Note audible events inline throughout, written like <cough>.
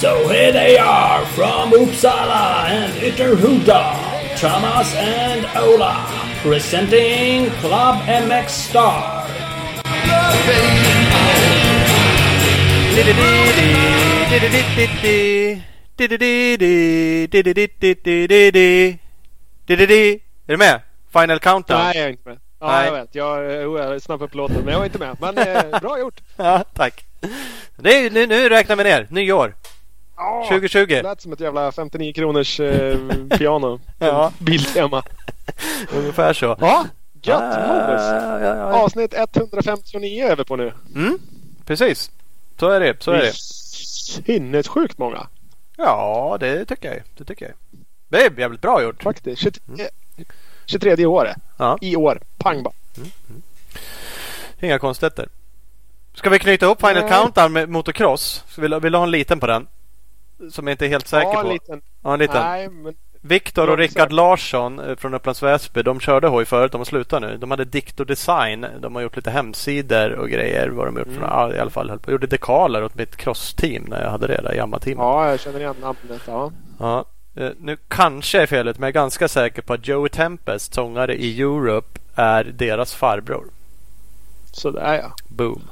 So here they are from Uppsala and Ytterhuda, Thomas and Ola, presenting Club MX Star. Är du med? Final countdown? Nej, jag är inte med. Ja, Nej. jag vet. Jag, jag är snabb upp låten, men jag är inte med. Men eh, <laughs> bra gjort. Ja, tack. Är, nu, nu räknar vi ner. Nyår. Ja, 2020. Det lät som ett jävla 59 kronors eh, piano. <laughs> Ja. Biltema. <laughs> Ungefär så. Ja, gött. Mogus. Ja, ja, ja. Avsnitt 159 är vi på nu. Mm, precis. Så är det. Så är det. Sinnessjukt många Ja, det tycker jag. Det tycker jag. Det är jävligt bra gjort. faktiskt. 23, 23 året. Ja. I år. Pang bara. Inga konstigheter. Ska vi knyta upp Final. Countdown med motocross? Vill, vill du ha en liten på den? Som jag inte är helt säker Ja, på. en liten. Ja, en liten. Nej, men Viktor och Rickard. Larsson eh, från Upplands Väsby. De körde hoj förut. De har slutat nu. De hade Dictor Design. De har gjort lite hemsidor och grejer. Vad de har gjort Mm. ja, i alla fall. Jag gjorde dekaler åt mitt crossteam när jag hade det där Yamaha-teamet. ja, jag känner igen namnet. Ja. Ja, nu kanske är felet, men jag är ganska säker på att Joey Tempest, sångare i Europe, är deras farbror. Sådär ja. Boom.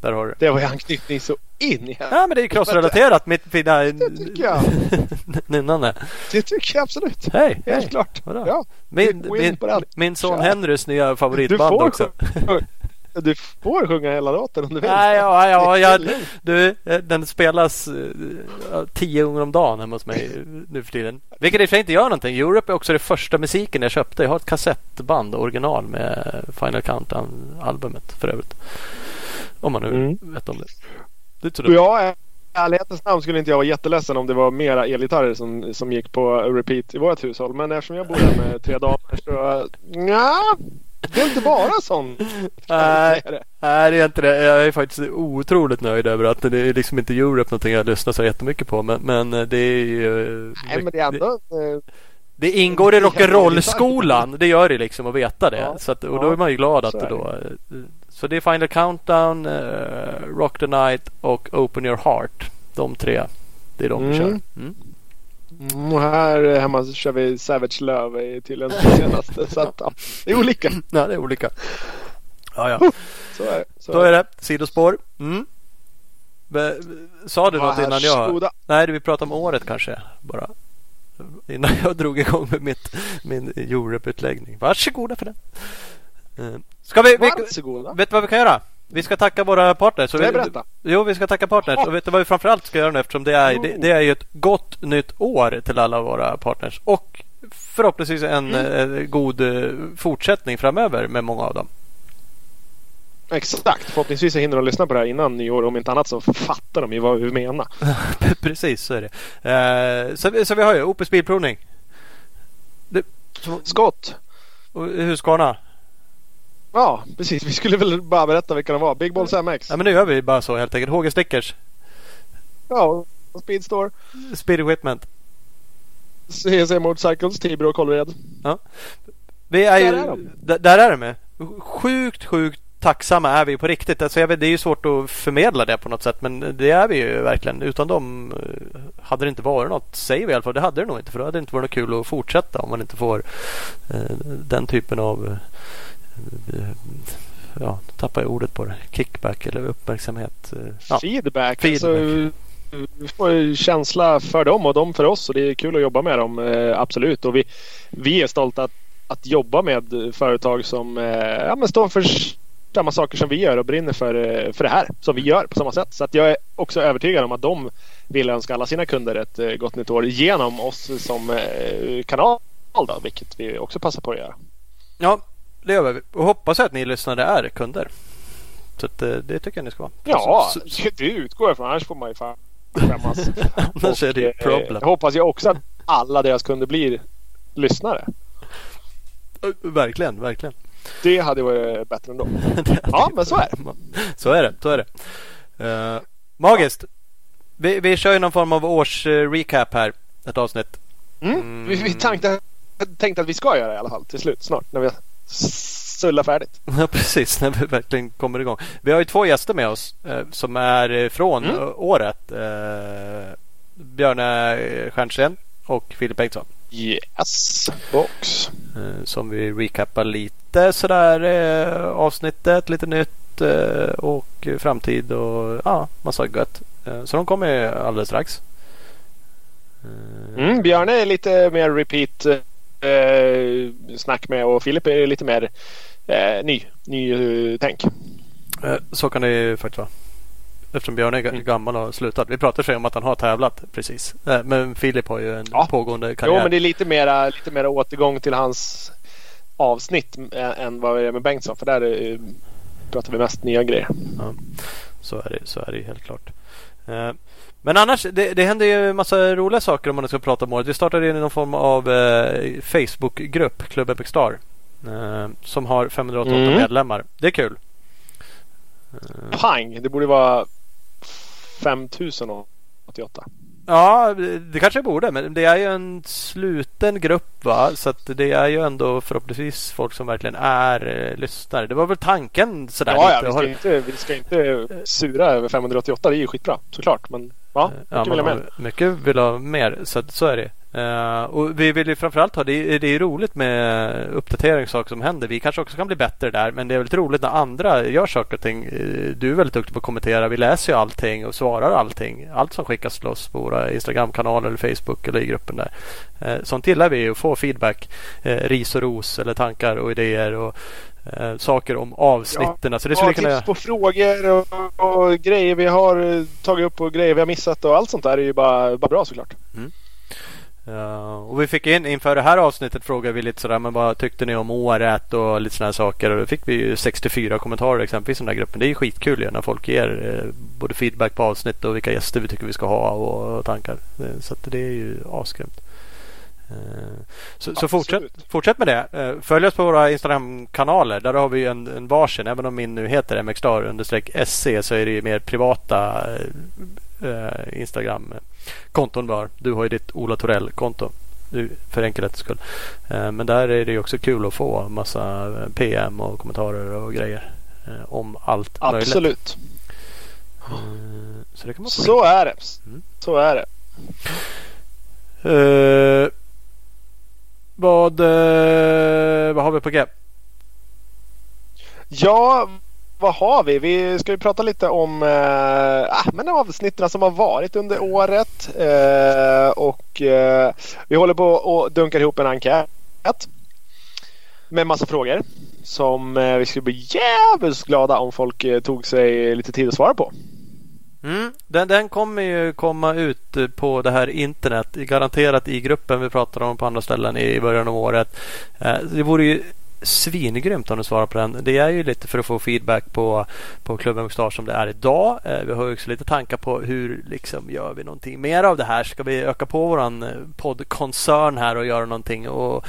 Där har du det. Var ju anknytning så in i. Ja, men det är ju crossrelaterat. Mitt fina Det tycker jag. <laughs> nynnande. Det tycker jag absolut. Hej, Helt hej. klart. Vadå? Ja. Min, min, min son. Henrys nya favoritband också. <laughs> du får sjunga hela låten om du vill. Nej, ja, ja, ja, är du, eh, den spelas eh, ja, tio gånger om dagen hemma hos mig nu för tiden. Vilket i och för sig inte gör någonting. Europe är också det första musiken jag köpte. Jag har ett kassettband original med Final Countdown-albumet för övrigt. Om man nu Mm. vet om det. Det är jag, i ärlighetens namn skulle inte jag vara jätteledsen om det var mera elgitarrer som, som gick på repeat i vårt hushåll. Men eftersom jag bor här med tre damer så... Ja, det är inte bara sån. <laughs> Nej, Det är det. nej, det är inte det. Jag är faktiskt otroligt nöjd över att det är liksom inte Europe någonting jag lyssnar så jättemycket på. Men, men det är ju... Nej, men det är ändå... eh, Det ingår i rock'n'roll-skolan. Det gör det liksom att veta det. Ja. Så att, och då är man ju glad att det då... Så det är Final Countdown, eh, Rock the Night och Open Your Heart. De tre. Det är de vi Mm. kör. Mm. Mm, här hemma så kör vi Savage i- till den senaste. Så att, ja, det är olika. <clears throat> Ja, det är olika. Ja, ja. Så är det. Så Då är det sidospår. Mm. Be- Sa du något innan jag... Nej, vi pratar om året kanske. Bara. Innan jag drog igång med mitt, min Europe-utläggning. Varsågoda för den. Eh, Ska vi, vi, Varsågoda. vet du vad vi kan göra? Vi ska tacka våra partners. Vi. Jo, vi ska tacka partners. Och vet du vad vi framförallt ska göra nu? Eftersom det är, det, det är ju ett gott nytt år till alla våra partners. Och förhoppningsvis en Mm. eh, god eh, fortsättning framöver med många av dem. Exakt. Förhoppningsvis så hinner de lyssna på det här innan nyår. Om inte annat så fattar de ju vad vi menar. <laughs> Precis, så är det. Eh, så, vi- så vi har ju Opus Bilprovning. Det, Skott. Husqvarna. Ja, precis. Vi skulle väl bara berätta vilka de var. Big Balls MX. Ja, men nu gör vi bara så helt enkelt. HG Stickers. Ja, Speedstore. Spirit Whitment. CC Motorcycles, Tibro och Kållered. Vi är ju, Där är de. där är de med. Sjukt, sjukt tacksamma är vi på riktigt. Alltså jag vet, det är ju svårt att förmedla det på något sätt. Men det är vi ju verkligen. Utan dem eh, hade det inte varit något. Säger vi i alla fall. Det hade det nog inte. För det hade inte varit något kul att fortsätta om man inte får eh, den typen av eh, ja, tappar jag ordet på det. Kickback eller uppmärksamhet. eh, Ja. Feedback. Feedback. Alltså, vi får ju känsla för dem och de för oss. Och det är kul att jobba med dem. Eh, absolut. Och vi, vi är stolta att, att jobba med företag som eh, ja, men står för samma saker som vi gör och brinner för, för det här som vi gör på samma sätt. Så att jag är också övertygad om att de vill önska alla sina kunder ett gott nytt år genom oss som kanal. Då, vilket vi också passar på att göra. ja, det gör vi. Och hoppas att ni lyssnare är kunder. Så att, eh, det tycker jag ni ska vara. Ja, Så- så- det utgår jag från. Annars får man ju fan skämmas. <laughs> Annars är det ju eh, problem. Jag hoppas ju också att alla deras kunder blir lyssnare. Verkligen, verkligen. Det hade varit bättre ändå. <laughs> Ja, men så är det. <laughs> Så är det. Så är det. Eh, magiskt. Vi, vi kör ju någon form av års-recap här. Ett avsnitt. Mm. Mm. Vi, vi tänkte tänkt att vi ska göra i alla fall till slut snart när vi sulla färdigt. <laughs> Ja precis, när vi verkligen kommer igång. Vi har ju två gäster med oss eh, som är från mm. året. Eh, Björne Stjernsten och Filip Bengtsson. Yes, box. Eh, som vi recappar lite sådär eh, avsnittet, lite nytt eh, och framtid och ja, massa gött. Eh, så de kommer alldeles strax. Eh, mm, Björne är lite mer repeat eh, snack med och Filip är lite mer eh, ny, ny uh, tänk. Eh, så kan det ju faktiskt vara. Eftersom Björn är mm. gammal och har slutat. Vi pratar sig om att han har tävlat precis. Eh, men Filip har ju en ja. pågående karriär. Jo, men det är lite mera, lite mera återgång till hans avsnitt än vad det är med Bengtsson. För där pratar vi mest nya grejer. Ja, så är det, så är det helt klart. Men annars, det, det händer ju massa roliga saker om man ska prata om året. Vi startade någon form av eh, Facebookgrupp, Club Epic Star. Eh, som har 588 mm. medlemmar. Det är kul. Eh. Pang! Det borde vara 5088. Ja, det kanske borde. Men det är ju en sluten grupp va. Så att det är ju ändå förhoppningsvis folk som verkligen är eh, lyssnare. Det var väl tanken sådär. Ja, ja vi, ska inte, vi ska inte sura över 588. Det är ju skitbra såklart. Men ja, mycket ja, vill ha mer. Mycket vill ha mer. Så, så är det. Uh, och vi vill ju framförallt ha, det är, det är roligt med uppdatering saker som händer. Vi kanske också kan bli bättre där men det är väldigt roligt när andra gör saker och ting. Eh, du är väldigt duktig på att kommentera. Vi läser ju allting och svarar allting. Allt som skickas till oss på våra Instagramkanaler eller Facebook eller i gruppen där. Uh, sånt gillar vi att få feedback. Uh, ris och ros eller tankar och idéer och uh, saker om avsnitten. Ja, så det skulle ja, kunna... tips på frågor och, och, grejer vi har tagit upp och grejer vi har missat och allt sånt där är ju bara, bara bra såklart. Mm. Uh, och vi fick in inför det här avsnittet frågade vi lite sådär men vad tyckte ni om året och lite sådana saker och då fick vi ju 64 kommentarer exempelvis i den här gruppen. Det är ju skitkul ju när folk ger eh, både feedback på avsnitt och vilka gäster vi tycker vi ska ha och, och tankar. Eh, så det är ju asgrymt. Uh, så, så fortsätt, fortsätt med det. Uh, följ oss på våra Instagram-kanaler. Där har vi en, en varsin. Även om min nu heter mxstar-sc så är det ju mer privata uh, Instagram konton var. Du har ju ditt Ola Torell-konto för enkelhetens skull. Eh, men där är det också kul att få massa eh, PM och kommentarer och grejer eh, om allt Absolut. möjligt. Absolut. Så, så är det. Mm. Så är det. Uh, vad, eh, vad har vi på G? Ja, vad har vi? Vi ska ju prata lite om eh, ah, men avsnitten som har varit under året. Eh, och eh, vi håller på att dunka ihop en enkät. Med massa frågor. Som eh, vi skulle bli jävligt glada om folk eh, tog sig lite tid att svara på. Mm, den, den kommer ju komma ut på det här internet. Garanterat i gruppen vi pratade om på andra ställen i början av året. Eh, det vore ju svingrymt om du svarar på den. Det är ju lite för att få feedback på, på klubben Mustasch som det är idag. Eh, vi har också lite tankar på hur liksom gör vi någonting mer av det här. Ska vi öka på våran eh, poddkoncern här och göra någonting och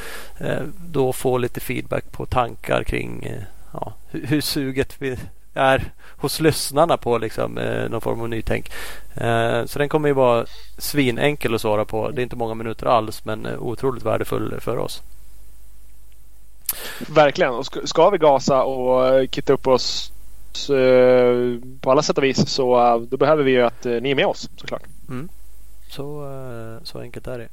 då få lite feedback på tankar kring ja, hur, hur suget vi är hos lyssnarna på liksom, eh, någon form av nytänk. Eh, så den kommer ju vara svinenkel att svara på. Det är inte många minuter alls men eh, otroligt värdefull för oss. Verkligen. Och ska vi gasa och kitta upp oss eh, på alla sätt och vis så eh, då behöver vi ju att eh, ni är med oss såklart. Mm. Så, så enkelt är det.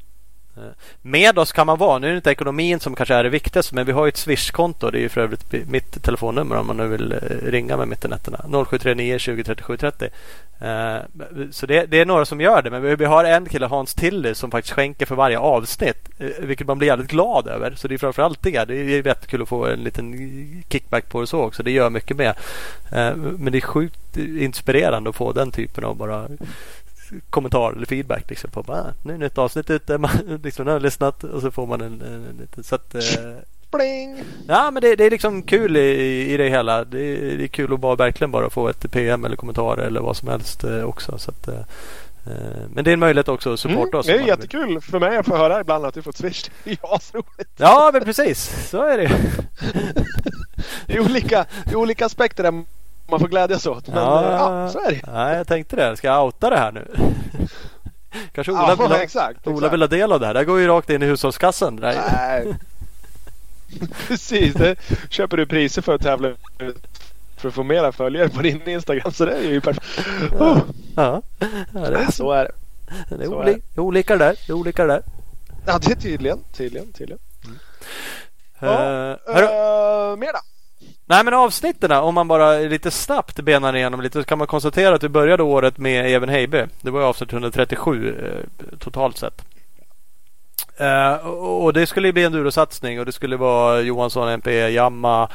Eh, med oss kan man vara. Nu är det inte ekonomin som kanske är det viktigaste men vi har ett Swish-konto. Det är för övrigt mitt telefonnummer om man nu vill eh, ringa mig mitt i nätterna. 0739 20 37 30. Så det, det, är några som gör det. Men vi har en kille, Hans Tilly, som faktiskt skänker för varje avsnitt. Eh, vilket man blir jävligt glad över. Så det är framförallt det. Det är jättekul att få en liten kickback på det så också. Det gör mycket med. Men det är sjukt inspirerande att få den typen av bara kommentar eller feedback liksom på bara, nu är nytt avsnitt ute. <laughs> Man liksom, har lyssnat och så får man en, en, en liten så att, eh, Ja men det, det, är liksom kul i, i det hela. Det, det, är kul att bara verkligen bara få ett PM eller kommentar eller vad som helst eh, också. Så att, eh, eh men det är en möjlighet också att supporta mm, oss. Det är jättekul för mig att få höra ibland att du fått swish. <laughs> Det är asroligt. Ja men precis, så är det. <laughs> det är olika, det är olika aspekter där man får glädjas åt. Men ja, ja, så är det. Ja, jag tänkte det. Ska jag outa det här nu? <laughs> Kanske Ola, Ja, vill, ha, exakt, Ola exakt. vill ha del av det här. Det här går ju rakt in i hushållskassan. Nej. <laughs> Precis, det köper du priser för att tävla ut för att få mera följare på din Instagram. Så det är ju perfekt. Oh, Ja, ja det, är, så är det. det, är så oli, det olika där. Det är olika där. Ja, det är tydligen. Tydligen, tydligen. Ja, Eh, hörru, eh, mer då? Nej men avsnitten om man bara lite snabbt benar igenom lite så kan man konstatera att vi började året med Even Heibe. Det var ju avsnitt 137 eh, totalt sett. Eh, och det skulle ju bli en durosatsning och det skulle vara Johansson, MP, Jamma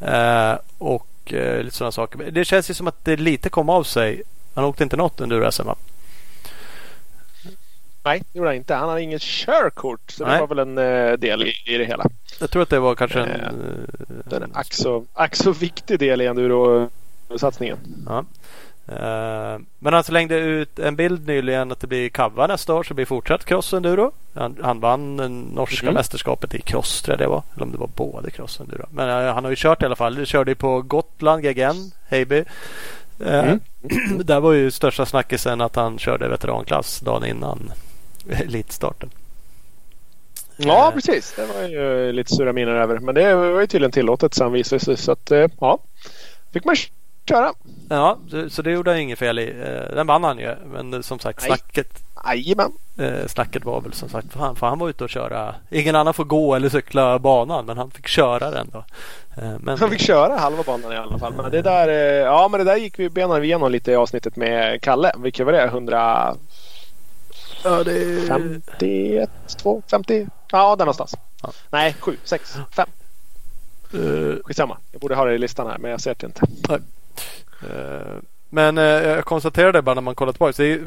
eh, och eh, lite sådana saker. Det känns ju som att det lite kom av sig. Han åkte inte något enduro-SM va? Nej, det gjorde han inte. Han hade inget körkort. Så Nej. det var väl en eh, del i, i det hela. Jag tror att det var kanske en... Eh, en ack så, ack så viktig del i enduro-satsningen. Ja. Eh, Men han slängde ut en bild nyligen att det blir Kava nästa år så det blir fortsatt cross-enduro. Han, han vann det norska Mhm. mästerskapet i cross tror jag det var. Eller om det var både cross-enduro. Men eh, han har ju kört i alla fall. Han körde ju på Gotland GGN, Heiby. Eh, Mm. <clears throat> Där var ju största snackisen att han körde veteranklass dagen innan <laughs> elitstarten. Ja, Eh, precis. Det var ju lite sura miner över. Men det var ju tydligen tillåtet sen visade sig. Så att, eh, ja. Fick man köra. Ja, så- det gjorde han inget fel i. Eh, Den vann han ju. Men som sagt snacket Jajamän. Snacket var väl som sagt fan, för han var ute och köra. Ingen annan får gå eller cykla banan men han fick köra den då. Men, Han fick köra halva banan i alla fall. Men det där, ja, men det där gick vi benade vi igenom lite i avsnittet med Kalle. Vilket var det? 151, ja, det, 2, 50? Ja, där någonstans. Ja. Nej, 7, 6, 5. eh, Skitsamma. Jag borde ha det i listan här men jag ser det inte. eh, men eh, jag konstaterade bara när man kollar tillbaka. Så det är,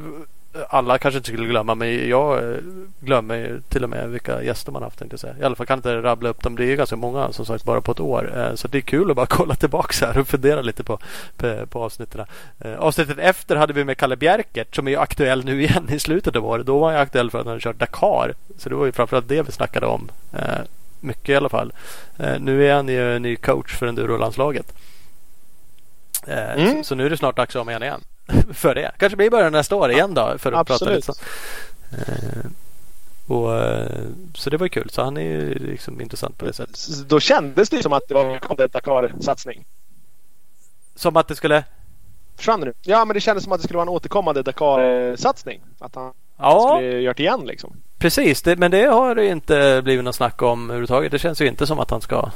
alla kanske inte skulle glömma men jag eh, glömmer till och med vilka gäster man haft tänkte säga. I alla fall kan jag inte rabbla upp dem. Det är ganska många som sagt bara på ett år. Eh, Så det är kul att bara <laughs> kolla tillbaka här och fundera lite på, på, på avsnitten. Eh, Avsnittet efter hade vi med Kalle Bjerkert som är aktuell nu igen i slutet av året. Då var han aktuell för att han kört Dakar. Så det var ju framförallt det vi snackade om. Mycket i alla fall. Nu är han ju ny coach för Enduro-landslaget. Mm. Så, så nu är det snart dags att ha med honom igen. <laughs> för det. Kanske blir början nästa år igen då. För att prata Absolut. lite så. Eh, och, eh, så det var ju kul. Så han är ju liksom intressant på det sättet. Då kändes det som att det var en Dakar-satsning. Som att det skulle... Försvann det nu? Ja, men det kändes som att det skulle vara en återkommande Dakar-satsning. Att han Ja, skulle gjort igen liksom. precis. Det, men det har det inte blivit något snack om överhuvudtaget. Det känns ju inte som att han ska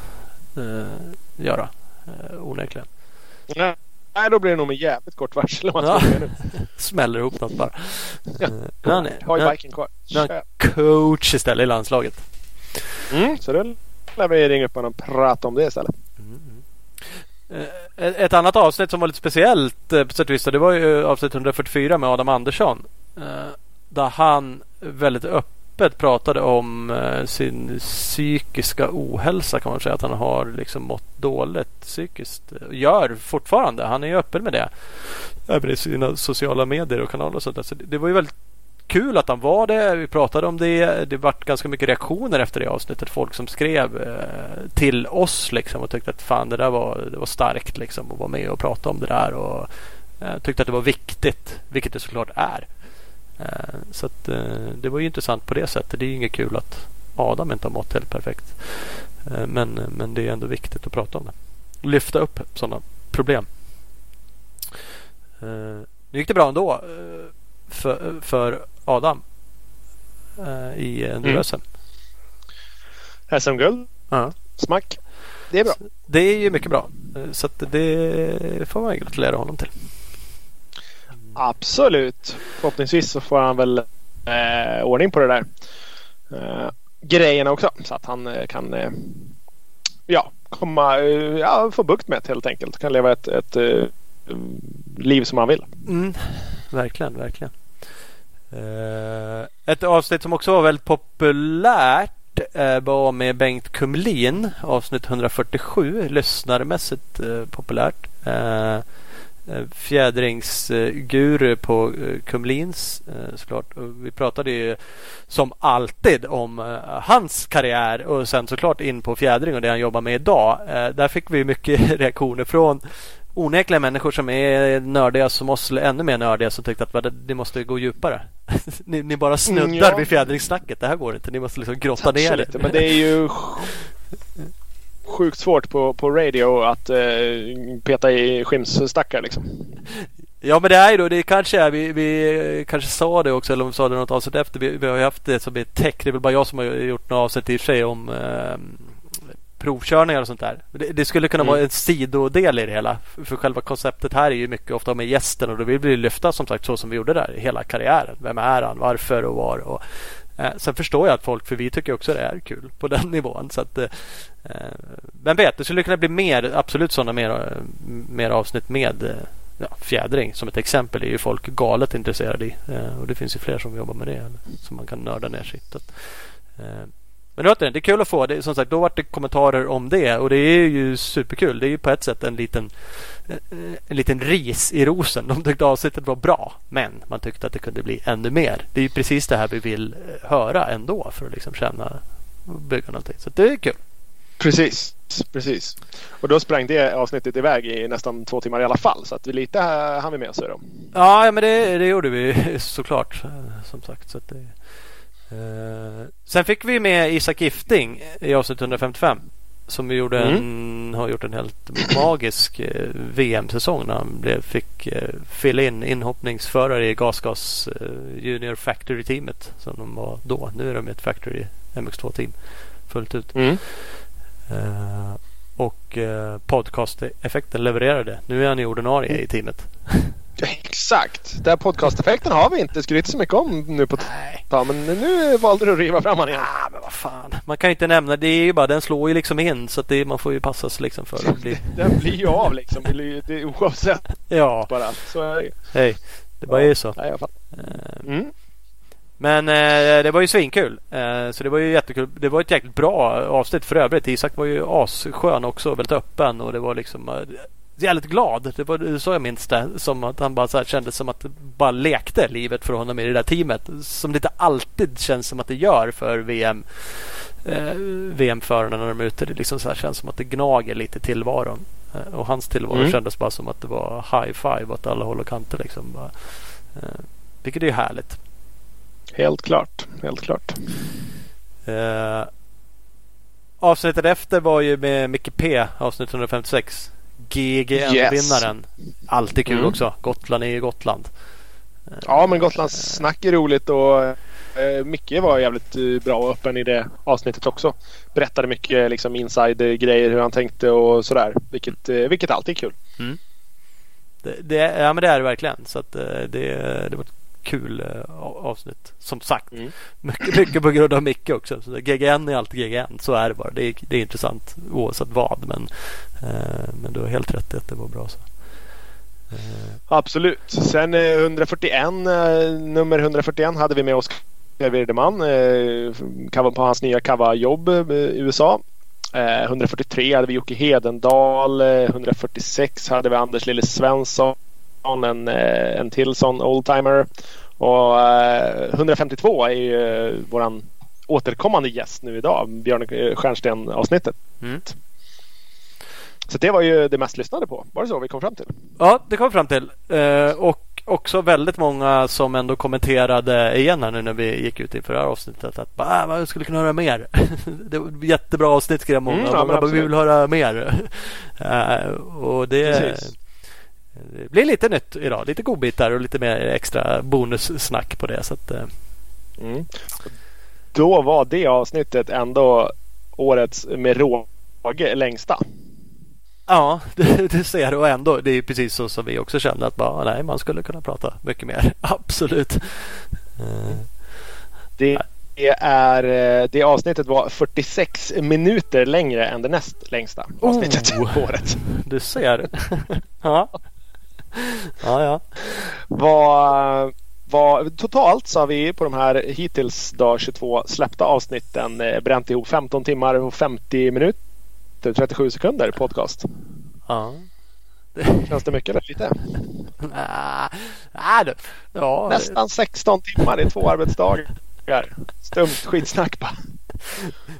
eh, göra. Eh, onekligen. Nej, Nej, då blir det nog med jävligt kort varsel om man Ja. <laughs> Smäller ihop något bara. Ja. Eh, men han Har ju biken kvar. han coach istället i landslaget. Mm, så då lär vi ringa upp honom och prata om det istället. Eh, Ett annat avsnitt som var lite speciellt eh, på sätt och vis. Det var ju avsnitt 144 med Adam Andersson. Där han väldigt öppet pratade om eh, sin psykiska ohälsa kan man säga. Att han har liksom mått dåligt psykiskt. Gör fortfarande. Han är ju öppen med det. Även i sina sociala medier och kanaler och sånt där. Så det det var ju väldigt kul att han var det. Vi pratade om det. Det vart ganska mycket reaktioner efter det avsnittet. Folk som skrev eh, till oss liksom och tyckte att fan det där var, det var starkt liksom att vara med och prata om det där och eh, tyckte att det var viktigt, vilket det såklart är. Eh, så att eh, det var ju intressant på det sättet. Det är inget kul att Adam inte har mått helt perfekt. Eh, men, men det är ändå viktigt att prata om det. Lyfta upp sådana problem. Nu gick det bra ändå för, för Adam i enduro-SM. SM-guld. Ja. Smack. Det är bra. Det är ju mycket bra. Så det får man gratulera honom till. Absolut. Förhoppningsvis så får han väl eh, ordning på det där. Eh, grejerna också. Så att han eh, kan eh, ja, komma, eh, ja, få bukt med det helt enkelt. Kan leva ett, ett eh, liv som han vill. Mm, verkligen, verkligen. Eh, ett avsnitt som också var väldigt populärt eh, var med Bengt Kumlin. Avsnitt 147. Lyssnarmässigt eh, populärt. Eh, Eh, Fjädringsguru på eh, Kumlins eh, såklart. Vi pratade ju som alltid om hans karriär och sen såklart in på fjädring och det han jobbar med idag. Där fick vi mycket <laughs> reaktioner från onekligen människor som är nördiga som oss, eller ännu mer nördiga som tyckte att det måste gå djupare. <laughs> ni, ni, bara snuddar mm, ja. vid fjädringssnacket. Det här går inte. Ni måste liksom grotta ner lite. Men det är ju <laughs> sjukt svårt på, på radio att eh, peta i skimsstackar liksom. Ja men det är ju då, det kanske är, vi, vi kanske sa det också eller om vi sa det något avsnitt efter. Vi, vi har ju haft det som ett tech. Det är väl bara jag som har gjort något avsnitt i och för sig om eh, provkörningar och sånt där. Det, det skulle kunna mm. vara en sidodel i det hela. För själva konceptet här är ju mycket ofta med gästen och då vill vi lyfta som sagt så som vi gjorde där hela karriären. Vem är han? Varför och var? Och, eh, sen förstår jag att folk, för vi tycker också det är kul på den <laughs> nivån. Så att, eh, vem vet, det skulle kunna bli mer, absolut sådana mer, eh, mer avsnitt med eh, ja, fjädring som ett exempel är ju folk galet intresserade i. Eh, och det finns ju fler som jobbar med det som man kan nörda ner sig eh, men återigen, det är kul att få. Det, som sagt, då var det kommentarer om det och det är ju superkul. Det är ju på ett sätt en liten, en liten ris i rosen. De tyckte avsnittet var bra, men man tyckte att det kunde bli ännu mer. Det är ju precis det här vi vill eh, höra ändå för att liksom känna och bygga någonting. Så det är kul. Precis, precis. Och då sprang det avsnittet iväg i nästan två timmar i alla fall. Så att lite hann vi med oss. Då. Ja, men det, det gjorde vi <laughs> såklart. Som sagt. Så det, sen fick vi med Isak Gifting i avsnitt 155 som gjorde mm. en, har gjort en helt magisk uh, VM-säsong när han blev, fick uh, fylla in inhoppningsförare i GasGas Junior Factory-teamet som de var då. Nu är de ett Factory MX2-team fullt ut. Mm. och podcast-effekten levererade. Nu är han i ordinarie i teamet. Exakt. Den podcasteffekten har vi inte skrytit så mycket om nu på ta, men nu valde du att riva fram den igen. Ah, men vad fan. Man kan ju inte nämna det. är ju bara, den slår ju liksom in så det, man får ju passa sig liksom för att bli... <laughs> den blir ju av liksom. Det blir, det, oavsett. Ja. Bara. Så är det Hej. Det bara ja. är så. Nej, eh, mm. Men eh, det var ju svinkul. Eh, så det var ju jättekul. Det var ett jäkligt bra avsnitt för övrigt. Isak var ju asskön också. Väldigt öppen och det var liksom eh, jävligt glad. Det var så jag minns det. Som att han bara så här kände som att det bara lekte livet för honom i det där teamet. Som det inte alltid känns som att det gör för VM. Eh, VM-förarna när de är ute. Det liksom så här känns som att det gnager lite tillvaron. Eh, och hans tillvaro mm. kändes bara som att det var high five åt alla håll och kanter. Liksom. Bara, eh, vilket är härligt. Helt klart. Helt klart. Eh, avsnittet efter var ju med Micke P. Avsnitt 156. GGN-vinnaren. Yes. Alltid kul mm. också. Gotland är ju Gotland. Ja, men Gotlands snack är roligt och eh, Micke var jävligt eh, bra och öppen i det avsnittet också. Berättade mycket liksom inside-grejer hur han tänkte och sådär. Vilket, eh, vilket alltid är kul. Mm. Det, det, ja, men det är det verkligen. Så att, det, det var kul uh, avsnitt. Som sagt, mm. mycket, mycket på grund av Micke också. Så GGN är alltid GGN. Så är det bara. Det är, det är intressant oavsett vad. Men, uh, men du har helt rätt i att det var bra. så. Uh. Absolut. Sen 141, nummer 141 hade vi med oss Wirdeman på hans nya Kava-jobb i USA. 143 hade vi Jocke Hedendal. 146 hade vi Anders Lille Svensson en, eh, en till sån oldtimer. Och eh, 152 är ju eh, våran återkommande gäst nu idag, Björn Stjernsten avsnittet. Mm. Så det var ju det mest lyssnade på. Var det så vi kom fram till? Ja, det kom vi fram till. Eh, och också väldigt många som ändå kommenterade igen här nu när vi gick ut inför det här avsnittet att ah, man skulle kunna höra mer. <laughs> det var jättebra avsnitt skrev många. Mm, ja, många bara, vi vill höra mer. <laughs> eh, och det, Precis. Det blir lite nytt idag. Lite godbitar och lite mer extra bonussnack på det. Så att, eh. mm. Då var det avsnittet ändå årets med råge längsta. Ja, <laughs> du, du ser och ändå. Det är precis så som vi också kände att bara, nej, man skulle kunna prata mycket mer. <laughs> Absolut. Det är, eh, det avsnittet var 46 minuter längre än det näst längsta avsnittet oh, på året. Du ser. <laughs> ja ja, ja. Vad, vad, totalt så har vi på de här hittills dag 22 släppta avsnitten eh, bränt ihop 15 timmar och 50 minuter 37 sekunder podcast. Ja. Känns det mycket eller lite? Nej, ja. Nästan 16 timmar i två arbetsdagar. Stumt skitsnack bara.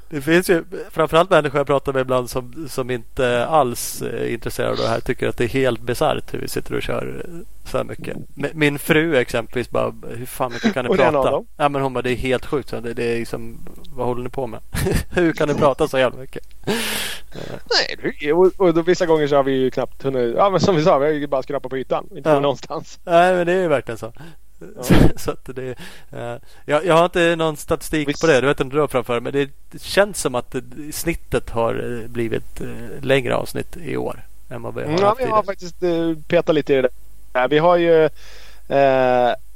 Det finns ju framförallt människor jag pratar med ibland som, som inte alls är intresserade av det här. Tycker att det är helt bisarrt hur vi sitter och kör så här mycket. Min fru exempelvis bara, hur fan mycket kan ni prata? Ja men hon bara, det är helt sjukt. Det, det är liksom, vad håller ni på med? <laughs> hur kan ni prata så jävla mycket? <laughs> Nej, och, och då, vissa gånger så har vi ju knappt hunnit, ja men som vi sa, vi har ju bara skrapat på ytan. Inte ja. någonstans. Nej men det är ju verkligen så. Ja. <laughs> så att det, uh, jag, jag har inte någon statistik Visst. på det. Du vet inte du har framför Men det, det känns som att det, snittet har eh, blivit uh, längre avsnitt i år. Än vad vi har mm, ja, vi har faktiskt uh, petat lite i det där. Vi har ju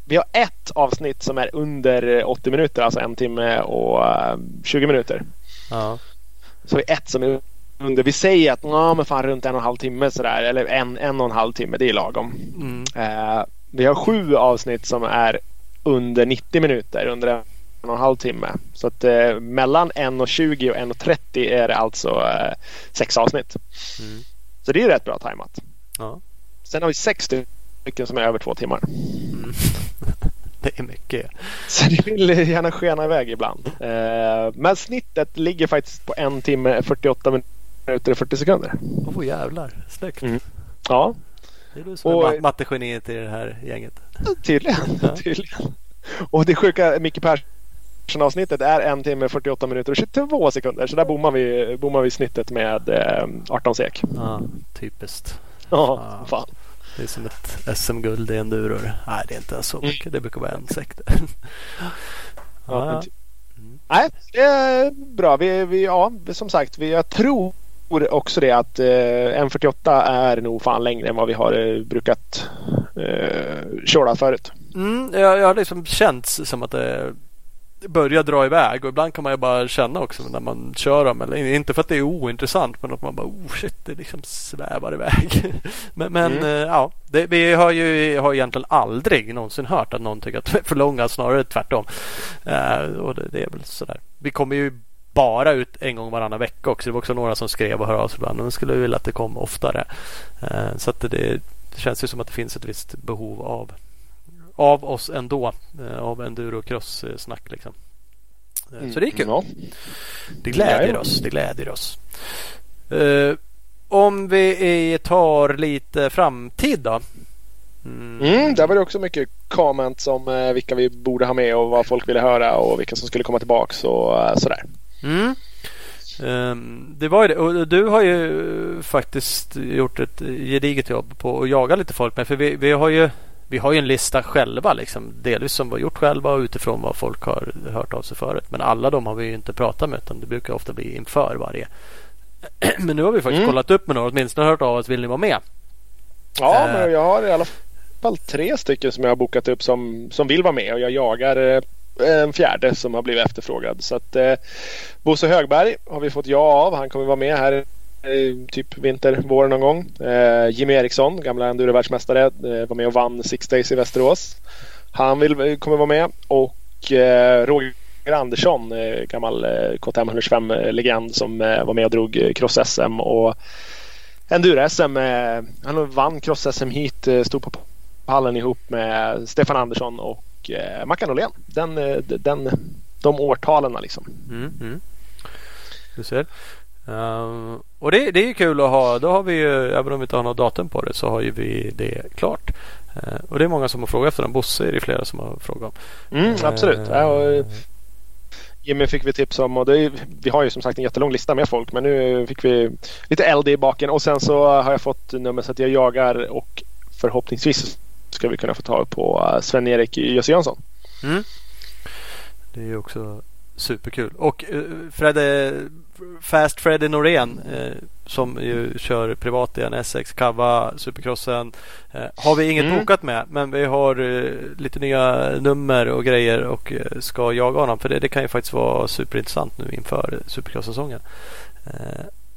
vi har ett avsnitt som är under 80 minuter. Alltså en timme och 20 minuter. Ja. Så vi har ett som är under. Vi säger att men fan, runt en och en halv timme sådär. Eller en, en och en halv timme. Det är lagom. Mm. Vi har sju avsnitt som är under 90 minuter, under en och en halv timme. Så att eh, mellan 1.20 och 1.30 är det alltså eh, sex avsnitt. Mm. Så det är rätt bra tajmat. Ja. Sen har vi sex stycken som är över två timmar. Mm. <laughs> det är mycket. Så det vill gärna skena iväg ibland. Eh, men snittet ligger faktiskt på en timme 48 minuter och 40 sekunder. Åh oh, jävlar, snyggt. Mm. Ja. Det är du som och, är mattegeniet i det här gänget. Tydligen. Ja. tydligen. Och det sjuka Micke Persson avsnittet är en timme 48 minuter och 22 sekunder. Så där bommar vi, bommar vi snittet med eh, 18 sek. Ja, typiskt. Ja, ja. fan. Det är som ett SM-guld i enduro. Nej, det är inte så mm. mycket. Mm. Det brukar vara en sekt. ja, ja. Mm. Nej, det är bra. Vi, vi, ja, som sagt, vi, jag tror också det att eh, M48 är nog fan längre än vad vi har eh, brukat eh, köra förut. Mm, jag, jag har liksom känt som att det börjar dra iväg och ibland kan man ju bara känna också när man kör dem. Eller, inte för att det är ointressant men att man bara oh shit det liksom svävar iväg. <laughs> men, men mm. eh, ja, det, vi har ju har egentligen aldrig någonsin hört att någon tycker att de är för långa. Snarare tvärtom. Eh, och det, det, är väl sådär. Vi kommer ju bara ut en gång varannan vecka också. Det var också några som skrev och hörde av sig ibland. De skulle vilja att det kom oftare. Eh, så att det, känns ju som att det finns ett visst behov av av oss ändå. Eh, av endurocross-snack liksom. Eh, så det är kul. Mm, det gläder oss. Det gläder oss. om vi tar lite framtid då. Mm. Mm, där var det också mycket comments om vilka vi borde ha med och vad folk ville höra och vilka som skulle komma tillbaks och sådär. Mm. Um, det var ju det. Och du har ju faktiskt gjort ett gediget jobb på att jaga lite folk med. För vi, vi har ju vi har ju en lista själva liksom. Delvis som vi har gjort själva och utifrån vad folk har hört av sig förut. Men alla de har vi ju inte pratat med utan det brukar ofta bli inför varje. <clears throat> Men nu har vi faktiskt mm. kollat upp med några. Åtminstone hört av oss. Vill ni vara med? Ja, uh, men jag har i alla fall tre stycken som jag har bokat upp som, som vill vara med och jag jagar eh, en fjärde som har blivit efterfrågad. Så att eh, Bosse Högberg har vi fått ja av. Han kommer vara med här typ vinter, vår någon gång. Eh, Jimmy Eriksson, gamla endurovärldsmästare, eh, var med och vann Six Days i Västerås. Han vill, eh, kommer vara med och eh, Roger Andersson, eh, gammal eh, KTM 125-legend som eh, var med och drog eh, cross-SM och enduro-SM. Eh, han vann cross-SM hit, eh, stod på pallen ihop med Stefan Andersson och och eh, Mackan Åhlén. Den, eh, den, de årtalen liksom. Mm, mm. Du ser. Uh, och det, det är kul att ha. Då har vi ju, även om vi inte har något datum på det så har ju vi det klart. Uh, och det är många som har frågat efter den. Bosse är det flera som har frågat om. Mm, absolut. Uh, ja, Jimmy fick vi tips om och är, vi har ju som sagt en jättelång lista med folk men nu fick vi lite LD i baken och sen så har jag fått nummer så att jag jagar och förhoppningsvis ska vi kunna få tag på uh, Sven-Erik Jösse Jönsson. Mm. Det är ju också superkul. Och uh, Fredde, Fast Freddy Norén uh, som ju kör privat i en Essex, Kava, Supercrossen. Har vi inget mm. bokat med men vi har lite nya nummer och grejer och ska jaga honom. För det, det kan ju faktiskt vara superintressant nu inför Supercross-säsongen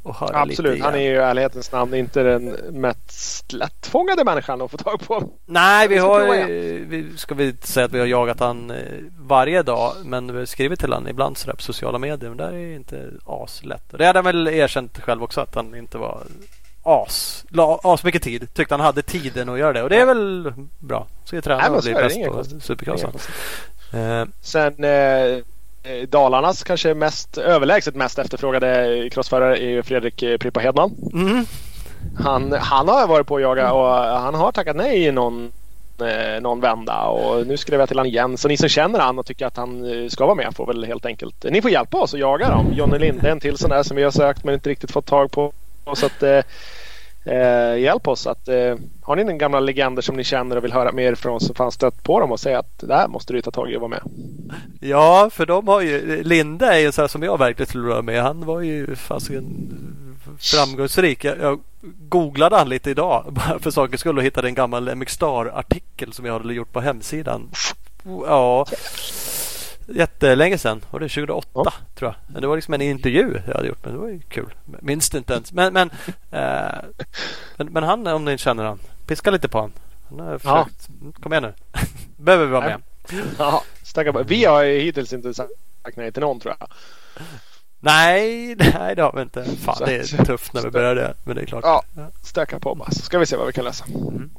och höra Absolut, lite han är ju i ärlighetens namn inte den mest lättfångade människan att få tag på. Nej, vi har vi, ska vi säga att vi har jagat han eh, varje dag men vi har skrivit till honom ibland sådär på sociala medier men det är inte aslätt. Det hade han väl erkänt själv också att han inte var as, la as mycket tid. Tyckte han hade tiden att göra det och det är väl bra. Ska ju träna och bli bäst på supercrossen. Uh, Sen uh, Dalarnas kanske mest överlägset mest efterfrågade crossförare är Fredrik Prippa Hedman. Mm. Han, han har varit på att jaga och han har tackat nej i någon, eh, någon vända och nu skrev jag till honom igen. Så ni som känner han och tycker att han eh, ska vara med får väl helt enkelt. Ni får hjälpa oss att jaga dem. Jonny Linde en till sån där som vi har sökt men inte riktigt fått tag på. Så att, eh, hjälp oss. Att, eh, har ni några gamla legender som ni känner och vill höra mer från så fan stött på dem och säg att det här måste du ta tag i och vara med. Ja, för de har ju Linde är ju så här som jag verkligen skulle vara med. Han var ju fasiken framgångsrik. Jag, jag googlade han lite idag <laughs> bara för sakens skull och hittade en gammal MXstar-artikel som jag hade gjort på hemsidan. Ja, jättelänge sedan. Var det 2008 ja. tror jag. Det var liksom en intervju jag hade gjort. Men det var ju kul. Minns det inte ens. Men, men, <laughs> eh, men, men, han om ni känner han. Piska lite på han. han har försökt. Ja. Kom igen nu. <laughs> Behöver vi vara med. <laughs> Ja, Vi har hittills inte sagt nej till någon tror jag. Nej, nej det har vi inte. Fan, det är tufft när vi börjar det. Men det är klart. Ja, stöka på bara så ska vi se vad vi kan lösa. Mm.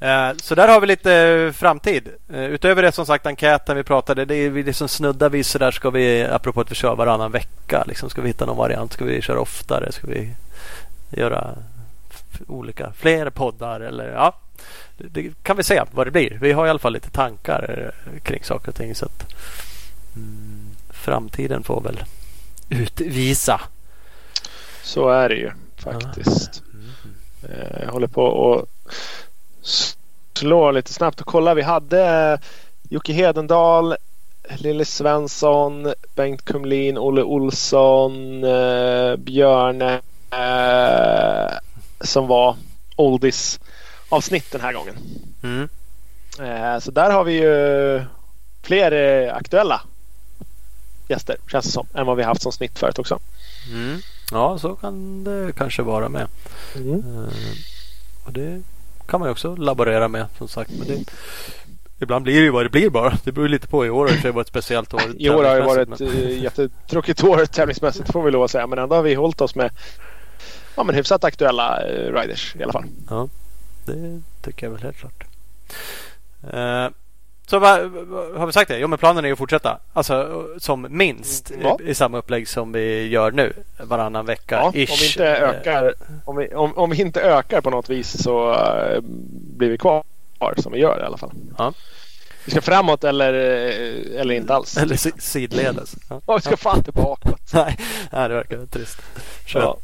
Eh, så där har vi lite framtid. Eh, utöver det som sagt enkäten vi pratade. Det är vi liksom snuddar vid så där ska vi apropå att vi kör varannan vecka. Liksom, ska vi hitta någon variant? Ska vi köra oftare? Ska vi göra olika fler poddar? Eller ja, det kan vi se vad det blir. Vi har i alla fall lite tankar eh, kring saker och ting. Så att, mm, framtiden får väl utvisa. Så är det ju faktiskt. Mm. Jag håller på att slå lite snabbt och kolla. Vi hade Jocke Hedendal, Lille Svensson, Bengt Kumlin, Olle Olsson, eh, Björne eh, som var oldies avsnitt den här gången. Mm. Eh, så där har vi ju fler eh, aktuella gäster känns det som än vad vi haft som snitt förut också. Mm. Ja, så kan det kanske vara med. Mm. Och det kan man ju också laborera med som sagt. Men det, ibland blir det ju vad det blir bara. Det beror lite på. I år har det varit ett speciellt år. I år har det varit men... jättetråkigt år tävlingsmässigt får vi lov att säga. Men ändå har vi hållit oss med ja, men hyfsat aktuella uh, riders i alla fall. Ja, det tycker jag väl helt klart. Uh, så vad, har vi sagt det? Jo men planen är att fortsätta. Alltså som minst ja. i, i, samma upplägg som vi gör nu. Varannan vecka ja, ish. Om vi inte ökar, om vi, om, om vi inte ökar på något vis så uh, blir vi kvar som vi gör i alla fall. Ja. Vi ska framåt eller, eh, eller inte alls. Eller sidledes. Ja. ja, vi ska fan inte bakåt. nej, nej, det verkar trist. Ja.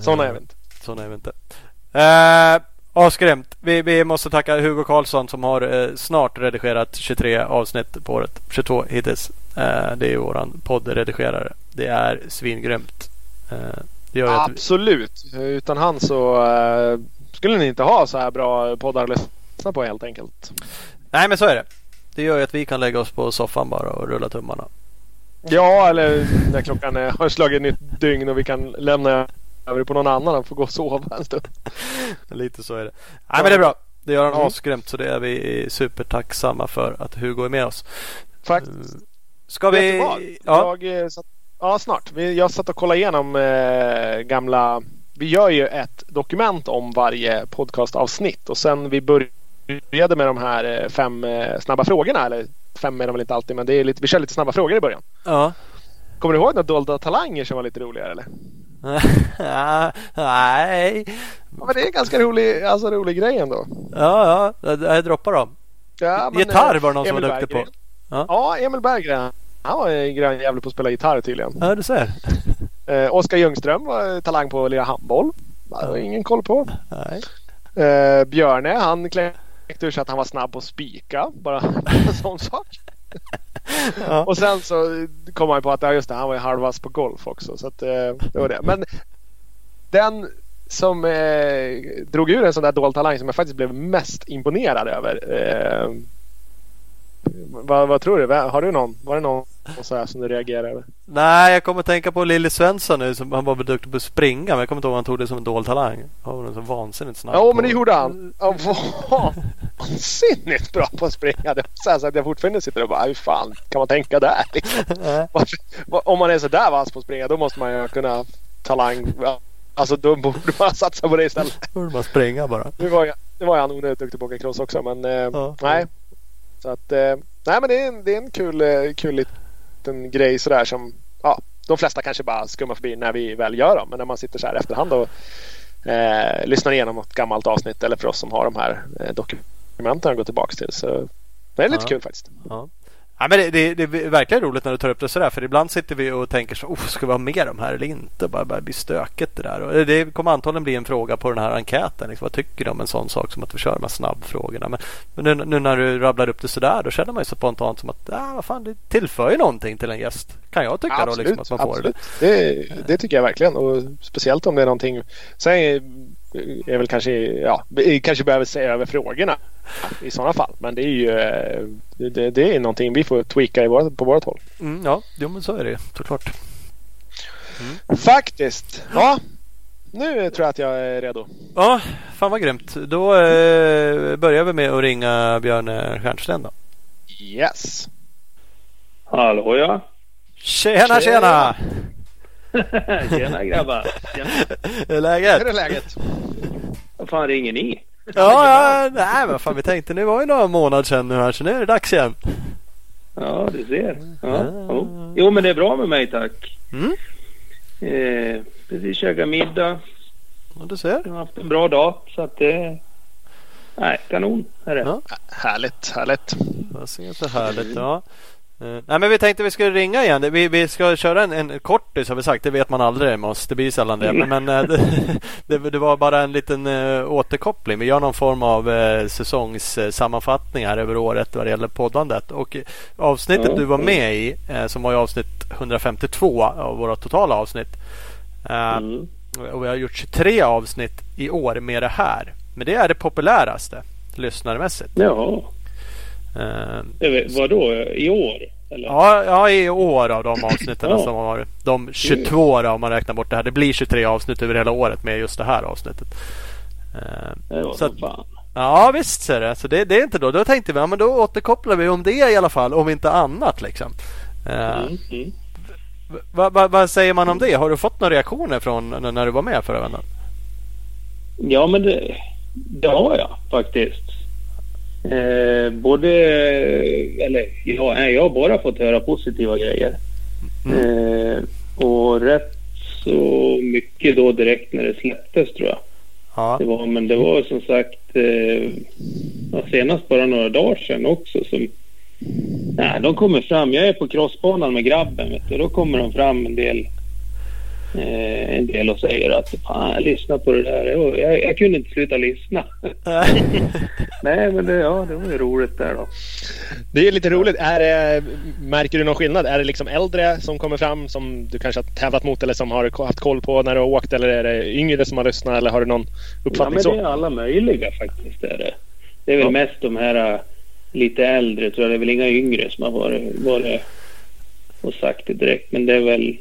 Sådana är vi inte. Sådana är vi inte. Uh, Asgrymt. Vi, vi måste tacka Hugo Karlsson som har eh, snart redigerat 23 avsnitt på året. 22 hittills. Eh, det är våran poddredigerare. Det är svingrymt. Eh, Absolut. Vi... Utan han så eh, skulle ni inte ha så här bra poddar att lyssna på helt enkelt. Nej men så är det. Det gör ju att vi kan lägga oss på soffan bara och rulla tummarna. Ja, eller när klockan har slagit nytt dygn och vi kan lämna över på någon annan. Han får gå och sova en stund. <laughs> Lite så är det. Nej men det är bra. Det gör han mm. asgrymt så det är vi supertacksamma för att Hugo är med oss. Faktiskt. Eh, ska vi? Ja. Jag eh, satt, ja, snart. Jag satt och kollade igenom eh, gamla vi gör ju ett dokument om varje podcastavsnitt och sen vi började med de här fem snabba frågorna eller fem är de väl inte alltid men det är lite, vi kör lite snabba frågor i början. Ja. Kommer du ihåg några dolda talanger som var lite roligare eller? <laughs> Nej. Ja, men det är en ganska rolig, alltså, rolig grej ändå. Ja, ja. Jag droppar dem. Ja, men, Gitarr var det någon Emil som var duktig på. Ja. ja, Emil Berggren. Han var en grön jävel på att spela gitarr tydligen. Ja, du ser. <laughs> Eh, Oskar Ljungström var talang på att lira handboll. Det har ingen koll på. Nej. Eh, Björne, han kläckte ur sig att han var snabb på att spika. Bara <laughs> en sån sak ja. Och sen så kom han på att ja, just det, han var ju halvvass på golf också. Så att, eh, det var det. Men den som eh, drog ur en sån där dold talang som jag faktiskt blev mest imponerad över. Eh, vad, vad, tror du? Har du någon? Var det någon så här som du reagerade över? Nej, jag kommer att tänka på Lille Svensson nu. Som, han var duktig på att springa. Men jag kommer inte ihåg om han tog det som en dold talang. Han var så vansinnigt snabb. Ja, men det gjorde han. Han var vansinnigt bra på att springa. Det var så att jag fortfarande sitter och bara, hur fan kan man tänka där? <laughs> Liksom. om man är så där vass på att springa då måste man ju kunna talang. Alltså då borde man satsa på det istället. Då borde man springa bara. Nu var, jag, nu var han onödigt duktig på att åka cross också men eh, ja, nej. Så att eh, nej men det är en, det är en kul, eh, kul liten grej sådär som ja, de flesta kanske bara skummar förbi när vi väl gör dem. Men när man sitter så här efterhand och eh, lyssnar igenom något gammalt avsnitt eller för oss som har de här eh, dokumenten att gå tillbaka till. Så det är lite ja. kul faktiskt. Ja. Ja, men det, det, det, är verkligen roligt när du tar upp det sådär. För ibland sitter vi och tänker så, oh, ska vi ha med de här eller inte? Bara, bara blir stökigt det där. Och det kommer antagligen bli en fråga på den här enkäten. Liksom, vad tycker du om en sån sak som att vi kör de här snabbfrågorna? Men, men nu, nu, när du rabblar upp det sådär då känner man ju så spontant som att ah, vad fan, det tillför ju någonting till en gäst. Kan jag tycka absolut, då liksom, att man får absolut. det. det. Det tycker jag verkligen. Och speciellt om det är någonting. Sen är väl kanske, ja, kanske behöver se över frågorna i sådana fall. Men det är ju eh, det, det är någonting vi får tweaka i vår, på vårt håll. Mm, ja, jo, men så är det såklart. Mm. Faktiskt. Ja, nu tror jag att jag är redo. Ja, fan vad grymt. Då eh, börjar vi med att ringa Björn Stjernsten då. Yes. Hallå ja. Tjena tjena! tjena. <laughs> Tjena grabbar! <laughs> Tjena. Hur är läget? Hur är läget? Fan ringer ni? Ja, ja nej men fan vi tänkte nu var ju några månader sedan nu här så nu är det dags igen. Ja, du ser. Ja, ja. Jo, men det är bra med mig tack. Mm. Eh, precis käkat middag. Ja, du ser. Jag har haft en bra dag så att det... Eh, nej, kanon är det. Ja. Härligt, härligt. Det ser så härligt. Ja. Uh, nej men vi tänkte vi skulle ringa igen. Vi, vi ska köra en, en kortis har vi sagt. Det vet man aldrig med oss. Det blir sällan det. Men, men uh, <laughs> det, det, var bara en liten uh, återkoppling. Vi gör någon form av uh, säsongssammanfattning här över året vad det gäller poddandet. Och avsnittet du var med i som var i avsnitt 152 av våra totala avsnitt. Mm. Och vi har gjort 23 avsnitt i år med det här. Men det är det populäraste lyssnarmässigt. Ja. Uh, vadå, i år? Eller? Ja, ja, i år av de avsnitten ja. som har De 22 då, om man räknar bort det här. Det blir 23 avsnitt över hela året med just det här avsnittet. Uh, det så att, fan. Ja visst ser det. Så det, det, är inte då. Då tänkte vi ja, men då återkopplar vi om det i alla fall. Om inte annat liksom. Uh, mm, mm. Vad va, va säger man om det? Har du fått några reaktioner från när du var med förra vändan? Ja men det, det har jag faktiskt. Eh, både, eller ja, jag har bara fått höra positiva grejer. Mm. Eh, och rätt så mycket då direkt när det släpptes tror jag. Ja. Det var, men det var som sagt eh, senast bara några dagar sedan också som Nej, de kommer fram. Jag är på crossbanan med grabben. Vet du. Då kommer de fram en del en del och säger att fan, lyssna på det där. Jag, jag, jag kunde inte sluta lyssna. <laughs> Nej, men det, ja, det var ju roligt där då. Det är lite roligt. Är det, märker du någon skillnad? Är det liksom äldre som kommer fram som du kanske har tävlat mot eller som har haft koll på när du har åkt? Eller är det yngre som har lyssnat? Eller har du någon uppfattning ja, men Det är alla möjliga faktiskt. Är det. det är väl ja. mest de här äh, lite äldre tror jag. Det är väl inga yngre som har varit, varit och sagt det direkt. Men det är väl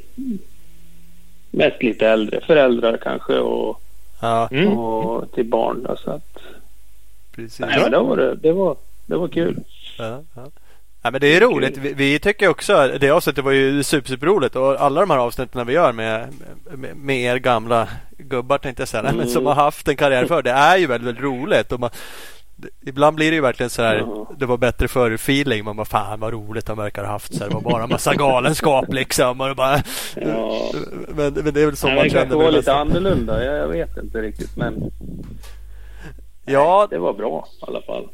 mest lite äldre föräldrar kanske och, ja. mm. och till barn. Då, så att, Precis. Nej, men det, var, det, det, var, det var kul. Ja, ja. Ja, men det är roligt. Vi, vi tycker också det avsnittet var ju super, superroligt och alla de här avsnitten vi gör med, med, med er gamla gubbar tänkte jag säga, <laughs> mm. men som har haft en karriär för det är ju väldigt, väldigt roligt. Och man, ibland blir det ju verkligen så här. Ja. Det var bättre förr feeling. Man bara fan vad roligt de verkar ha haft. Så det var bara massa galenskap liksom. Och bara, ja. men, men det är väl så Nej, man känner. Det var lite annorlunda. Jag, jag vet inte riktigt men. Ja. Det var bra i alla fall.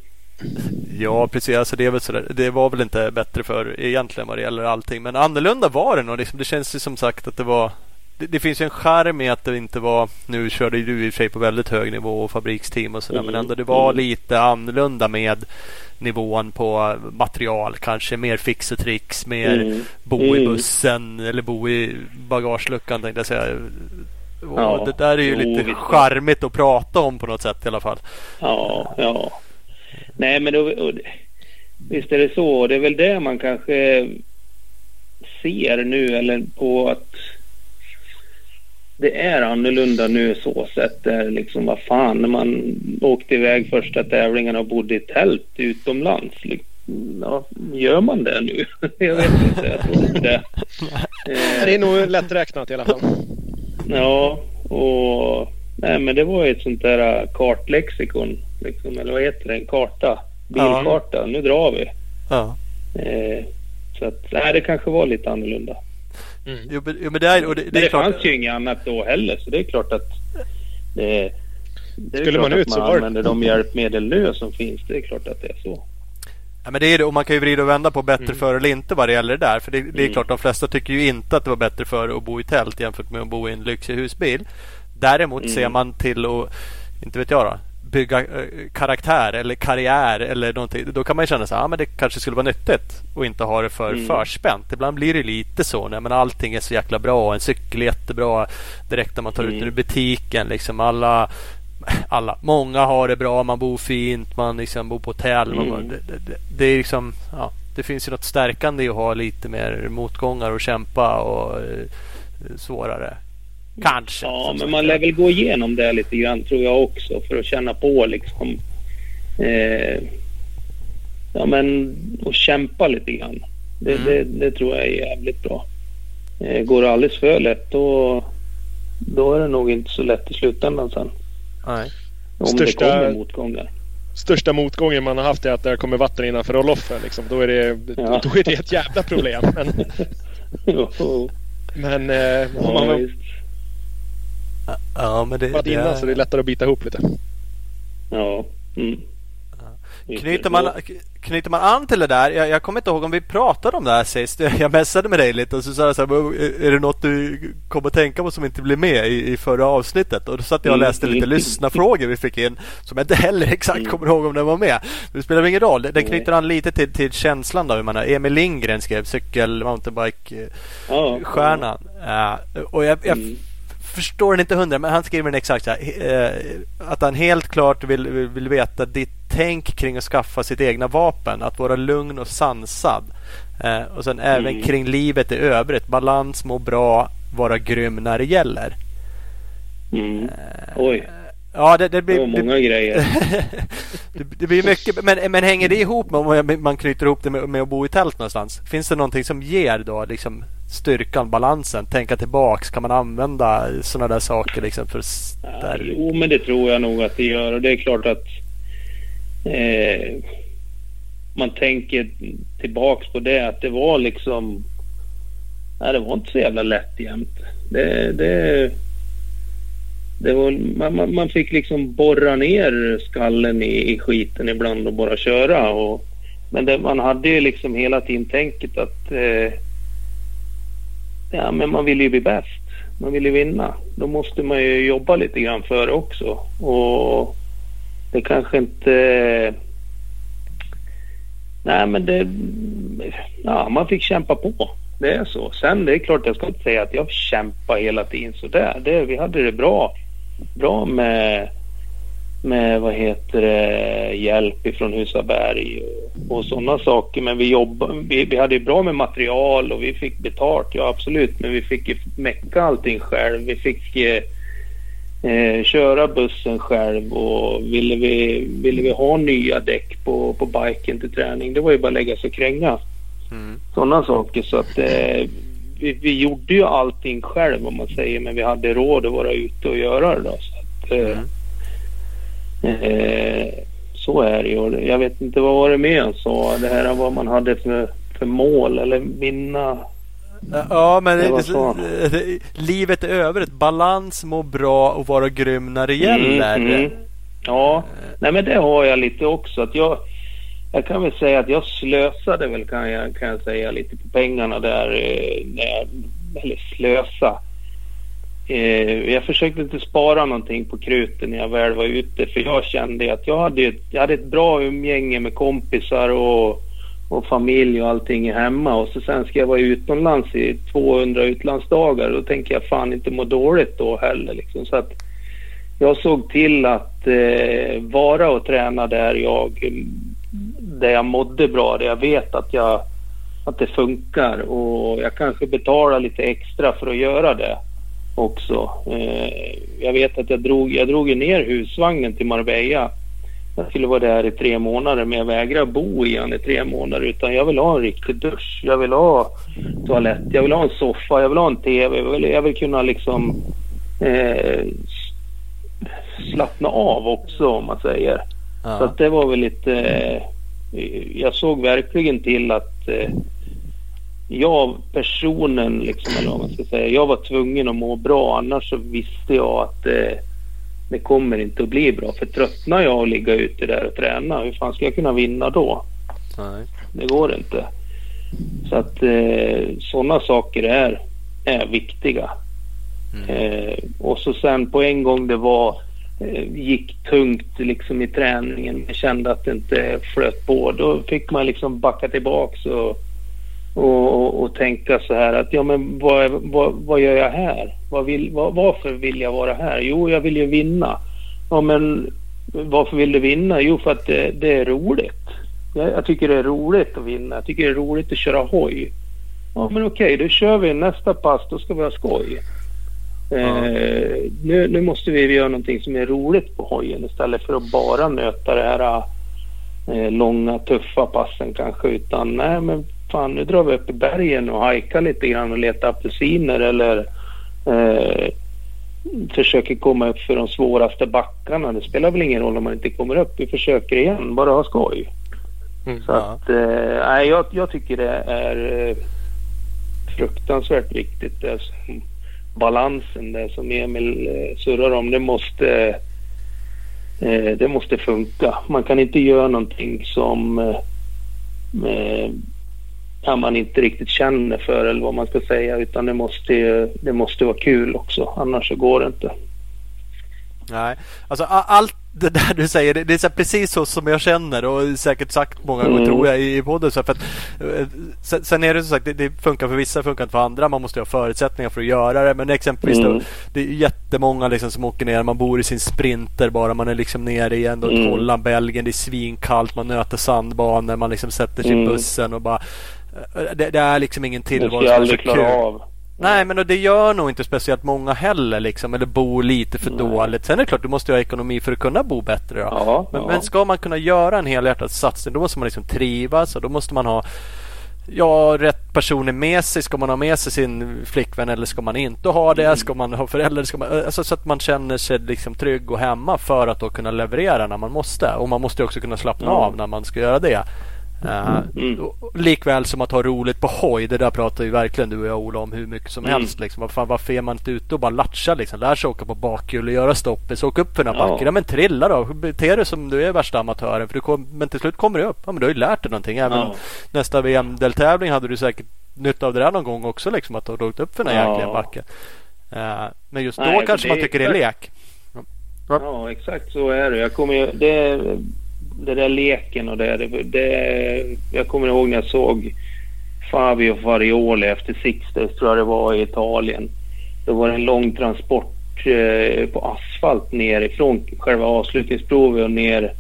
Ja precis, alltså det, är väl sådär, det var väl inte bättre för egentligen vad det gäller allting. Men annorlunda var det nog. Liksom, det känns ju som sagt att det var det, det, finns en charm i att det inte var, nu körde du i och för sig på väldigt hög nivå och fabriksteam och sådär, mm. men ändå det var lite annorlunda med nivån på material. Kanske mer fix och tricks, mer mm. bo i mm. bussen eller bo i bagageluckan tänkte jag säga. Ja, det där är ju lite charmigt att prata om på något sätt i alla fall. Ja, ja. Nej men då, visst är det så. Det är väl det man kanske ser nu eller på att det är annorlunda nu så. Där liksom vad fan när man åkte iväg första tävlingen och bodde i tält utomlands. Ja, gör man det nu? <laughs> jag vet inte. Jag tror det. <laughs> det är nog lätt räknat i alla fall. Ja, och nej, men det var ju ett sånt där kartlexikon. Liksom, eller vad heter det? En karta. Bilkarta. Ja. Nu drar vi. Ja. Eh, så att, nej, det kanske var lite annorlunda. Mm. Jo, men, det, är, och det, det, men det fanns ju inget annat då heller så det är klart att det, det är Skulle man ut så man använder de hjälpmedel nu som finns. Det är klart att det är så. Ja, men det är det och man kan ju vrida och vända på bättre mm. för eller inte vad det gäller det där. För det, det är mm. klart de flesta tycker ju inte att det var bättre för att bo i tält jämfört med att bo i en lyxig husbil. Däremot mm. ser man till att, inte vet jag då, bygga eh, karaktär eller karriär eller någonting. Då kan man känna så här, ja, men det kanske skulle vara nyttigt att inte ha det för mm. förspänt. Ibland blir det lite så. Nej, men allting är så jäkla bra. En cykel är jättebra direkt när man tar mm. ut den ur butiken. Liksom alla, alla, många har det bra. Man bor fint. Man liksom bor på hotell. Mm. Man, det, det, det, är liksom, ja, det finns ju något stärkande i att ha lite mer motgångar och kämpa och eh, svårare. Kanske. Ja, men man lär väl gå igenom det lite grann tror jag också för att känna på liksom. Eh, ja, men och kämpa lite grann. Det, mm. det, det, tror jag är jävligt bra. Eh, går det alldeles för lätt då, då är det nog inte så lätt i slutändan sen. Nej. Om största, det kommer motgångar. Största motgången man har haft är att det kommer vatten innanför roll-offen. Liksom. Då, är det, ja. då är det ett jävla problem. Men, <laughs> men eh, om man, Ja, men det, det innan så det är lättare att bita ihop lite. Ja. Mm. Knyter man, knyter man an till det där? Jag, jag kommer inte ihåg om vi pratade om det här sist. <laughs> Jag messade med dig lite och så sa jag så här, är det något du kommer att tänka på som inte blev med i, i förra avsnittet? Och då satt jag och mm, läste lite mm. lyssnarfrågor vi fick in som jag inte heller <laughs> exakt mm. kommer ihåg om den var med. Det spelar ingen roll. Den knyter an lite till, till känslan då. Man Emil Lindgren skrev cykel mountainbike-stjärnan. Ja. Uh, och jag, jag förstår den inte hundra, men han skriver den exakt så här. Eh, att han helt klart vill, vill, veta ditt tänk kring att skaffa sitt egna vapen. Att vara lugn och sansad. Eh, och sen mm. även kring livet i övrigt. Balans, må bra, vara grym när det gäller. Mm. Eh, Oj. Ja, det, det blir det många det, grejer. <laughs> det, det, blir mycket. Men, men hänger det ihop med om man knyter ihop det med, med, att bo i tält någonstans? Finns det någonting som ger då liksom styrkan, balansen, tänka tillbaks? Kan man använda sådana där saker liksom för ja, Jo, men det tror jag nog att det gör och det är klart att eh, man tänker tillbaks på det att det var liksom Nej, det var inte så jävla lätt jämt. Det, det, det var, man, man fick liksom borra ner skallen i, i skiten ibland och bara köra. Och, men det, man hade ju liksom hela tiden tänket att eh, ja, men man vill ju bli bäst. Man vill ju vinna. Då måste man ju jobba lite grann för det också. Och det kanske inte... Nej, men det... Ja, man fick kämpa på. Det är så. Sen det är klart, jag ska inte säga att jag kämpar hela tiden sådär. Det, vi hade det bra, bra med med vad heter det, hjälp ifrån Husaberg och, sådana saker. Men vi, jobbade, vi, vi hade bra med material och vi fick betalt, ja absolut. Men vi fick ju mecka allting själv. Vi fick eh, eh, köra bussen själv och ville vi, ville vi ha nya däck på, på biken till träning, det var ju bara att lägga sig och kränga. Mm. Sådana saker. Så att eh, vi, vi, gjorde ju allting själv om man säger, men vi hade råd att vara ute och göra det. Då, så att, eh, mm. Eh, så är det ju. Jag vet inte vad var det mer han sa? Det här vad man hade för, för mål eller vinna. Ja, men det, det, livet i övrigt. Balans, må bra och vara grym när det mm, gäller. Mm, mm. Ja, nej men det har jag lite också. Att jag, jag kan väl säga att jag slösade väl kan jag, kan jag säga lite på pengarna där. Eh, eller slösa. Eh, jag försökte inte spara någonting på kruten när jag väl var ute för jag kände att jag hade, ett, jag hade ett bra umgänge med kompisar och, och familj och allting hemma. Och så sen ska jag vara utomlands i 200 utlandsdagar. Då tänker jag fan inte må dåligt då heller liksom. Så att jag såg till att eh, vara och träna där jag, där jag mådde bra, där jag vet att jag att det funkar. Och jag kanske betalar lite extra för att göra det också. Eh, jag vet att jag drog, jag drog ner husvagnen till Marbella. Jag skulle vara där i tre månader men jag vägrar bo i den i tre månader utan jag vill ha en riktig dusch. Jag vill ha toalett, jag vill ha en soffa, jag vill ha en TV. Jag vill, jag vill kunna liksom eh, slappna av också om man säger. Ja. Så det var väl lite... jag såg verkligen till att eh, jag personen, liksom, eller vad man ska säga, jag var tvungen att må bra. Annars så visste jag att eh, det kommer inte att bli bra. För tröttnar jag att ligga ute där och träna, hur fan ska jag kunna vinna då? Nej. Det går inte. Så att eh, sådana saker är, är viktiga. Mm. Eh, och så sen på en gång det var eh, gick tungt liksom i träningen. Jag kände att det inte flöt på. Då fick man liksom backa tillbaks och, och, och, och tänka så här att ja men vad, vad, vad gör jag här? Vad vill, vad, varför vill jag vara här? Jo, jag vill ju vinna. Ja men varför vill du vinna? Jo, för att det, det är roligt. Jag, jag, tycker det är roligt att vinna. Jag tycker det är roligt att köra hoj. Ja men okej, då kör vi nästa pass. Då ska vi ha skoj. Eh, nu, nu, måste vi göra någonting som är roligt på hojen istället för att bara möta det här eh, långa tuffa passen kanske. Utan nej men fan nu drar vi upp i bergen och hajkar lite grann och letar apelsiner eller eh, försöker komma upp för de svåraste backarna. Det spelar väl ingen roll om man inte kommer upp. Vi försöker igen, bara ha skoj. Mm, Så ja. att, eh, jag, jag tycker det är eh, fruktansvärt viktigt. Det som, balansen det som Emil eh, surrar om, det måste eh, det måste funka. Man kan inte göra någonting som eh, ja, man inte riktigt känner för eller vad man ska säga utan det måste, det måste vara kul också annars så går det inte. Nej, alltså allt det där du säger, det, är precis så som jag känner och säkert sagt många gånger mm. tror jag i podden. Så för att, eh, sen är det som sagt, det, det, funkar för vissa, funkar inte för andra. Man måste ha förutsättningar för att göra det. Men exempelvis mm. då, det är jättemånga liksom som åker ner. Man bor i sin sprinter bara. Man är liksom nere i ändå mm. Holland, Belgien. Det är svinkallt. Man nöter sandbanor. Man liksom sätter sig i mm. bussen och bara det, det, är liksom ingen tillvaro som är så kul. Av. Nej, men det gör nog inte speciellt många heller liksom. Eller bo lite för Nej. dåligt. Sen är det klart, du måste ha ekonomi för att kunna bo bättre. Ja, men, ja. men ska man kunna göra en helhjärtad satsning då måste man liksom trivas och då måste man ha Ja, rätt personer med sig. Ska man ha med sig sin flickvän eller ska man inte ha det? Ska man ha föräldrar? Ska man, alltså, så att man känner sig liksom trygg och hemma för att då kunna leverera när man måste. Och man måste också kunna slappna ja. av när man ska göra det. Uh, mm. Likväl som att ha roligt på hoj. Det där pratar ju verkligen du och jag Ola om hur mycket som mm. helst. Liksom. Varför, varför är man inte ute och bara latchar liksom? Lär sig åka på bakhjul och göra stoppis. Åka upp för den här backen. Ja. men trilla då. Bete dig som du är värsta amatören. För du kom, men till slut kommer du upp. Ja, men du har ju lärt dig någonting. Även ja. nästa VM-deltävling hade du säkert nytta av det där någon gång också. Liksom, att du har åkt upp för den här ja. jäkla backen. Uh, men just Nej, då kanske man tycker det är lek. Ja. ja, exakt så är det. Jag kommer, det det där leken och det, det, det, Jag kommer ihåg när jag såg Fabio Farioli efter Sixters tror jag det var i Italien. Det var en lång transport eh, på asfalt ner från själva avslutningsprovet och ner,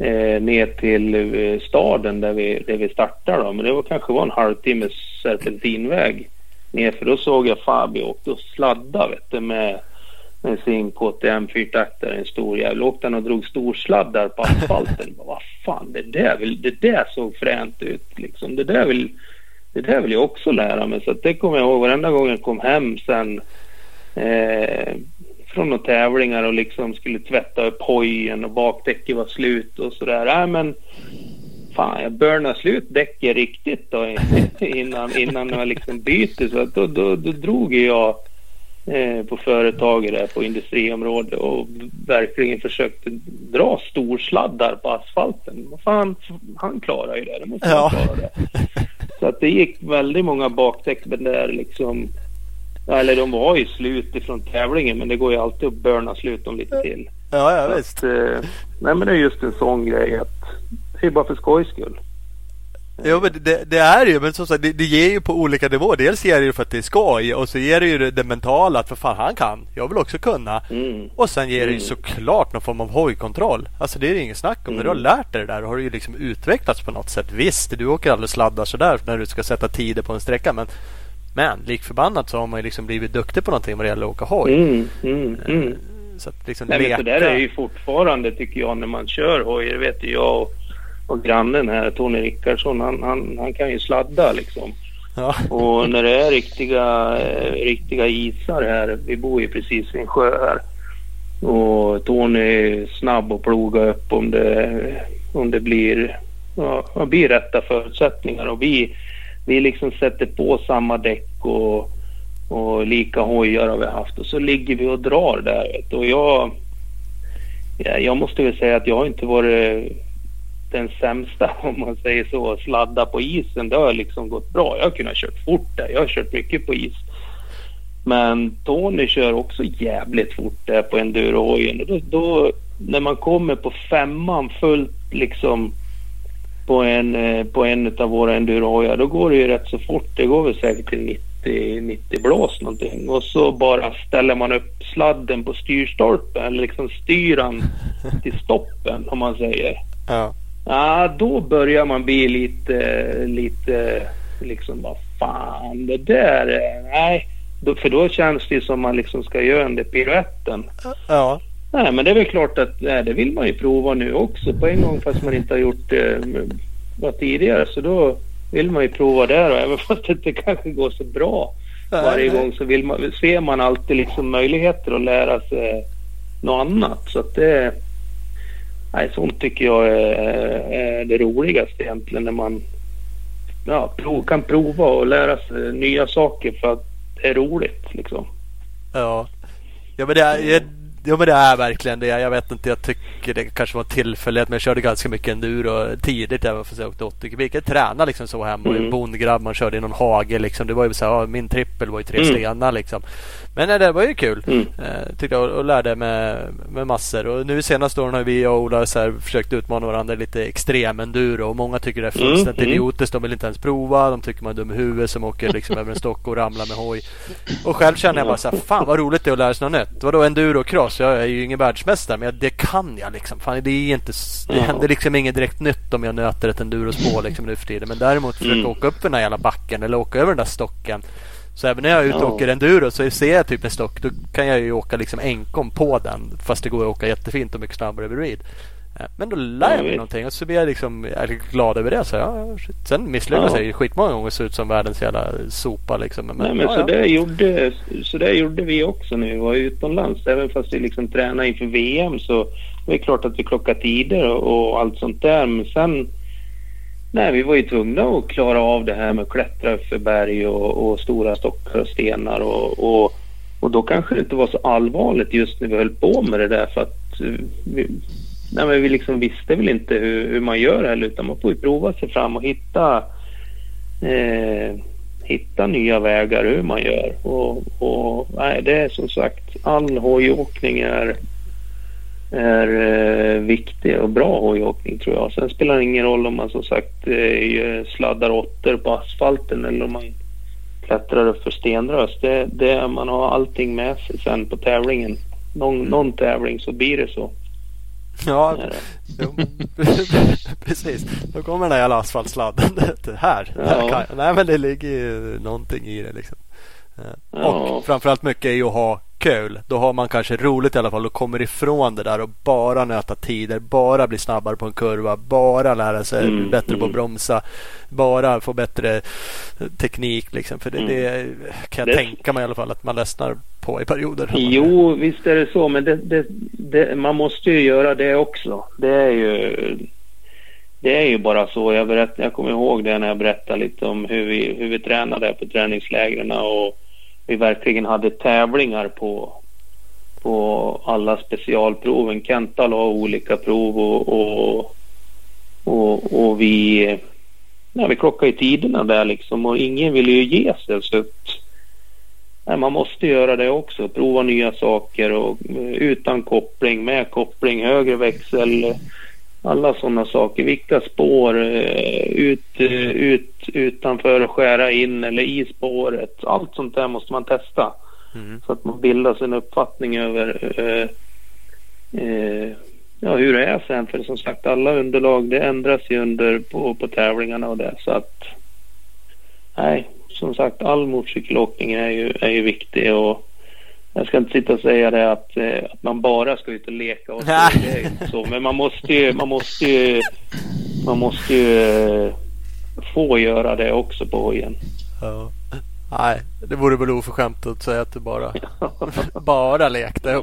eh, ner till eh, staden där vi, där vi startade. Då. Men det var kanske var en halvtimmes serpentinväg ner för då såg jag Fabio och och sladda vet du, med med sin KTM fyrtaktare, en stor jävel. Åkte han och drog storsladdar på asfalten. Vad fan, det där, vill, det där såg fränt ut liksom. Det där vill, det där vill jag också lära mig. Så det kommer jag ihåg varenda gång jag kom hem sen eh, från några tävlingar och liksom skulle tvätta upp hojen och bakdäcket var slut och sådär. Äh, men fan jag burnade slut däcket riktigt då <laughs> innan, innan jag liksom byter. Så då, då, då drog jag på företaget där på industriområdet och verkligen försökte dra storsladdar på asfalten. Fan, han klarar ju det. Det måste ja. klara det. Så att det gick väldigt många bakdäck där liksom. Eller de var ju slut ifrån tävlingen men det går ju alltid att burna slut dem lite till. Ja, ja visst. Att, eh, nej men det är just en sån grej att det är bara för skojs skull. Jo men det, det, är ju, men som sagt det, det ger ju på olika nivåer. Dels ger det ju för att det är skoj och så ger det ju det, mentala att för fan han kan. Jag vill också kunna. Mm. Och sen ger det ju mm. såklart någon form av hojkontroll. Alltså det är det inget snack om. Mm. När du har mm. lärt dig det där har du ju liksom utvecklats på något sätt. Visst, du åker aldrig sladdar sådär när du ska sätta tider på en sträcka men men lik förbannat så har man ju liksom blivit duktig på någonting vad det gäller att åka hoj. Mm, mm, mm. Så att liksom Nej, leka... men så där är ju fortfarande tycker jag när man kör hoj. Det vet ju jag och och grannen här, Tony Rickardsson, han, han, han kan ju sladda liksom. Ja. Och när det är riktiga, eh, riktiga isar här, vi bor ju precis vid en sjö här. Och Tony är snabb att ploga upp om det, om det blir ja, blir rätta förutsättningar och vi, vi liksom sätter på samma däck och, och lika hojar har vi haft och så ligger vi och drar där. Och jag, ja, jag måste väl säga att jag har inte varit den sämsta <laughs> om man säger så. Sladda på isen, det har liksom gått bra. Jag har kunnat kört fort där. Jag har kört mycket på is. Men Tony kör också jävligt fort där på endurohojen. Då, då, när man kommer på femman fullt liksom på en, eh, på en av våra endurohojar, då går det ju rätt så fort. Det går väl säkert till 90, 90 blås någonting. Och så bara ställer man upp sladden på styrstolpen, eller liksom styran <laughs> till stoppen om man säger. Ja. Ja, då börjar man bli lite, lite liksom vad fan det där, nej. För då känns det som man liksom ska göra den där piruetten. Ja. Nej, men det är väl klart att nej, det vill man ju prova nu också på en gång fast man inte har gjort det eh, tidigare. Så då vill man ju prova där och även <laughs> fast det inte kanske går så bra varje gång så vill man, ser man alltid liksom möjligheter att lära sig något annat. Så att det, nej, sånt tycker jag är, det roligaste egentligen när man ja, kan prova och lära sig nya saker för att det är roligt liksom. Ja. Ja men det är, Ja men det är verkligen det. Jag vet inte, jag tycker det kanske var en tillfällighet men jag körde ganska mycket enduro tidigt även fast jag åkte 80 kubik. Jag tränade liksom så hemma. Mm. En bondgrabb, man körde i någon hage liksom. Det var ju så här, min trippel var ju tre mm. stenar liksom. Men nej, det var ju kul. Mm. Eh, tyckte jag och lärde med, med massor. Och nu senaste åren har vi och Ola så här, försökt utmana varandra lite extrem enduro. Och många tycker det är mm, fullständigt mm. idiotiskt. De vill inte ens prova. De tycker man är dum i huvudet som åker liksom över en stock och ramlar med hoj. Och själv känner jag bara så här, fan vad roligt det är att lära sig något nytt. Vadå endurocross? Jag är ju ingen världsmästare men det kan jag liksom. Fan, det är inte, det händer liksom inget direkt nytt om jag nöter ett endurospår liksom nu för tiden. Men däremot försöka mm. åka upp den här jävla backen eller åka över den där stocken. Så även när jag är ute och åker enduro så ser jag typ en stock då kan jag ju åka liksom enkom på den fast det går att åka jättefint och mycket snabbare reed. Eh, men då lär jag mig någonting och så blir jag liksom jag glad över det. Så ja, Sen misslyckas ja. jag skitmånga gånger och ser ut som världens jävla sopa. Liksom. Men, Nej, men ja, så, ja. Det gjorde, så det gjorde vi också när vi var utomlands. Även fast vi liksom tränade inför VM så det är klart att vi klockade tider och, och allt sånt där. Men sen Nej, vi var ju tvungna att klara av det här med att klättra för berg och, och stora stockar och stenar och, och, och, då kanske det inte var så allvarligt just när vi höll på med det där för att eh, vi, nej, men vi liksom visste väl inte hur, hur man gör heller utan man får ju prova sig fram och hitta eh, hitta nya vägar hur man gör och, och nej, det är som sagt all hojåkning är är eh, viktig och bra hojåkning tror jag. Sen spelar det ingen roll om man som sagt eh, sladdar åttor på asfalten eller om man klättrar upp för stenrös. Det, det, man har allting med sig sen på tävlingen. Någon, mm. någon tävling så blir det så. Ja, <laughs> <laughs> precis. Då kommer den där jävla asfaltsladden. <laughs> här. Ja. här kan, nej, men det ligger ju någonting i det liksom. Ja. Och framförallt mycket är ju att ha kul. Då har man kanske roligt i alla fall och kommer ifrån det där och bara nöta tider, bara bli snabbare på en kurva, bara lära sig mm, bättre mm. på att mm. bromsa, bara få bättre teknik. Liksom. För det, mm. det kan jag det... tänka mig i alla fall att man ledsnar på i perioder. Jo, visst är det så, men det, man måste ju göra det också. Det är ju det är ju bara så. Jag, berätt, jag kommer ihåg det när jag berättade lite om hur vi, hur vi tränade på träningslägren och vi verkligen hade tävlingar på, på alla specialproven. Kenta la olika prov och, och, och, och vi, ja, vi klockade i tiderna där liksom och ingen ville ju ge sig. Så att, nej, man måste göra det också, prova nya saker och eh, utan koppling, med koppling, högre växel alla sådana saker. Vilka spår eh, ut, eh, ut utanför skära in eller i spåret. Allt sånt där måste man testa. Mm. Så att man bildar sig en uppfattning över eh, eh, ja, hur det är sen. För som sagt alla underlag det ändras ju under på, på tävlingarna och det. Så att nej, som sagt all motorcykelåkning är ju, är ju viktig. Och jag ska inte sitta och säga det att, eh, att man bara ska ut och leka och så. Det är inte så. Men man måste ju, man måste ju, man måste ju eh, få göra det också på hojen. Ja. Nej, det vore väl oförskämt att säga att du bara, <laughs> bara lekte.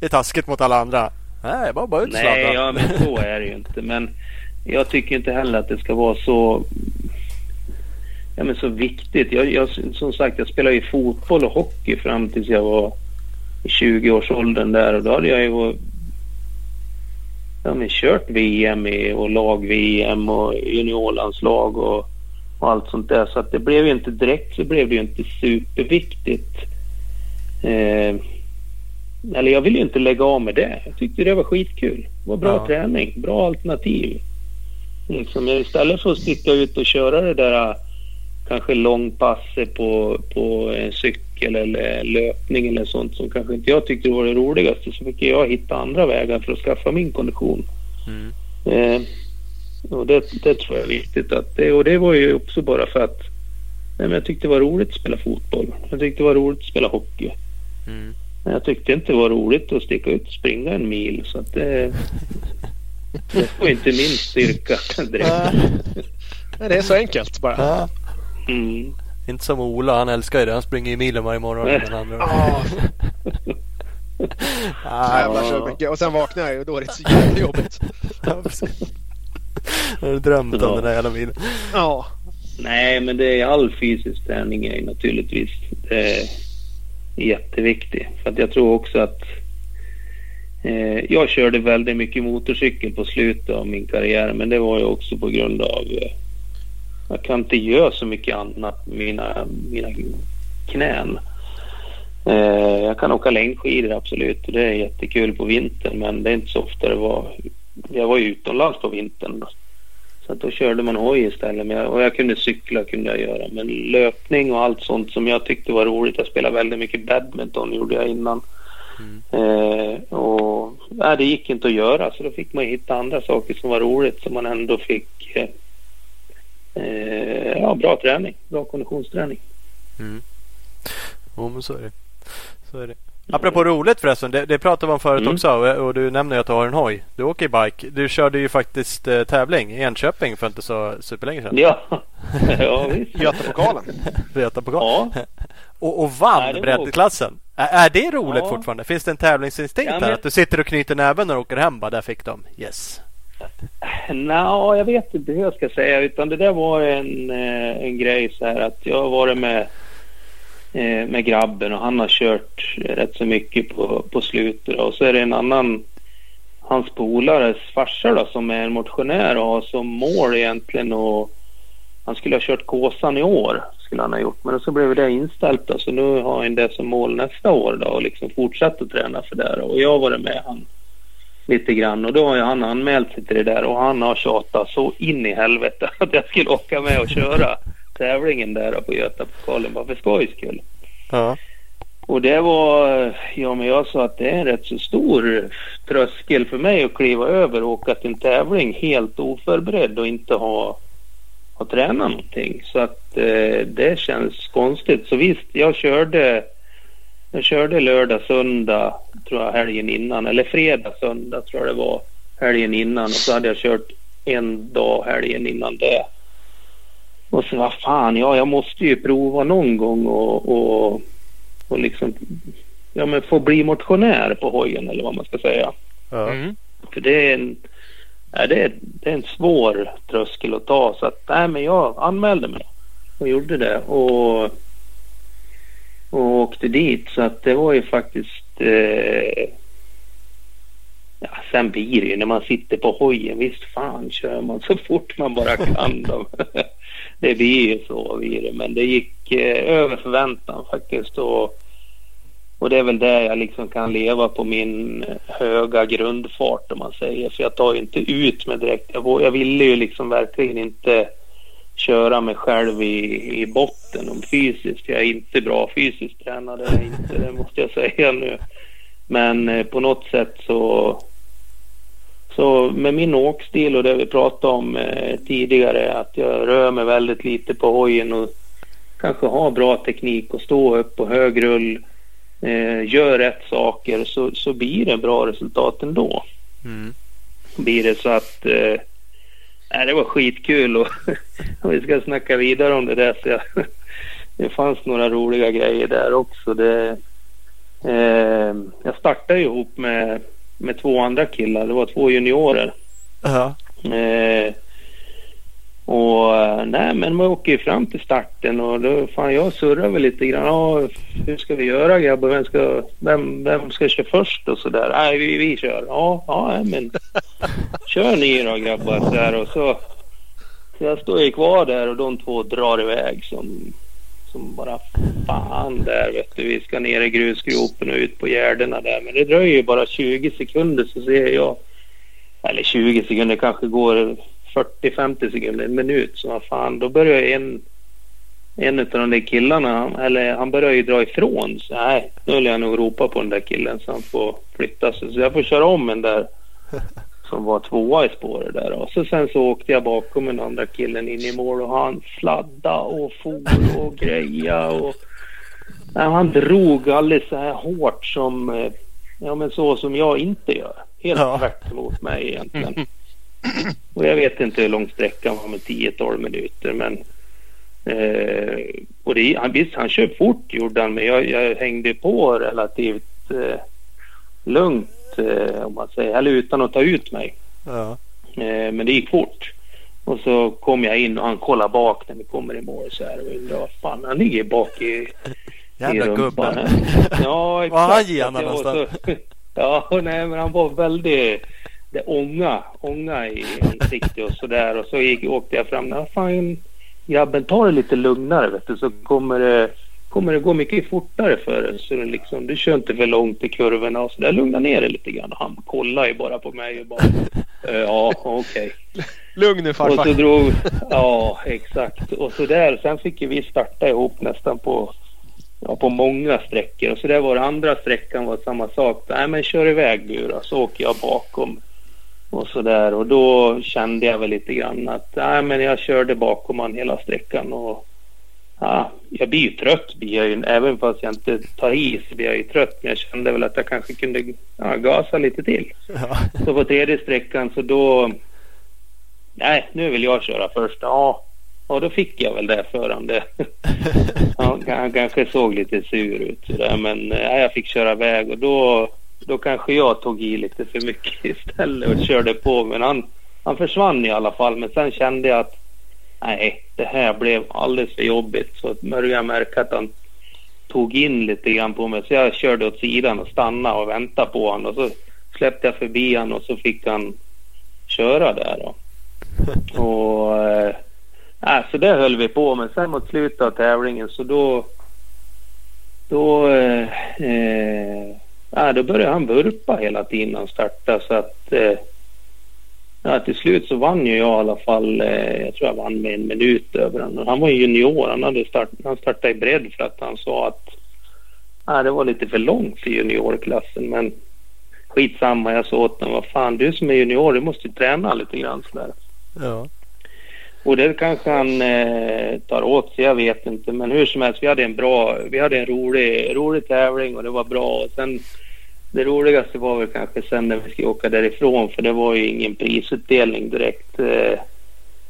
Det är taskigt mot alla andra. Nej, bara, bara ut Nej, ja, men så är det ju inte. Men jag tycker inte heller att det ska vara så ja, men så viktigt. Jag, jag, som sagt, jag spelade ju fotboll och hockey fram tills jag var i 20-årsåldern där och då hade jag ju ja, men kört VM i, och lag-VM och juniorlandslag och, och allt sånt där. Så att det blev ju inte direkt så blev det ju inte superviktigt. Eh, eller jag ville ju inte lägga av med det. Jag tyckte det var skitkul. Det var bra ja. träning, bra alternativ. Liksom, istället för att sticka ut och köra det där kanske långpasset på, på en cykel eller löpning eller sånt som kanske inte jag tyckte var det roligaste så fick jag hitta andra vägar för att skaffa min kondition. Mm. Eh, och det, det, tror jag är viktigt. Att det, och det var ju också bara för att nej, men jag tyckte det var roligt att spela fotboll. Jag tyckte det var roligt att spela hockey. Mm. Men jag tyckte inte det var roligt att sticka ut och springa en mil. Så att det, <laughs> det var inte min styrka <laughs> direkt. Nej, det är så enkelt bara. Mm. Inte som Ola, han älskar ju det. Han springer i milen varje morgon. Den andra. ah. <laughs> ah, så mycket. Och sen vaknar jag och då är det så jävla jobbigt. <laughs> ja, jag har drömt om den där jävla milen. Ja. Nej, men det är all fysisk träning är naturligtvis det är jätteviktigt. För att jag tror också att eh, jag körde väldigt mycket motorcykel på slutet av min karriär, men det var ju också på grund av eh, jag kan inte göra så mycket annat med mina, mina knän. Eh, jag kan åka längdskidor absolut och det är jättekul på vintern men det är inte så ofta det var. Jag var ju utomlands på vintern då. Så att då körde man hoj istället. Men jag, och jag kunde cykla kunde jag göra. Men löpning och allt sånt som jag tyckte var roligt. Jag spelade väldigt mycket badminton gjorde jag innan. Mm. Eh, och nej, det gick inte att göra så då fick man hitta andra saker som var roligt som man ändå fick eh, eh, ja, bra träning, bra konditionsträning. Mm. Jo, men så är det. Så är det. Apropå roligt förresten, det, det pratade vi om förut mm. också och du nämner att du har en hoj. Du åker bike. Du körde ju faktiskt eh, tävling i Enköping för inte så superlänge sedan. Ja, <laughs> ja visst. <laughs> Götapokalen. <laughs> Götapokalen. Ja. Och, och vann breddklassen. Är, är det roligt ja. fortfarande? Finns det en tävlingsinstinkt ja, men... där? Att du sitter och knyter näven när du åker hem bara, där fick de. Yes. Nå, jag vet inte hur jag ska säga. Utan det där var en, eh, en grej så här att jag har varit med, eh, med grabben och han har kört rätt så mycket på, på slutet. Och så är det en annan, hans polares farsa då, som är en motionär och har som mål egentligen och han skulle ha kört Kåsan i år, skulle han ha gjort. Men så blev det inställt då, så nu har han det som mål nästa år då och liksom fortsatt att träna för det. Och jag har varit med han lite grann och då har han anmält sig till det där och han har tjatat så in i helvete <laughs> att jag skulle åka med och köra <laughs> tävlingen där på Götapokalen bara för skojs skull. Ja. Och det var, ja men jag sa att det är en rätt så stor tröskel för mig att kliva över och åka till en tävling helt oförberedd och inte ha, ha tränat någonting. Så att eh, det känns konstigt. Så visst, jag körde jag körde lördag, söndag tror jag helgen innan. Eller fredag, söndag tror jag det var helgen innan. Och så hade jag kört en dag helgen innan det. Och så vad fan, ja jag måste ju prova någon gång och, och, och liksom ja, men få bli motionär på hojen eller vad man ska säga. Mm. För det är en ja, det, är, det är en svår tröskel att ta så att nej men jag anmälde mig och gjorde det. Och och åkte dit. Så att det var ju faktiskt... Eh, ja, sen blir det ju när man sitter på hojen. Visst fan kör man så fort man bara <laughs> kan. Det blir ju så blir det. Men det gick eh, över förväntan faktiskt. Och, och det är väl där jag liksom kan leva på min höga grundfart om man säger. För jag tar ju inte ut mig direkt. Jag, jag ville ju liksom verkligen inte köra mig själv i, i botten om fysiskt. Jag är inte bra fysiskt tränad, det, är inte, det måste jag säga nu. Men eh, på något sätt så, så med min åkstil och det vi pratade om eh, tidigare att jag rör mig väldigt lite på hojen och kanske har bra teknik och stå upp på hög rull, eh, gör rätt saker så, så blir det bra resultat ändå. Mm. Blir det så att eh, Nej, det var skitkul och, och <laughs> vi ska snacka vidare om det där. Så jag, <laughs> det fanns några roliga grejer där också. Det, eh, jag startade ihop med, med två andra killar. Det var två juniorer. Uh-huh. Eh, och eh, nej, men man åker ju fram till starten och då, fan jag surrar väl lite grann. Ja, hur ska vi göra grabbar? Vem ska, vem, vem ska köra först och sådär? Nej, vi, vi kör. Ja, ja, men <laughs> kör ni då grabbar. Så, här, och så, så jag står ju kvar där och de två drar iväg som, som bara fan där vet du. Vi ska ner i grusgropen och ut på gärdena där. Men det dröjer ju bara 20 sekunder så ser jag, eller 20 sekunder kanske går 40-50 sekunder, en minut. Så vad fan, då börjar en, en av de där killarna, eller han börjar ju dra ifrån. Så nej, nu vill jag nog ropa på den där killen så han får flytta sig. Så jag får köra om en där <laughs> som var tvåa i spåret där. Och så sen så åkte jag bakom den andra killen in i mål och han sladda och for och greja och nej, han drog alldeles så här hårt som, eh, ja men så som jag inte gör. Helt Ja. tvärt emot mig egentligen. <laughs> <clears throat> Och jag vet inte hur lång sträckan var med 10-12 minuter men eh, och det, han, visst han kör fort gjorde han men jag, jag hängde på relativt eh, lugnt eh, om man säger, eller utan att ta ut mig. Ja. Eh, men det gick fort. Och så kom jag in och han kollar bak när vi kommer i mål så här och undrar vad fan han ligger bak i, <laughs> Jävla i rumpan. gubbe. Ja, <laughs> Vad han exakt. genom Och någonstans? så- <laughs> Ja, nej men han var väldigt det ånga, ånga i ansiktet och sådär och så gick, åkte jag fram. Ja, fan grabben ta det lite lugnare vet du så kommer det, kommer det gå mycket fortare för dig. Så det liksom, du kör inte för långt i kurvorna och så där. Lugna ner dig lite grann. Och han kollar ju bara på mig och bara <laughs> "Eh, ja okej. Lugn nu Och så farfar. drog, <laughs> ja exakt. Och så där, sen fick vi starta ihop nästan på, ja, på många sträckor. Och så där var det andra sträckan var samma sak. Nej men kör iväg du då, så åker jag bakom. Och så där och då kände jag väl lite grann att nej men jag körde bakom han hela sträckan och ja, jag blir ju trött blir jag ju, även fast jag inte tar i så blir jag ju trött. Men jag kände väl att jag kanske kunde ja, gasa lite till. Ja. Så på tredje sträckan så då... Nej, nu vill jag köra först. Ja, och då fick jag väl det för han. <laughs> Han, kanske såg lite sur ut sådär, men eh, jag fick köra väg och då, då kanske jag tog i lite för mycket <laughs> istället och körde på. Men han, han försvann i alla fall. Men sen kände jag att nej, det här blev alldeles för jobbigt. Så började jag märka att han tog in lite grann på mig. Så jag körde åt sidan och stannade och väntade på honom. Och så släppte jag förbi honom och så fick han köra där då. <laughs> Och eh, äh, så det höll vi på med. Sen mot slutet av tävlingen så då då, eh, eh, ja, då började han vurpa hela tiden när han startade så att eh, ja, till slut så vann ju jag i alla fall, eh, jag tror jag vann med en minut över honom. Han var ju junior, han, hade start, han startade i bredd för att han sa att ja, det var lite för långt för juniorklassen men skitsamma, jag sa åt honom, vad fan du som är junior, du måste ju träna lite grann sådär. Ja. Och det kanske han eh, tar åt sig, jag vet inte. Men hur som helst, vi hade en bra, vi hade en rolig, rolig tävling och det var bra. Och sen, det roligaste var väl kanske sen när vi skulle åka därifrån för det var ju ingen prisutdelning direkt eh,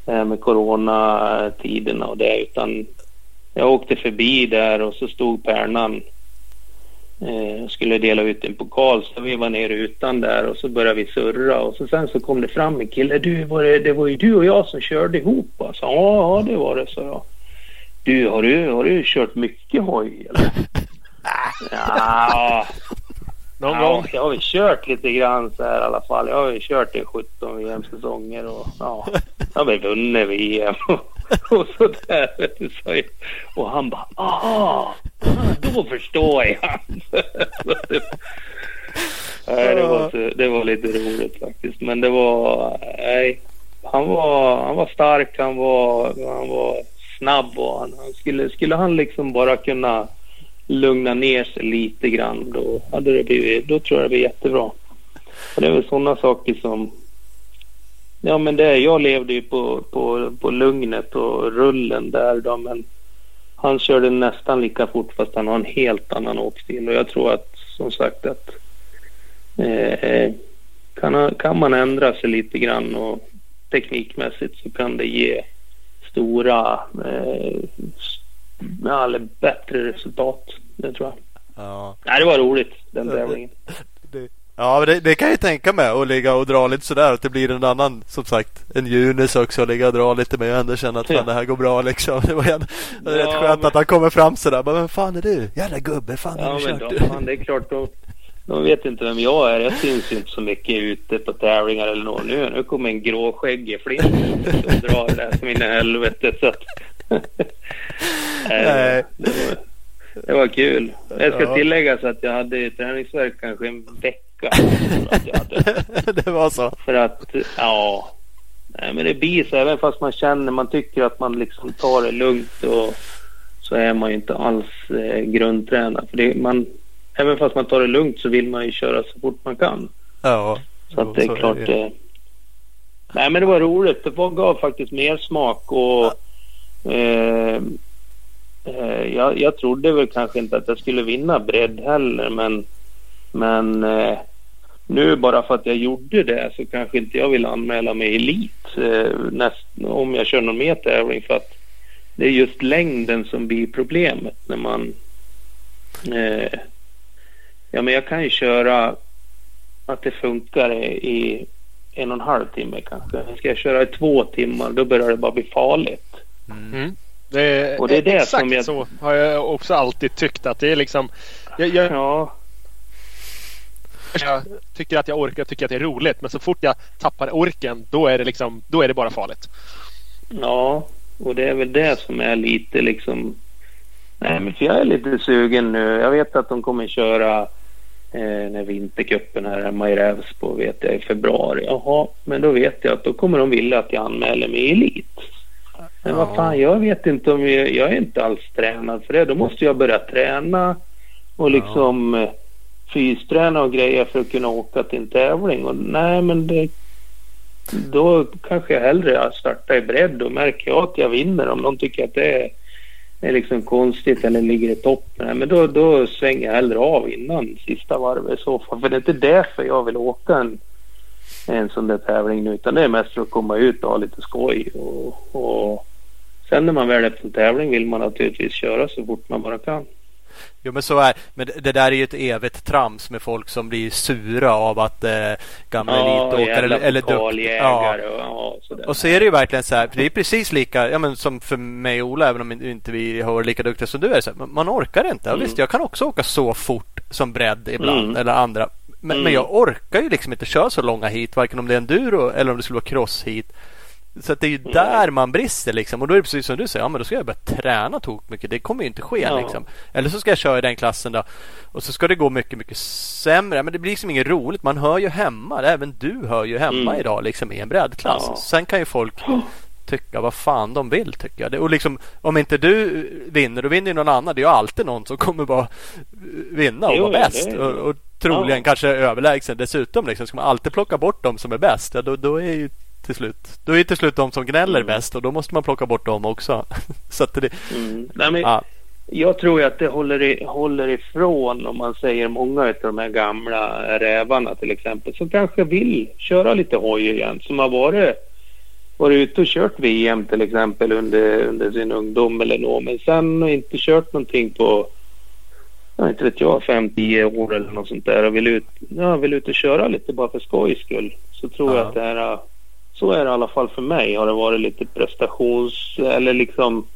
eh, med coronatiderna och det utan jag åkte förbi där och så stod Pärnan eh, skulle dela ut en pokal så vi var nere utan där och så började vi surra och så sen så kom det fram en kille. Du, var det, det var ju du och jag som körde ihop alltså. Ja, ja det var det, så jag. Du, har du, har du kört mycket hoj eller? <laughs> ja, Någon ja, gång. jag har väl kört lite grann så här i alla fall. Jag har ju kört i 17 VM-säsonger och ja, jag har väl vunnit VM och sådär. så jag- Och han bara, aha, då förstår jag. <laughs> Nej, det, var så, det var lite roligt faktiskt. Men det var, nej, han var, han var stark, han var, han var snabb och han, han skulle, skulle han liksom bara kunna lugna ner sig lite grann då hade det blivit, då tror jag det blir jättebra. Och det är väl sådana saker som Ja men det, jag levde ju på, på, på lugnet och rullen där då men han körde nästan lika fort fast han har en helt annan åkstil och jag tror att som sagt att eh, kan, kan man ändra sig lite grann och teknikmässigt så kan det ge stora eh, ja, eller bättre resultat. Det tror jag. Ja. Nej, det var roligt den tävlingen. Det, Ja, det, det, kan jag tänka mig att ligga och dra lite sådär. Att det blir en annan, som sagt, en Junis också. Och ligga och dra lite med och ändå känna att fan, det här går bra liksom. <laughs> Det var, var ja, rätt skönt men... att han kommer fram sådär. Men vem fan är du? Jävla gubbe, fan ja, har du kört? Då, fan, det är klart. Då, de vet inte vem jag är. Jag syns inte så mycket ute på tävlingar eller något. Nu, nu kommer en gråskäggig flint och drar det där som in i helvete. Så att... Nej. Det var, det var kul. Jag ska ja. tillägga så att jag hade träningsverk kanske en vecka. <laughs> det var så? För att, ja. Nej, men det blir så även fast man känner, man tycker att man liksom tar det lugnt och så är man ju inte alls eh, grundtränad. För det, man, även fast man tar det lugnt så vill man ju köra så fort man kan. Ja. Så att det är klart. Är det. Eh, nej men det var roligt. Det var, gav faktiskt mer smak och eh, eh, jag, jag trodde väl kanske inte att jag skulle vinna bredd heller men men eh, nu bara för att jag gjorde det så kanske inte jag vill anmäla mig elit eh, näst, om jag kör någon mer tävling för att det är just längden som blir problemet när man eh, Ja, men jag kan ju köra att det funkar i en och en halv timme kanske. Ska jag köra i två timmar då börjar det bara bli farligt. Mm. mm. Det är, och det är det exakt som jag... så har jag också alltid tyckt att det är liksom. Jag, jag... Ja. Jag tycker att jag orkar, jag tycker att det är roligt. Men så fort jag tappar orken då är det liksom, då är det bara farligt. Ja, och det är väl det som är lite liksom. Nej, men för jag är lite sugen nu. Jag vet att de kommer köra eh, när vintercupen här hemma i Rävsbo vet jag i februari. Jaha, men då vet jag att då kommer de vilja att jag anmäler mig i elit. Men vad fan, jag vet inte om jag, jag är inte alls tränad för det. Då måste jag börja träna och liksom ja. Eh, fysträna och grejer för att kunna åka till en tävling. Och nej, men det, då kanske jag hellre startar i bredd. Då märker jag att jag vinner. Om någon tycker att det är är liksom konstigt eller ligger i toppen. Men då, då svänger jag hellre av innan sista varvet i så fall. För det är inte därför jag vill åka en, en sån där tävling nu. Utan det är mest för att komma ut och ha lite skoj. Och, och sen när man väl är på en tävling vill man naturligtvis köra så fort man bara kan. Jo men så är Men det där är ju ett evigt trams med folk som blir sura av att eh, gamla ja, elitåkare eller, eller ja. och, ja, och så är det ju verkligen så här. Det är precis lika ja, men som för mig och Ola även om inte vi har lika duktiga som du är. Så här, man orkar inte. Ja, mm. Visst jag kan också åka så fort som bredd ibland mm. eller andra. Men, mm. men jag orkar ju liksom inte köra så långa hit varken om det är enduro eller om det skulle vara cross hit. Så det är ju mm. där man brister liksom. Och då är det precis som du säger. Ja men då ska jag börja träna tok mycket. Det kommer ju inte ske ja. liksom. Eller så ska jag köra i den klassen då. Och så ska det gå mycket, mycket sämre. Men det blir liksom inget roligt. Man hör ju hemma. Även du hör ju hemma mm. idag liksom i en breddklass. Ja. Sen kan ju folk tycka vad fan de vill tycker jag. Och liksom om inte du vinner då vinner ju någon annan. Det är ju alltid någon som kommer bara vinna och jo, vara bäst. Och, och, troligen ja. kanske överlägsen dessutom. Liksom. Ska man alltid plocka bort dem som är bäst. Ja, då, då är ju till slut. Då är det till slut de som gnäller mm. bäst och då måste man plocka bort dem också. <laughs> så det, mm. Nej, men ja. Jag tror ju att det håller, i, håller ifrån om man säger många av de här gamla rävarna till exempel som kanske vill köra lite hoj igen som har varit, varit ute och kört VM till exempel under, under sin ungdom eller något men sen inte kört någonting på jag inte vet jag, fem, tio år eller något sånt där och vill ut, ja, vill ut och köra lite bara för skojs skull. Så tror ja. jag att det här så är det i alla fall för mig. Har det varit lite prestations eller liksom.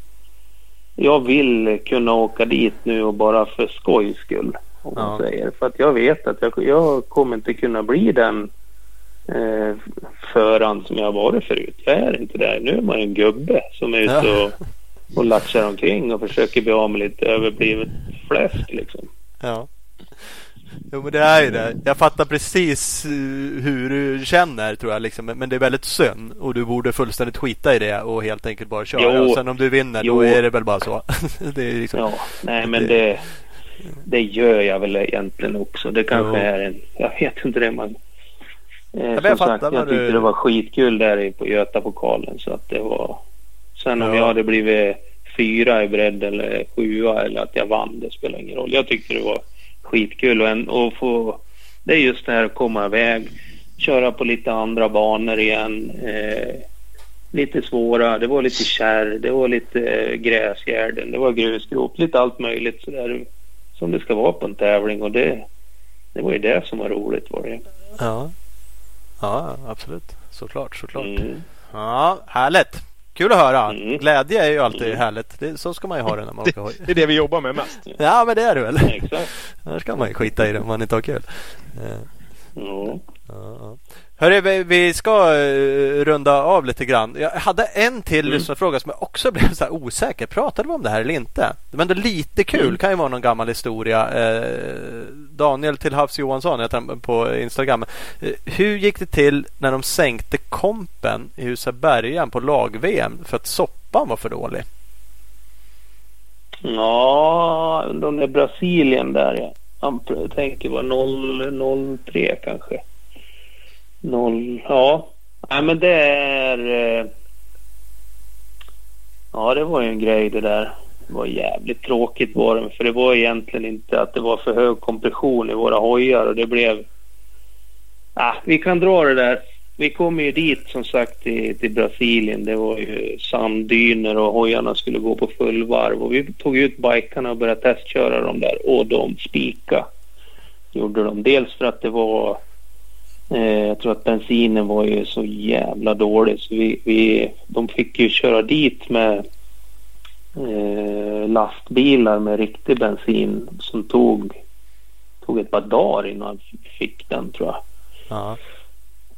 Jag vill kunna åka dit nu och bara för skojs skull. Om ja. man säger. För att jag vet att jag, jag kommer inte kunna bli den eh, föraren som jag har varit förut. Jag är inte där. Nu är man en gubbe som är ute och, och latchar omkring och försöker bli av med lite överblivet fläsk liksom. Ja. Jo men det är ju det. Jag fattar precis eh, hur du känner tror jag. Liksom. Men det är väldigt synd. Och du borde fullständigt skita i det och helt enkelt bara köra. Jo. Och sen om du vinner jo. då är det väl bara så. <laughs> det är liksom, ja, nej men det, det gör jag väl egentligen också. Det kanske jo. är en, jag vet inte det man. Eh, jag som sagt, jag tyckte du... det var skitkul där på Götapokalen så att det var. Sen om ja. jag hade blivit fyra i bredd eller sjua eller att jag vann, det spelar ingen roll. Jag tyckte det var skitkul och, en, och få, det är just det här att komma iväg, köra på lite andra banor igen. Eh, lite svåra, det var lite kärr, det var lite eh, gräsgärden, det var grusgrop, lite allt möjligt sådär som det ska vara på en tävling och det, det var ju det som var roligt var det. Ja, ja absolut. Såklart, såklart. Mm. Ja, härligt. Kul att höra. Mm. Glädje är ju alltid Mm. härligt. Det, så ska man ju ha det när man åker hoj. Det är det vi jobbar med mest. Ja, men det är det väl. Exakt. Annars kan man ju skita i det om man inte har kul. Eh, Ja. Ja, ja. Hörru, vi, ska eh, runda av lite grann. Jag hade en till Mm. lyssnarfråga som jag också blev så osäker. Pratade vi om det här eller inte? Men det är lite kul. Mm. kan ju vara någon gammal historia. Eh, Daniel till Havs Johansson heter han på Instagram. Eh, hur gick det till när de sänkte kompen i Husabergan på lag-VM för att soppan var för dålig? Ja, de där Brasilien där ja. Jag tänker var 0, 03 kanske. Noll, ja. Nej men det är... Eh, ja det var ju en grej det där. Det var jävligt tråkigt var det. För det var egentligen inte att det var för hög kompression i våra hojar och det blev... Ah, vi kan dra det där. Vi kom ju dit som sagt till, till Brasilien. Det var ju sanddyner och hojarna skulle gå på fullvarv. Och vi tog ut bikarna och började testköra dem där och de spika. Gjorde de. Dels för att det var... Eh, jag tror att bensinen var ju så jävla dålig så vi, vi, de fick ju köra dit med eh, lastbilar med riktig bensin som tog, tog ett par dagar innan vi fick den tror jag. Ja.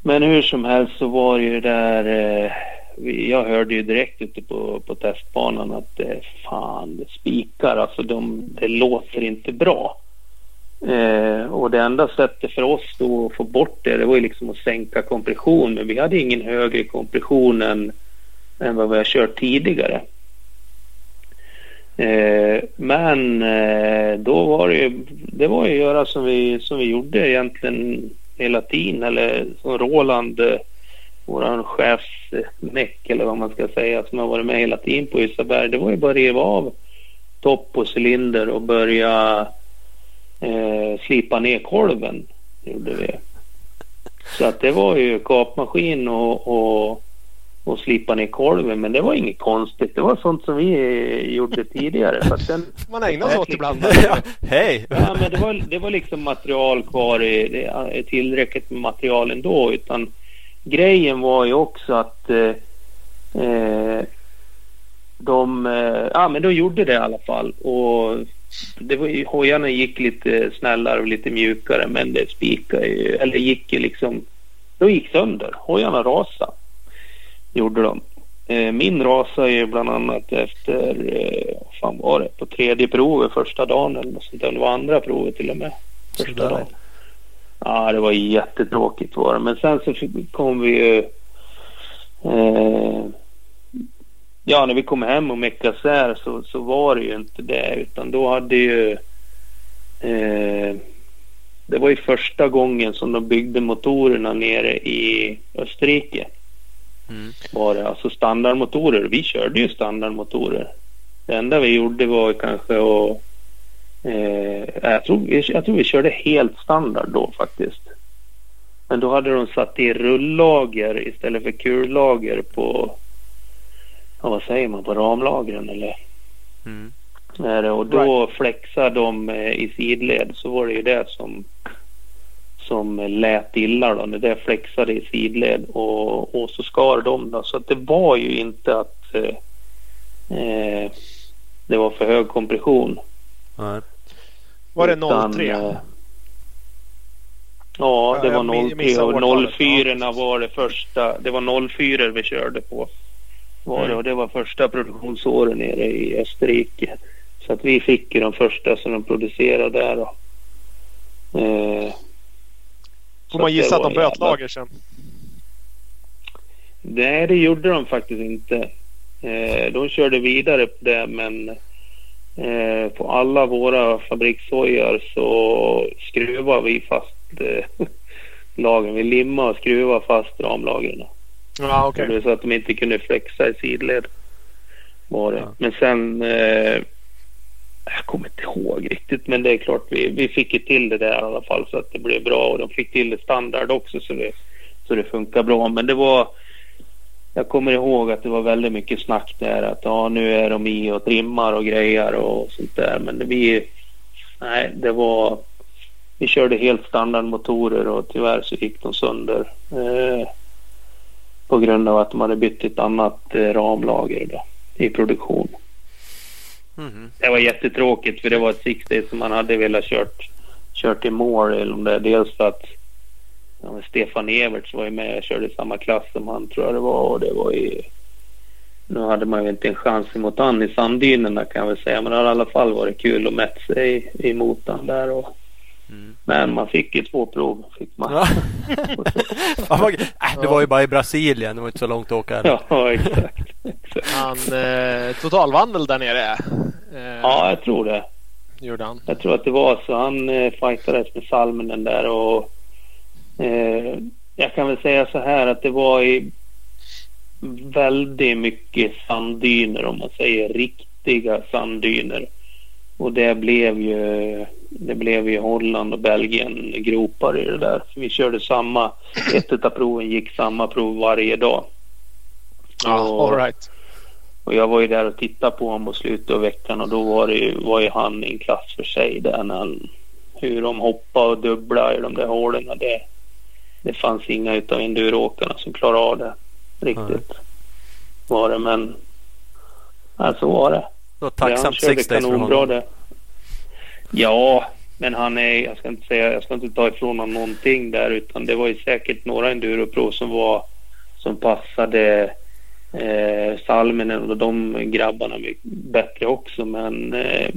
Men hur som helst så var det ju där eh, jag hörde ju direkt ute på, på testbanan att eh, fan det spikar alltså de, det låter inte bra. Eh, och det enda sättet för oss då att få bort det, det var ju liksom att sänka kompression men vi hade ingen högre kompression än, än vad vi har kört tidigare. Eh, men eh, då var det ju, det var ju att göra som vi, som vi gjorde egentligen hela tiden eller som Roland, eh, vår chefsmeck eh, eller vad man ska säga som har varit med hela tiden på Isaberg. Det var ju bara att riva av topp och cylinder och börja eh, slipa ner kolven. Gjorde vi. Så att det var ju kapmaskin och, och, och slipa ner kolven men det var inget konstigt. Det var sånt som vi eh, gjorde tidigare. Så att den, <laughs> Man ägnar sig åt ibland. <laughs> ja. Hej! Ja, men det var, det var liksom material kvar i, det är tillräckligt med material ändå. Utan grejen var ju också att eh, eh, de, eh, ja men de gjorde det i alla fall. Och det var ju, hojarna gick lite snällare och lite mjukare men det spikade ju, eller gick ju liksom, de gick sönder. Hojarna rasade. Gjorde de. Eh, Min rasade ju bland annat efter, eh, vad fan var det, på tredje provet första dagen eller något sånt där. Det var andra provet till och med. Första Sådär. dagen. Ja, det var jättetråkigt var det. Men sen så kom vi ju... Eh, ja, när vi kom hem och meckade isär så, så var det ju inte det. Utan då hade ju... Eh, det var ju första gången som de byggde motorerna nere i Österrike. Mm. Var det alltså standardmotorer. Vi körde ju standardmotorer. Det enda vi gjorde var kanske att Eh, jag, tror, jag tror vi körde helt standard då faktiskt. Men då hade de satt i rullager istället för kullager på, ja, vad säger man, på ramlagren eller? Mm. Är det, och då flexade de eh, i sidled så var det ju det som som lät illa då när det flexade i sidled och, och så skar de då. Så att det var ju inte att eh, eh, det var för hög kompression. Ja. Var det Utan, 03? eh, Ja, det var mi- 03 missade och årtalet. 04 var det första. Det var 04 vi körde på. Var det, Mm. och det var första produktionsåret nere i Österrike. Så att vi fick ju de första som de producerade där då. Eh, Får man det gissa att de böt lager sen? Nej, det gjorde de faktiskt inte. Eh, de körde vidare på det men eh, på alla våra fabrikshojar så skruvar vi fast eh, <laughs> lagren. Vi limmar och skruvar fast ramlagren. Ja, okej. Det så att de inte kunde flexa i sidled. Var det. Ja. Men sen... Eh, jag kommer inte ihåg riktigt men det är klart vi, vi fick ju till det där i alla fall så att det blev bra och de fick till det standard också så det, så det funkar bra. Men det var... Jag kommer ihåg att det var väldigt mycket snack där att ja nu är de i och trimmar och grejer och sånt där men vi... Nej det var... vi körde helt standardmotorer och tyvärr så gick de sönder. Eh, på grund av att de hade bytt ett annat eh, ramlager då, i produktion. Mhm. Det var jättetråkigt för det var ett six days som man hade velat kört, kört i mål. Eller om det, är dels för att ja, Stefan Everts var ju med och körde samma klass som han tror jag det var. Och det var ju, nu hade man ju inte en chans emot han i sanddynerna kan jag väl säga. Men det har i alla fall varit kul att mäta sig emot han där. Och, Mm. Men man fick ju två prov. Fick man. Ja. <laughs> Äh, det var ju bara i Brasilien. Det var inte så långt att åka. Ja, exakt. exakt. Han eh, totalvandel där nere. Eh, Ja, jag tror det. Gjorde han. Jag tror att det var så. Han eh, fightades med Salminen där och eh, jag kan väl säga så här att det var i väldigt mycket sanddyner om man säger riktiga sanddyner. Och det blev ju det blev ju Holland och Belgien gropar i det där. Vi körde samma, ett av proven gick samma prov varje dag. Ja, Och- all right. och jag var ju där och tittade på honom på slutet av veckan och då var, det ju, var ju han i en klass för sig där när han, hur de hoppade och dubblade i de där hålen. Det, det fanns inga utav enduroåkarna som klarade av det riktigt. Var det men ja, så var det. Det var Ja, han tacksamt körde sex days för honom. det. Ja, men han är, jag ska inte säga, jag ska inte ta ifrån honom någonting där utan det var ju säkert några enduroprov som var som passade eh, Salminen och de grabbarna mycket bättre också men eh,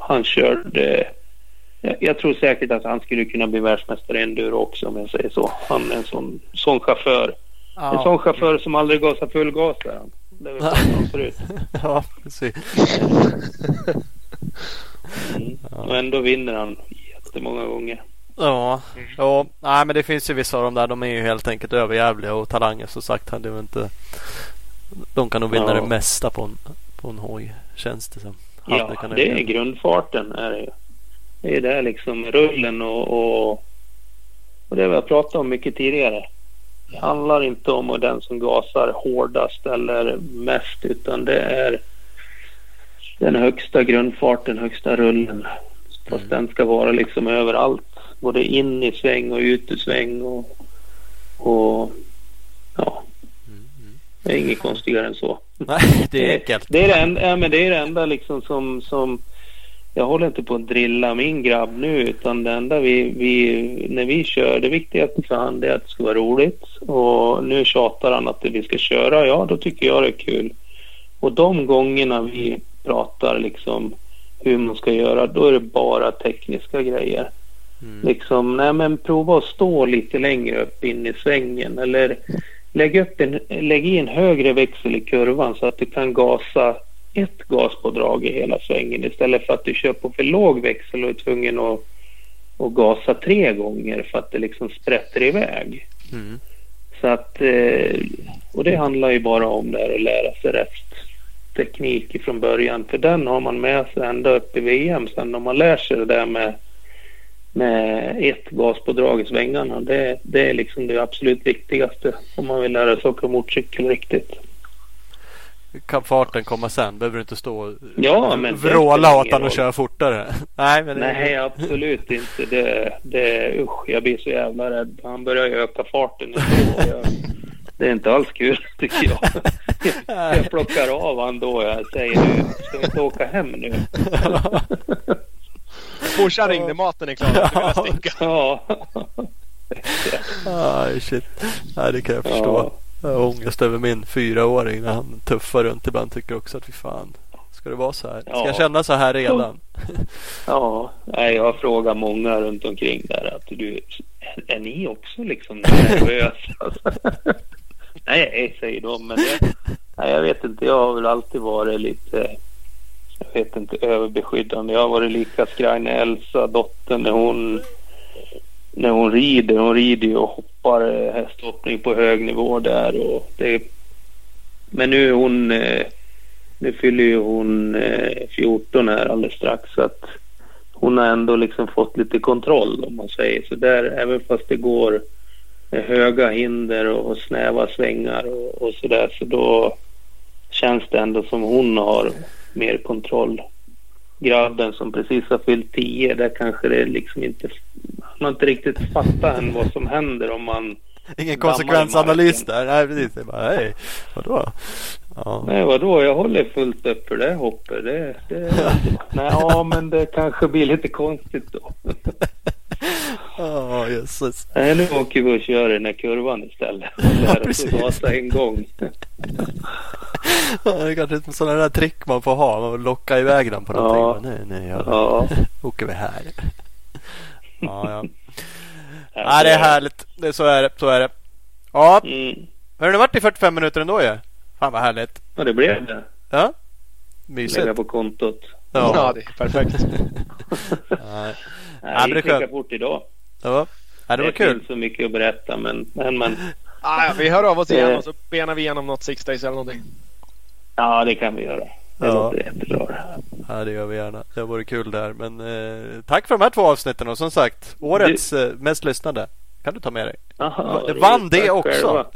han körde jag, jag tror säkert att han skulle kunna bli världsmästare i enduro också om jag säger så. Han är en sån, sån chaufför. En Ja. sån chaufför som aldrig gasar full gas är han. Det vi pratat om förut. ja, precis. Mm. Och ändå vinner han jättemånga gånger. Ja, ja. Nej, men det finns ju vissa av dem där. De är ju helt enkelt överjävliga och talanger som sagt. Hade ju inte... De kan nog vinna Ja. det mesta på en, på en hoj känns det som. Hade Ja, det är grundfarten. Är det, ju. det är det liksom rullen och, och, och det vi har pratat om mycket tidigare. Det handlar inte om den som gasar hårdast eller mest utan det är den högsta grundfarten, högsta rullen. Fast Mm. den ska vara liksom överallt. Både in i sväng och ut i sväng och, och ja, det är inget konstigare än så. Nej, det är enkelt. Det är det enda, ja, men det, är det enda liksom som, som... Jag håller inte på att drilla min grabb nu utan det enda vi, vi... När vi kör, det viktigaste för han är att det ska vara roligt. Och nu tjatar han att vi ska köra. Ja, då tycker jag det är kul. Och de gångerna vi pratar liksom hur man ska göra, då är det bara tekniska grejer. Mm. Liksom, nej men prova att stå lite längre upp in i svängen eller lägg, upp en, lägg i en högre växel i kurvan så att du kan gasa ett gaspådrag i hela svängen istället för att du kör på för låg växel och är tvungen att, att gasa tre gånger för att det liksom sprätter iväg. Mm. Så att, eh, och det handlar ju bara om det här att lära sig rätt teknik från början. För den har man med sig ända upp i VM sen om man lär sig det där med, med ett gaspådrag i svängarna. Det, det är liksom det absolut viktigaste om man vill lära sig åka motorcykel riktigt. Kan farten komma sen? Behöver du inte stå och Ja, men vråla åt han och köra fortare? <laughs> Nej, men det- Nej, absolut inte. Det, det, usch, jag blir så jävla rädd. Han börjar öka farten. Jag, det är inte alls kul <laughs> tycker jag. Jag plockar av han då. Jag säger du, ska vi inte åka hem nu? <laughs> Morsan ringde, maten är klar. Vill sticka. Ja. Aj, shit. Nej, det kan jag förstå. Jag har ångest över min fyraåring när han tuffar runt ibland. Tycker också att fy fan. Ska det vara så här? Ska Ja. jag känna så här redan? <laughs> Ja, nej, jag har frågat många runt omkring där att du, är ni också liksom nervösa? <laughs> nej, säger de, men det, nej, jag vet inte, jag har väl alltid varit lite, jag vet inte, överbeskyddande. Jag har varit lika skraj när Elsa, dottern, när hon, när hon rider. Hon rider ju och hoppar eh, hästhoppning på hög nivå där och det, men nu är hon eh, nu fyller ju hon eh, 14 här alldeles strax så att hon har ändå liksom fått lite kontroll om man säger så där även fast det går med höga hinder och, snäva svängar och, och så där så då känns det ändå som hon har mer kontroll grabben som precis har fyllt 10. Där kanske det liksom inte... Man har inte riktigt fattat än vad som händer om man... Ingen konsekvensanalys där. Nej, precis. Det är bara, hej, vadå? Ja. Nej, vadå? Jag håller fullt upp för det hoppet. Det, det, <laughs> nej, ja, men det kanske blir lite konstigt då. <laughs> Ja, oh, jösses. Nej, nu åker vi och kör den här kurvan istället. Ja, precis. Och gasa en gång. ja, det är kanske ett sådana där trick man får ha. Man locka iväg den på någonting. Ja. Nej, nej, ja. <laughs> ja. åker vi här. ja, ja. Ja, det är härligt. Det, så är det. Så är det. Ja. Mm. Har det varit i 45 minuter ändå ju? Fan vad härligt. Ja, det blev det. Ja. Mysigt. Lägga på kontot. Ja, ja det är perfekt. <laughs> Nej, Nej, det gick lika fort idag. Ja. ja det var det kul. Det finns så mycket att berätta men... men, men ah, vi hör av oss igen och så benar vi igenom något Six Days eller någonting. Ja, det kan vi göra. Det ja. låter jättebra. Ja, det gör vi gärna. Det varit kul där. Men eh, tack för de här två avsnitten och som sagt årets du... eh, mest lyssnade kan du ta med dig. Aha, det vann det också.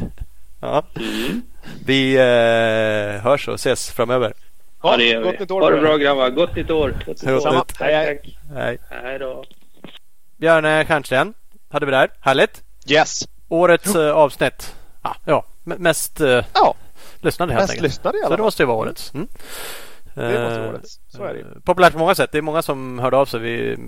<laughs> ja. Mm. Vi eh, hörs och ses framöver. Ja, det gör vi. Gott nytt år. Ha det bra grabbar. Gott nytt år. Gott nytt år. Tack, tack. Hej. Hej då. Björn Stjernsten hade vi där. Härligt. Yes. Årets uh, avsnitt. Ah, ja, mest uh, ja. lyssnade helt mest enkelt. lyssnade i alla fall. Så det måste ju vara årets. Mm. Det måste vara årets. Så är det uh, Populärt på många sätt. Det är många som hörde av sig vid,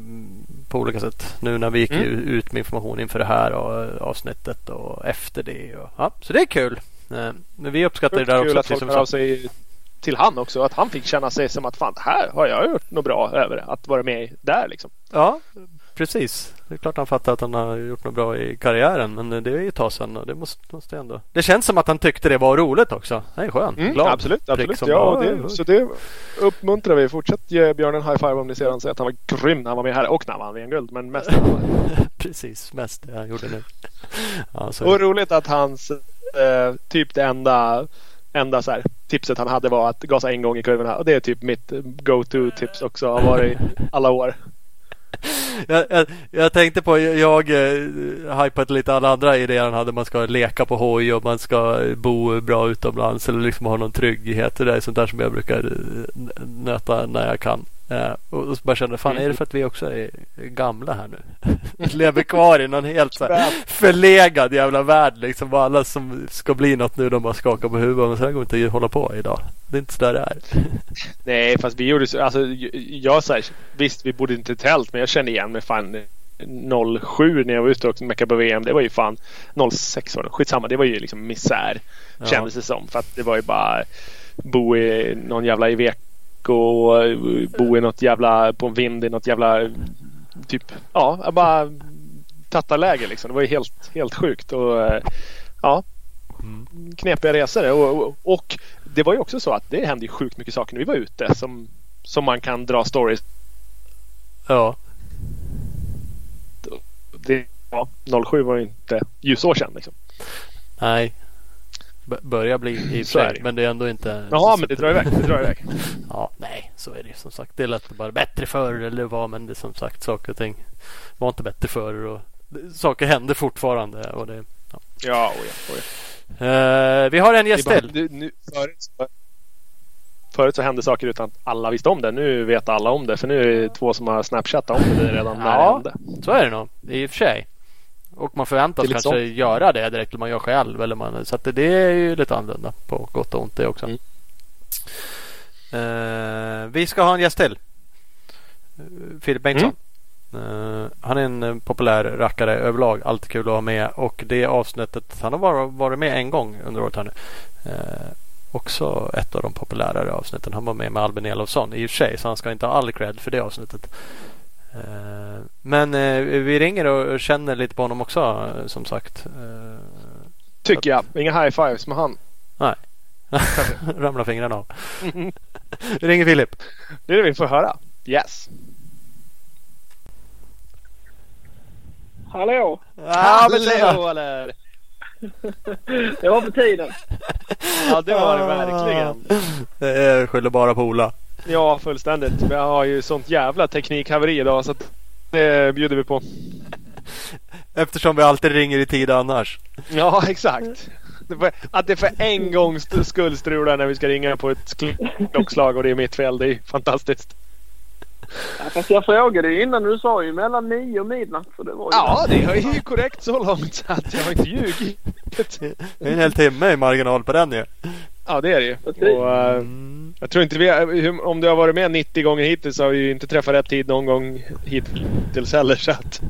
på olika sätt. Nu när vi gick mm. ut med information inför det här och avsnittet och efter det. Och, ja, så det är kul. Men vi uppskattar det där också. Kul att folk hör av sig till han också. Att han fick känna sig som att fan, här har jag gjort något bra över att vara med där liksom. Ja, precis. Det är klart han fattar att han har gjort något bra i karriären. Men det är ju ett tag sedan och det måste, måste ändå. Det känns som att han tyckte det var roligt också. Det är skönt. Mm, Glad. Absolut, absolut. Ja, det, så det uppmuntrar vi. Fortsätt ge Björn en high five om ni ser honom säga att han var grym när han var med här och när han vann VM-guld. Men mest <laughs> Precis, mest det han gjorde nu. Ja, och roligt att hans eh, typ det enda enda så här, tipset han hade var att gasa en gång i kurvorna. Och det är typ mitt go-to tips också har varit alla år. Jag, jag, jag, tänkte på, jag, eh, jag hypade lite alla andra idéer han hade. Man ska leka på hoj och man ska bo bra utomlands eller liksom ha någon trygghet. Det är sånt där som jag brukar eh, nöta när jag kan. Eh, och så bara kände, fan är det för att vi också är gamla här nu? <laughs> Lever kvar i någon helt så här förlegad jävla värld liksom. Bara alla som ska bli något nu de bara skakar på huvudet. Men så här går inte att hålla på idag. Det är inte så där det är. <laughs> Nej fast vi gjorde så, alltså jag så visst vi bodde inte i tält men jag kände igen mig fan 07 när jag var ute och meckade på VM. Det var ju fan 06 var det. Skitsamma. Det var ju liksom misär. Ja. Kändes det som. För att det var ju bara bo i någon jävla Iveco och bo i något jävla på en vind i något jävla typ ja bara tattarläge liksom. Det var ju helt, helt sjukt och ja mm. knepiga resor och, och, och, det var ju också så att det hände ju sjukt mycket saker när vi var ute som, som man kan dra stories. Ja. Det, ja 07 var ju inte ljusår sedan liksom. Nej, börjar bli i sig. Men det är ändå inte... Jaha, men det drar iväg. Det drar iväg. <laughs> ja, nej, så är det som sagt. Det är lätt bara bättre förr eller vad. Men det är som sagt saker och ting var inte bättre förr. Och saker händer fortfarande. Och det, ja, ja, oh ja, oh ja. Uh, vi har en gäst till. Du, nu, förut, förut så hände saker utan att alla visste om det. Nu vet alla om det. För nu är det två som har snapchattat om det redan när det hände. Så är det nog. I och för sig. Och man förväntas kanske sånt. göra det direkt eller man gör själv. Eller man, så det, det är ju lite annorlunda på gott och ont det också. Mm. Uh, vi ska ha en gäst till. Filip Bengtsson. Mm. Uh, han är en uh, populär rackare överlag. Alltid kul att ha med. Och det avsnittet. Han har bara varit med en gång under året här nu. också ett av de populärare avsnitten. Han var med med Albin Elofsson i och för sig. Så han ska inte ha all cred för det avsnittet. Eh, men eh, vi ringer och känner lite på honom också eh, som sagt. Tycker jag. Inga high fives med han. Nej. <laughs> Ramlar fingrarna av. vi <laughs> ringer Filip. Det är det vi får höra. Yes. Hallå! Hallå eller? det var på tiden. Ja det var det verkligen. <laughs> Jag skyller bara på Ola. Ja, fullständigt. Jag har ju sånt jävla teknikhaveri idag så det bjuder vi på. Eftersom vi alltid ringer i tid annars. Ja, exakt. Att det för en gångs skull strular när vi ska ringa på ett klockslag och det är mitt fel. Det är fantastiskt. Ja, fast jag frågade ju innan du sa ju mellan nio och midnatt. Så det var ju Ja, det är ju korrekt så långt så att jag har inte ljugit. Det är en hel timme i marginal på den ju. Ja, det är det ju. Och, Mm. jag tror inte vi, hur- om du har varit med 90 gånger hittills så har vi ju inte träffat rätt tid någon gång hittills heller. Så att,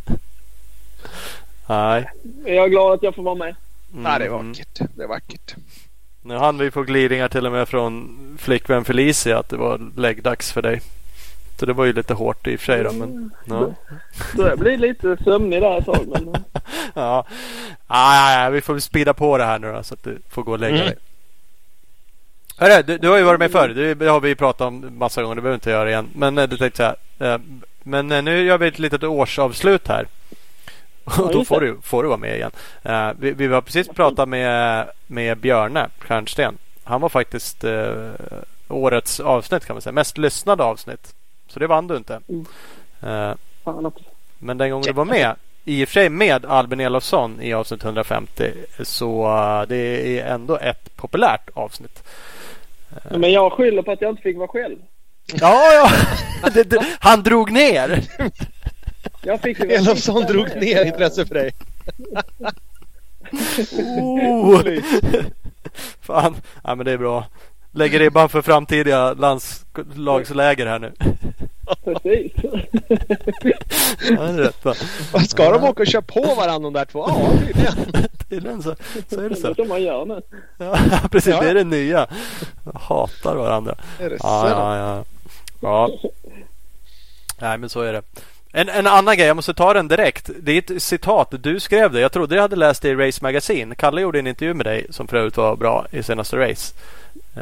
Nej. Jag är glad att jag får vara med. Mm. nej, det är vackert. Det är vackert. Nu hann vi få glidningar till och med från flickvän Felicia att det var läggdags för dig. Så det var ju lite hårt i och för sig då, men ja. Så jag blir lite sömnig där ett tag. Men <laughs> ja. Ah, ja, ja, vi får speeda på det här nu då så att du får gå och lägga Mm. Hörru, du, du har ju varit med förr. Det har vi pratat om massa gånger. Det behöver vi inte göra igen. Men eh, du tänkte så här. eh, Men eh, nu gör vi ett litet årsavslut här. <laughs> Och då får du, får du vara med igen. Vi, vi har precis pratat med, med Björne Stjernsten. Han var faktiskt årets avsnitt kan man säga. Mest lyssnade avsnitt. Så det vann du inte. Mm. Men den gången du var med, i och för sig med Albin Elofsson i avsnitt 150, så det är ändå ett populärt avsnitt. Men jag skyller på att jag inte fick vara själv. Ja, ja. <laughs> Han drog ner. Jag fick ju vara Elofsson drog ner intresset för dig. Oh. <laughs> Fan, ja, men det är bra. Lägger ribban för framtida landslagsläger här nu. Precis. Ja, det är rätt va? Ska de åka och köra på varandra de där två? Ja, tydligen. Tydligen så, så är det Det är så. så man gör nu. Ja, <laughs> precis, Ja. det är det nya. Hatar varandra. Är det Ja, så? ja, ja. ja. Nej, men så är det. En, en annan grej, jag måste ta den direkt. Det är ett citat. Du skrev det. Jag trodde jag hade läst det i Race Magazine. Kalle gjorde en intervju med dig som för övrigt var bra i senaste race.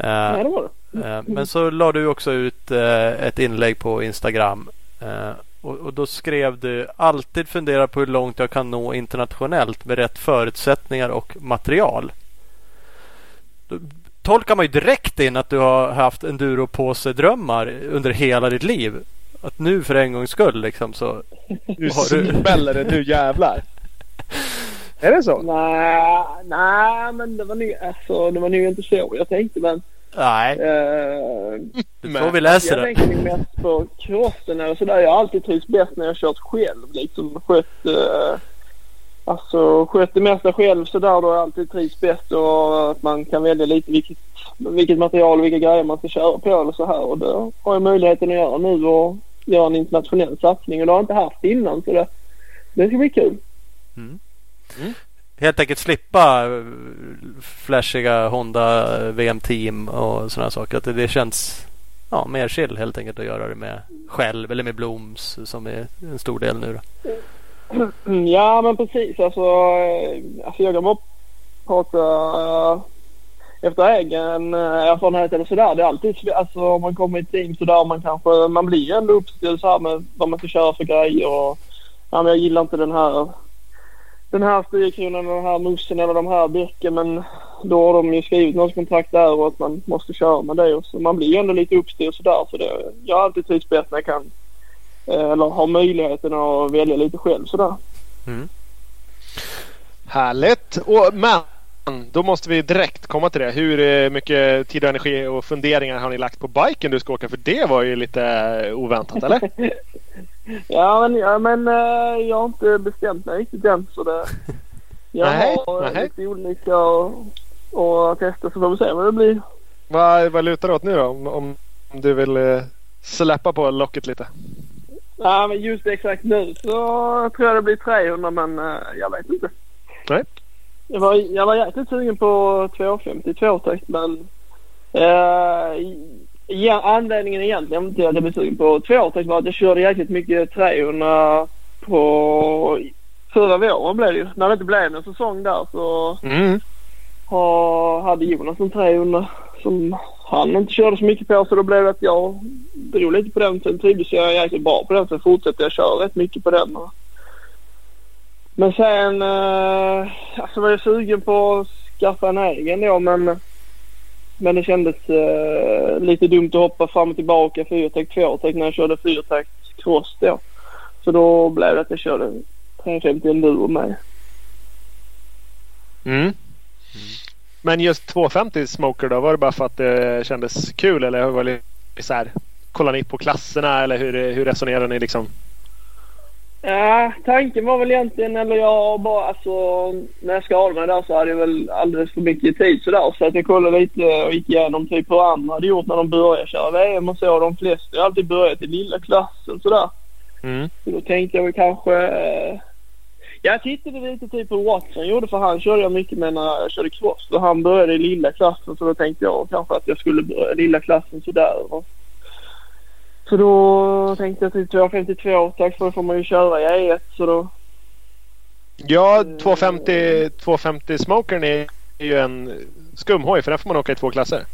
Eh, Nej, det var det. eh, men så la du också ut eh, ett inlägg på Instagram. Och, då skrev du alltid fundera på hur långt jag kan nå internationellt med rätt förutsättningar och material. Då tolkar man ju direkt in att du har haft enduropåse-drömmar under hela ditt liv. Att nu för en gångs skull liksom så Nu smäller det nu jävlar. <laughs> Är det så? Nej, nej, men det var nog, alltså, det var nog inte så jag tänkte. Men Nej, det Men- får vi läsa jag det. tänkte nog mest på crossen eller sådär. Jag har alltid trivts bäst när jag kört själv. Liksom skött, eh, alltså skött det mesta själv sådär. Då har jag alltid trivts bäst och att man kan välja lite vilket, vilket material och vilka grejer man ska köra på eller så här. Och det har jag möjligheten att göra nu och göra en internationell satsning. Och det har jag inte haft innan så det, det ska bli kul. Mm. Helt enkelt slippa eh, flashiga Honda eh, VM-team och sådana saker. Att det, det känns ja, mer chill helt enkelt att göra det med själv eller med Bloms som är en stor del nu. Då. Mm, ja men precis. Alltså, eh, alltså jag kan bara prata efter egen erfarenhet eller sådär. Det är alltid. Alltså om man kommer i ett team sådär man kanske man blir ändå uppställd så här med vad man ska köra för grejer och ja, men jag gillar inte den här den här styrkronan den här mussen eller de här däcken men då har de ju skrivit något kontrakt där och att man måste köra med det och så man blir ju ändå lite uppstyrd sådär så det, jag har alltid trivts bäst när jag kan eh, eller har möjligheten att välja lite själv sådär. Härligt. Och, men då måste vi direkt komma till det. Hur eh, mycket tid och energi och funderingar har ni lagt på biken du ska åka? För det var ju lite oväntat eller? <laughs> Ja men, ja, men eh, jag har inte bestämt mig riktigt än så det... <laughs> Jag Nej, har nej. lite olika och, och testa så får vi se vad det blir. vad, vad lutar det åt nu då? Om, om du vill eh, släppa på locket lite. Ja men just exakt nu så tror jag det blir 300 men eh, jag vet inte. Nej. Jag var, jag var jäkligt sugen på 250 tvåtakt men eh, ja, anledningen egentligen till att jag blev sugen på tvåtakt var att jag körde jäkligt mycket 300 på förra våren blev det ju. När det inte blev någon säsong där så Mm. ha, hade Jonas en 300 som han inte körde så mycket på så då blev det att jag drog lite på den. Sen trivdes jag jäkligt bra på den så fortsatte jag köra rätt mycket på den. Men sen eh, alltså var jag sugen på att skaffa en egen då men men det kändes eh, lite dumt att hoppa fram och tillbaka fyrtakt tvåtakt när jag körde fyrtakt cross då. Så då blev det att jag körde 350 enduro med. Mm. mm. Men just 250 smoker då? Var det bara för att det kändes kul eller var det så här kollade ni på klasserna eller hur, hur resonerar ni liksom? Ja, tanken var väl egentligen, eller jag bara alltså när jag skadade mig där så hade jag väl alldeles för mycket tid sådär. Så att jag kollade lite och gick igenom typ hur andra hade gjort när de började köra VM och så. De flesta har alltid börjat i lilla klassen sådär. Mm. Så då tänkte jag väl kanske... eh, Jag tittade lite typ på Watson gjorde för han körde jag mycket med när jag körde cross. Och han började i lilla klassen så då tänkte jag kanske att jag skulle börja i lilla klassen sådär. Och så då tänkte jag typ 252 tack för får man ju köra i E1 så då... Ja, 250, 250 Smokern är ju en skumhoj för den får man åka i två klasser.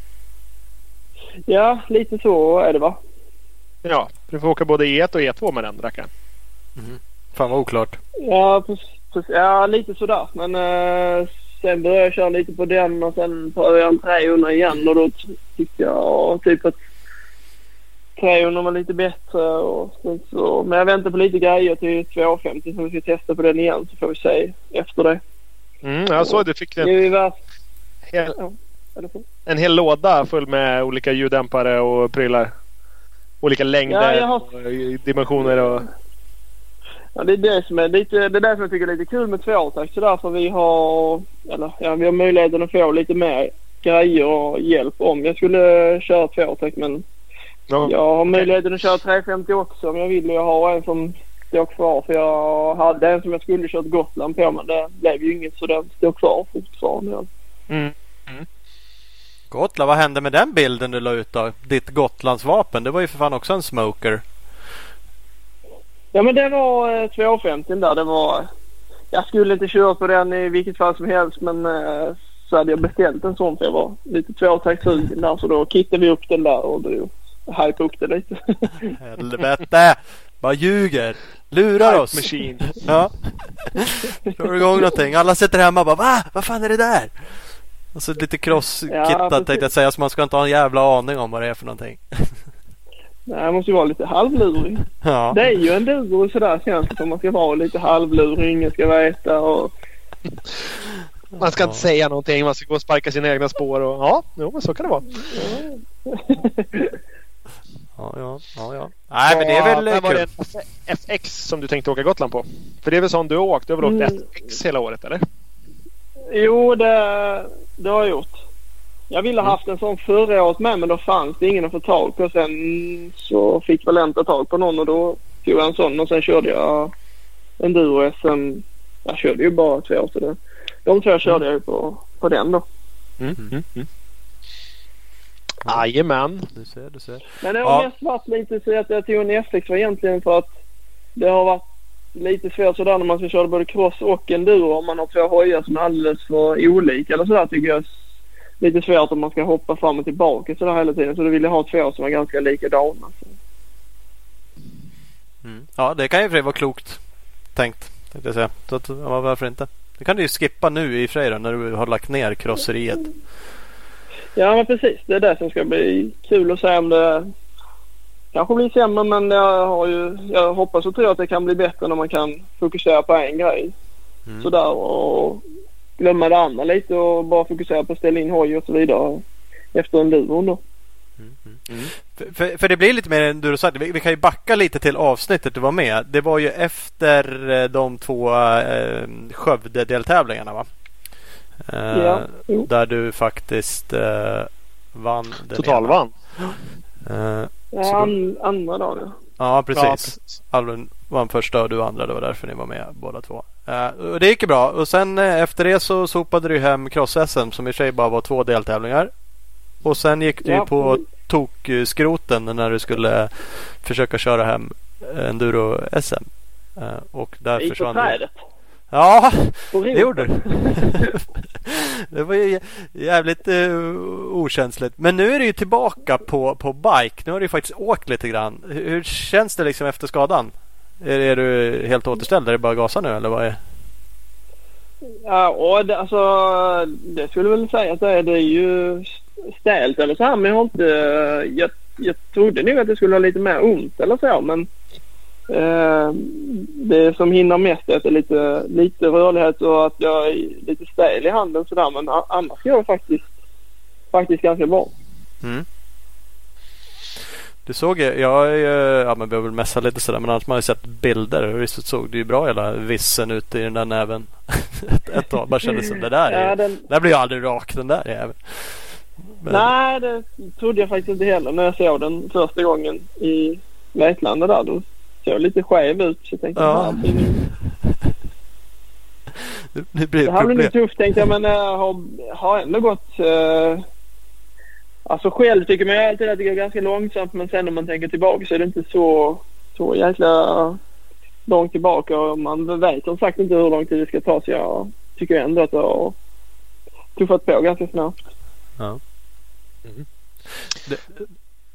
Ja, lite så är det va? Ja, du får åka både E1 och E2 med den rackaren. Fan vad oklart. Ja, precis, precis, ja lite sådär. Men eh, sen började jag köra lite på den och sen prövade jag en 300 igen och då ty- tyckte jag typ att 300 var lite bättre. Och så, men jag väntar på lite grejer till 250 så vi ska testa på den igen så får vi se efter det. Mm, jag såg du fick Det en hel, så. en hel låda full med olika ljuddämpare och prylar. Olika längder Ja, har- och dimensioner och... Ja, det är det som är lite, det är det som jag tycker är lite kul med tvåtakt sådär för vi har, eller ja, vi har möjligheten att få lite mer grejer och hjälp om jag skulle köra tvåtakt men Ja. jag har möjligheten att köra 350 också om jag vill och jag har en som står kvar för jag hade en som jag skulle kört Gotland på men det blev ju inget så den står kvar fortfarande. Mm. Gotland, vad hände med den bilden du la ut då? Ditt Gotlandsvapen, det var ju för fan också en smoker. Ja men det var eh, 250 där. Det var... Jag skulle inte köra på den i vilket fall som helst men eh, så hade jag beställt en sån för jag var lite tvåtaktssugen där så då kittade vi upp den där och då hypade upp det lite. <laughs> Helvete! Bara ljuger! Lurar oss! Machine. Ja. Kör igång någonting. Alla sitter hemma och bara Va? Vad fan är det där? Och så lite Ja, crosskittat precis. tänkte jag säga så man ska inte ha en jävla aning om vad det är för någonting. <laughs> Nej, jag måste ju vara lite halvlurig. Ja. Det är ju en duro sådär känns det som. Man ska vara lite halvlurig, ingen ska veta och... Man ska inte säga någonting. Man ska gå och sparka sina egna spår. Och, ja, jo, men så kan det vara. Ja, <laughs> ja, ja, ja. Nej men det är väl vad var kul. det en FX som du tänkte åka Gotland på? För det är väl sån du har åkt? Du har väl åkt Mm. FX hela året eller? Jo, det, det har jag gjort. Jag ville ha haft en sån förra året med men då fanns det ingen att få tag på. Sen så fick Valenta tag på någon och då tog jag en sån och sen körde jag enduro SM. Jag körde ju bara två år så det, de två körde jag ju på, på den då. Mm. Mm. Jajamän. Du ser, du ser. Men det Ja. har mest varit lite så att jag tog en FX var egentligen för att det har varit lite svårt sådär när man ska köra både cross och enduro om man har två hojar som är alldeles för olika eller sådär tycker jag är lite svårt om man ska hoppa fram och tillbaka sådär hela tiden. Så då vill jag ha två som är ganska likadana. Så. Mm. Ja det kan ju för vara klokt tänkt. Tänkte jag säga. Så att, ja, varför inte? Det kan du ju skippa nu i då, när du har lagt ner crosseriet. Ja men precis. Det är det som ska bli kul att se om det kanske blir sämre men jag, har ju, jag hoppas och tror att det kan bli bättre när man kan fokusera på en grej. Mm. Sådär och glömma det andra lite och bara fokusera på att ställa in hoj och så vidare efter enduron då. För, för, för det blir lite mer än du har sagt. Vi, vi kan ju backa lite till avsnittet du var med. Det var ju efter eh, de två eh, Skövde-deltävlingarna va? Eh, Ja. Där du faktiskt eh, vann. Totalvann. Eh, Ja, då- an, andra dagen ja. precis. Ja, precis. Alvin vann första och du andra. Det var därför ni var med båda två. Eh, och det gick ju bra. Och sen eh, efter det så sopade du hem cross-SM som i och för sig bara var två deltävlingar. Och sen gick du ju Ja, på tokskroten när du skulle försöka köra hem enduro-SM. Eh, och där försvann du. Ja, det gjorde du. <laughs> det var ju jävligt uh, okänsligt. Men nu är du ju tillbaka på, på bike. Nu har du ju faktiskt åkt lite grann. Hur, känns det liksom efter skadan? Är, är du helt återställd? Är det bara gasa nu eller vad är Ja, och det, alltså det skulle jag väl säga att det är, det är ju stelt eller så här men jag har inte... Jag, jag trodde nog att det skulle ha lite mer ont eller så men det som hindrar mest är att det är lite, lite rörlighet och att jag är lite stel i handen sådär men annars går det faktiskt, faktiskt ganska bra. Mm. Du såg jag är ju, ja men vi har väl messat lite sådär men annars man har ju sett bilder. Och visst såg det ju bra hela vissen ute i den där näven. <laughs> ett, ett tag bara kändes som det där är, Ja, den- Det blir ju aldrig rak den där jäveln. Men- Nej, det trodde jag faktiskt inte heller när jag såg den första gången i Vetlanda där. Då såg lite skev ut. Så jag tänkte, Ja. det, Det, blir det här blir nog problem. tufft tänkte jag men jag har, har ändå gått... Eh, alltså själv tycker man ju alltid att det går ganska långsamt men sen när man tänker tillbaka så är det inte så, så jäkla långt tillbaka och man vet som sagt inte hur lång tid det ska ta så jag tycker ändå att det har tuffat på ganska snabbt. Ja. Mhm. Det,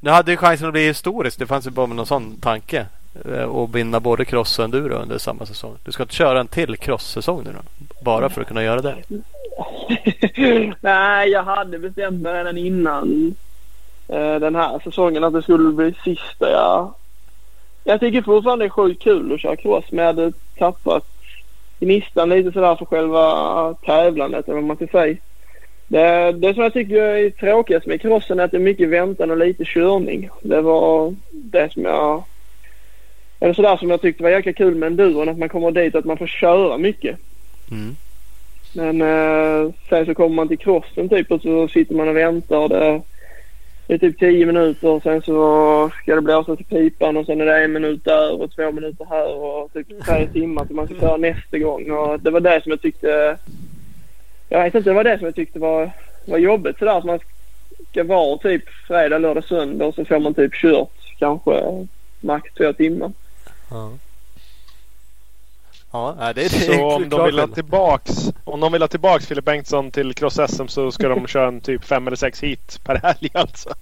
det hade ju chansen att bli historiskt. Det fanns ju bara någon sån tanke. Eh, och vinna både cross och enduro under samma säsong. Du ska inte köra en till cross-säsong nu då? Bara för att kunna göra det? <laughs> Nej, jag hade bestämt mig redan innan eh, den här säsongen att det skulle bli sista. Jag, jag tycker fortfarande det är sjukt kul att köra cross men jag hade tappat gnistan lite sådär för själva tävlandet eller vad man ska säga. Det, det som jag tycker är tråkigast med crossen är att det är mycket väntan och lite körning. Det var det som jag... Eller sådär som jag tyckte var jäkla kul med enduron att man kommer dit och att man får köra mycket. Mm. Men eh, sen så kommer man till crossen typ och så sitter man och väntar. och Det, det är typ 10 minuter och sen så ska det blåsas i pipan och sen är det en minut där och två minuter här och typ tre timmar till man ska köra nästa gång. Och det var det som jag tyckte... Jag vet inte, det var det som jag tyckte var, var jobbigt sådär att man ska vara typ fredag, lördag, söndag och så får man typ kört kanske max två timmar. Ja. Ja, det, det är Så om de vill ha tillbaks, om de vill ha tillbaks Filip Bengtsson till cross-SM så ska de köra en typ fem eller sex hit per helg alltså.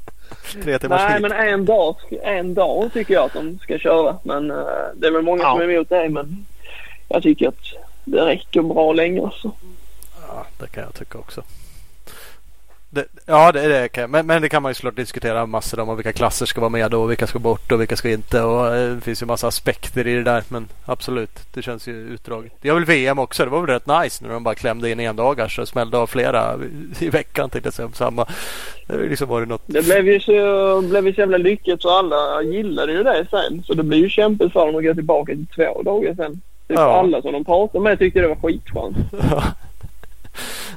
Tre timmars Nej, hit. men en dag, en dag tycker jag att de ska köra. Men eh, det är väl många Ja. som är emot det. Men jag tycker att det räcker bra länge. Alltså. Ja, det kan jag tycka också. Det, ja, det, det kan jag. Men, men det kan man ju såklart diskutera massor om vilka klasser ska vara med och vilka ska bort och vilka ska inte. Och eh, det finns ju massa aspekter i det där. Men absolut, det känns ju utdraget. Det var väl VM också. Det var väl rätt nice när de bara klämde in en dagar så smällde av flera i veckan till exempel. Samma. Det liksom varit något. Det blev ju så, blev ju så jävla lyckat så alla gillade ju det sen. Så det blir ju kämpigt för dem att gå tillbaka till två dagar sen. Typ Ja. alla som de pratade med tyckte det var skitskönt. <laughs>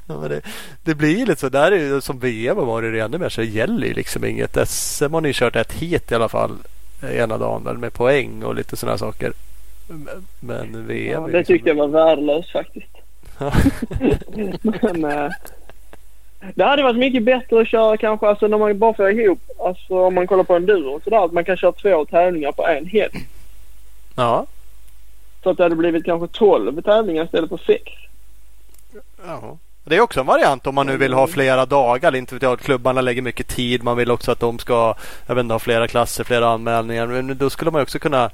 Ja, det, det blir ju lite så. Där är ju som VM varit det ännu mer så det gäller ju liksom inget. SM har ni kört ett hit i alla fall ena dagen väl med poäng och lite sådana saker. Men- VM Ja, det liksom- tyckte jag var värdelöst faktiskt. <laughs> Men eh, det hade varit mycket bättre att köra kanske alltså när man bara får ihop. Alltså om man kollar på enduro och sådär. Att man kan köra två tävlingar på en helg. Ja. Så att det hade blivit kanske 12 tävlingar istället för 6. ja. Det är också en variant om man nu vill ha flera dagar. Inte vet jag, klubbarna lägger mycket tid. Man vill också att de ska jag vet inte, ha flera klasser, flera anmälningar. Men då skulle man också kunna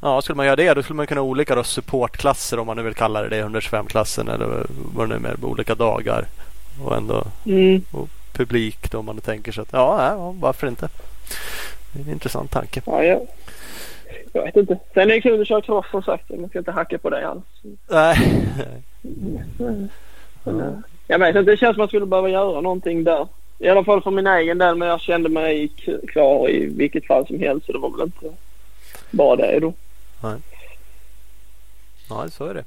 Ja, skulle man göra det då skulle man kunna ha olika då, supportklasser om man nu vill kalla det det. 125-klassen eller vad det nu är med olika dagar. Och ändå Mm. publik då om man tänker sig att ja, ja, varför inte? Det är en intressant tanke. Ja, jag, jag vet inte. Sen är det kul att köra cross som sagt. Man ska inte hacka på det alls. Nej. Men, eh, jag vet inte. Det känns som att man skulle behöva göra någonting där. I alla fall för min egen del. Men jag kände mig klar i vilket fall som helst. Så det var väl inte bara det då. Ja, så är det.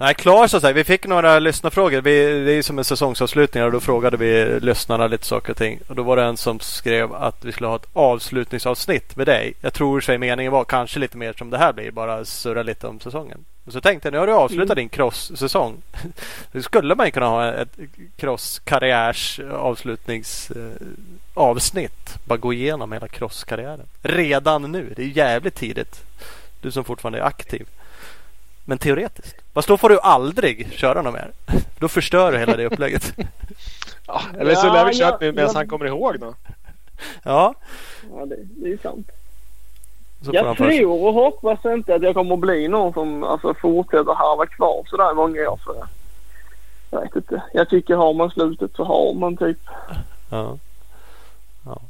Nej, klar så att säga. Vi fick några lyssnarfrågor. Vi, det är som en säsongsavslutning och då frågade vi lyssnarna lite saker och ting. Och då var det en som skrev att vi skulle ha ett avslutningsavsnitt med dig. Jag tror sig meningen var kanske lite mer som det här blir. Bara surra lite om säsongen. Och så tänkte jag, nu har du avslutat Mm. din cross-säsong. <laughs> Nu skulle man ju kunna ha ett cross-karriärs avslutningsavsnitt. Bara gå igenom hela cross-karriären. Redan nu. Det är jävligt tidigt. Du som fortfarande är aktiv. Men teoretiskt. Fast då får du aldrig köra något mer. <laughs> Då förstör du hela det upplägget. <laughs> Ja, eller så Ja, lär vi ja, kört nu medan ja. han kommer ihåg då. Ja. Ja, det, det är ju sant. Så får Jag tror och hoppas inte att jag kommer att bli någon som alltså, fortsätter harva kvar sådär många år. För jag vet inte. Jag tycker har man slutet så har man typ. Ja. Ja.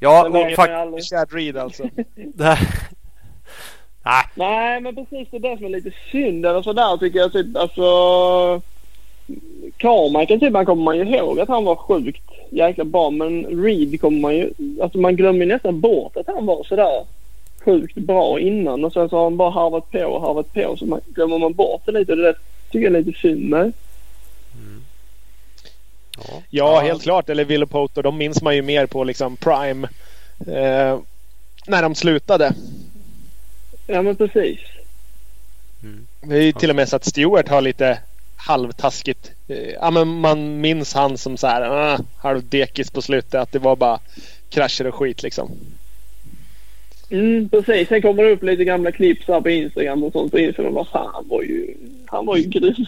Ja, och vet fakt- man aldrig. Chad Reed alltså. <laughs> Nej, Nej, men precis det är det som är lite synd eller sådär tycker jag. Typ, alltså, Carmichael typ, han kommer man ju ihåg att han var sjukt jäkla bra. Men Reed kommer man ju... Alltså man glömmer ju nästan bort att han var sådär sjukt bra innan. Och sen så har han bara harvat på och harvat på. Så man, glömmer man bort det lite. Och det där tycker jag är lite synd med. Ja. Ja, helt klart. Eller Ville Potter, de minns man ju mer på liksom Prime. Eh, när de slutade. Ja men precis. Det är ju till och med så att Stewart har lite halvtaskigt. Eh, ja, men man minns han som så här uh, halvdekis på slutet. Att det var bara krascher och skit liksom. Mm, precis. Sen kommer det upp lite gamla klipp så på Instagram och sånt. Så inser man vad fan, han var ju, han var ju grym.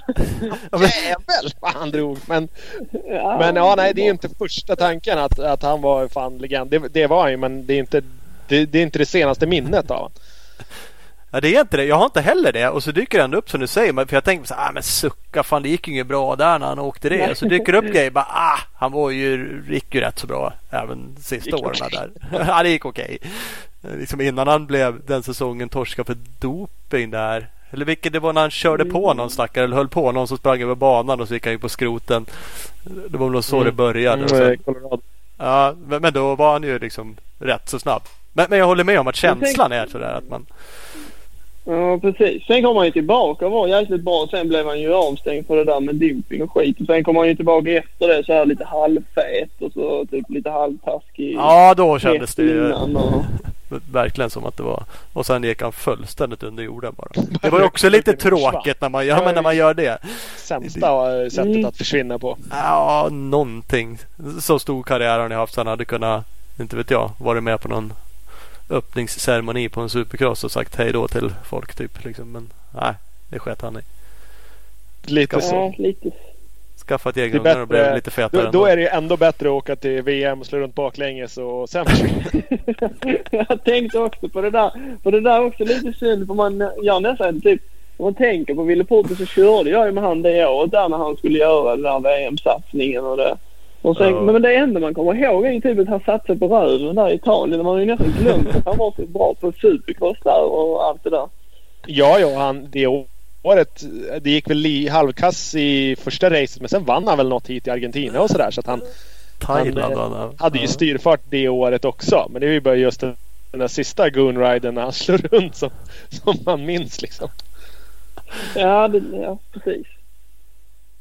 Jävel vad han drog. Men, ja, men ja, nej, det är ju inte första tanken att, att han var fan legend. Det, det var han ju, men det är inte det, det är inte det senaste minnet av honom. Ja det är inte det. Jag har inte heller det. Och så dyker det ändå upp som du säger. För jag tänkte så här, ah, men sucka fan det gick ju inget bra där när han åkte det. Och så dyker det upp grejer bara ah han var ju, gick ju rätt så bra även sista åren okej. där. <laughs> ja det gick okej. Liksom innan han blev den säsongen torska för doping där. Eller vilket det var när han körde på någon stackare eller höll på någon som sprang över banan och så gick han ju på skroten. Det var nog så det Mm. började. Och Mm, sen, Colorado. ja, men, då var han ju liksom rätt så snabb. Men, men jag håller med om att känslan är sådär att man Ja, precis. Sen kom han ju tillbaka och var jäkligt bra. Sen blev han ju avstängd för det där med doping och skit. Och sen kom han ju tillbaka efter det så här lite halvfet och så typ lite halvtaskig. Ja, då kändes det ju och... <laughs> verkligen som att det var. Och sen gick han fullständigt under jorden bara. <laughs> Det var ju också lite tråkigt när man, ja, men när man gör det. Sämsta eh, sättet att försvinna på. Ja, någonting. Så stor karriär har ni haft. Så han hade kunnat, inte vet jag, varit med på någon öppningsceremoni på en supercross och sagt hej då till folk typ. Liksom. Men nej, det sket han i. Lite så. Lite. Skaffat egna ungar och blev lite fetare. Då, då är det ju ändå bättre att åka till VM och slå runt baklänges och sen <laughs> <laughs> jag tänkte också på det där. För det där är också lite synd för man gör nästan typ om man tänker på Ville Porter så körde jag ju med han det året där när han skulle göra den där VM-satsningen och det. Och sen, Ja. Men det enda man kommer ihåg är ju typ att han satsade på röven där i Italien. Man har ju nästan glömt att han var så bra på supercross där och allt det där. Ja, ja, han, det året. Det gick väl i halvkass i första racet men sen vann han väl något hit i Argentina och sådär. Så att han Thailand han, han, hade ju styrfart det året också. Men det är ju bara just den där sista goonriden när han slår runt som, som man minns liksom. Ja, det, ja precis.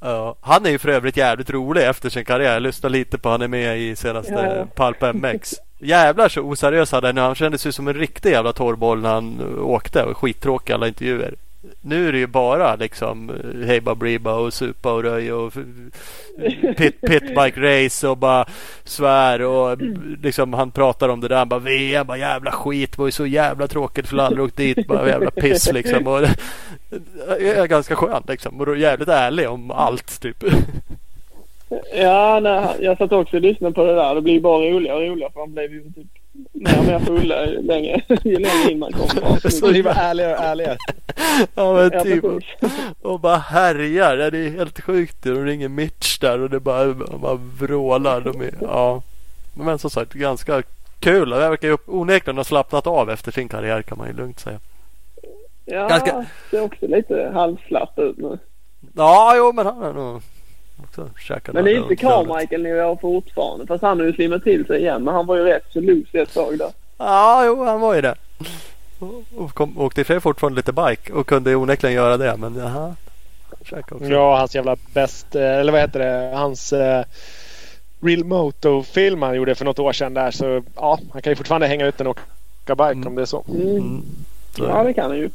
Ja, han är ju för övrigt jävligt rolig efter sin karriär. Jag lyssnade lite på han är med i senaste Ja. Pulp MX. <laughs> Jävlar så oseriös han är nu. Han kändes ju som en riktig jävla torrboll när han åkte och skittråkig alla intervjuer. Nu är det ju bara liksom eh, uh, Hej och supa och röj och pit, pitbike race och bara svär och liksom han pratar om det där. Han bara VM, bara jävla skit. Det var ju så jävla tråkigt för aldrig åkt dit. Bara jävla piss liksom. Och, är ganska skön liksom. Och jävligt ärlig om allt typ. Ja, nej, jag satt också och lyssnade på det där. Det blir bara roligare och roligare för han blev ju typ mer och mer fulla ju längre, <laughs> ju längre in man kom. <laughs> Så det var ärligare och ärligare. Ja men typ. <laughs> Och bara härjar. Ja, Det är helt sjukt. De ringer Mitch där och det bara, bara vrålar. De är, ja. Men som sagt ganska kul. Det verkar ju onekligen ha slappnat av efter sin karriär kan man ju lugnt säga. Ja, Ganska- ser också lite halvslapp ut nu. Ja jo men han är nog också Men det är inte runt Carmichael nivå fortfarande. Fast han har ju slimmat till sig igen. Men han var ju rätt så loose ett tag där. Ja jo han var ju det. Och- kom, åkte i och fortfarande lite bike och kunde onekligen göra det. Men också. Ja, hans jävla bäst, eh, eller vad heter det, hans eh, Real Moto-film han gjorde för något år sedan där. Så ja, han kan ju fortfarande hänga ut den och åka bike Mm. om det är så. Mm. Mm. Så- <laughs> Ja, det kan han ju.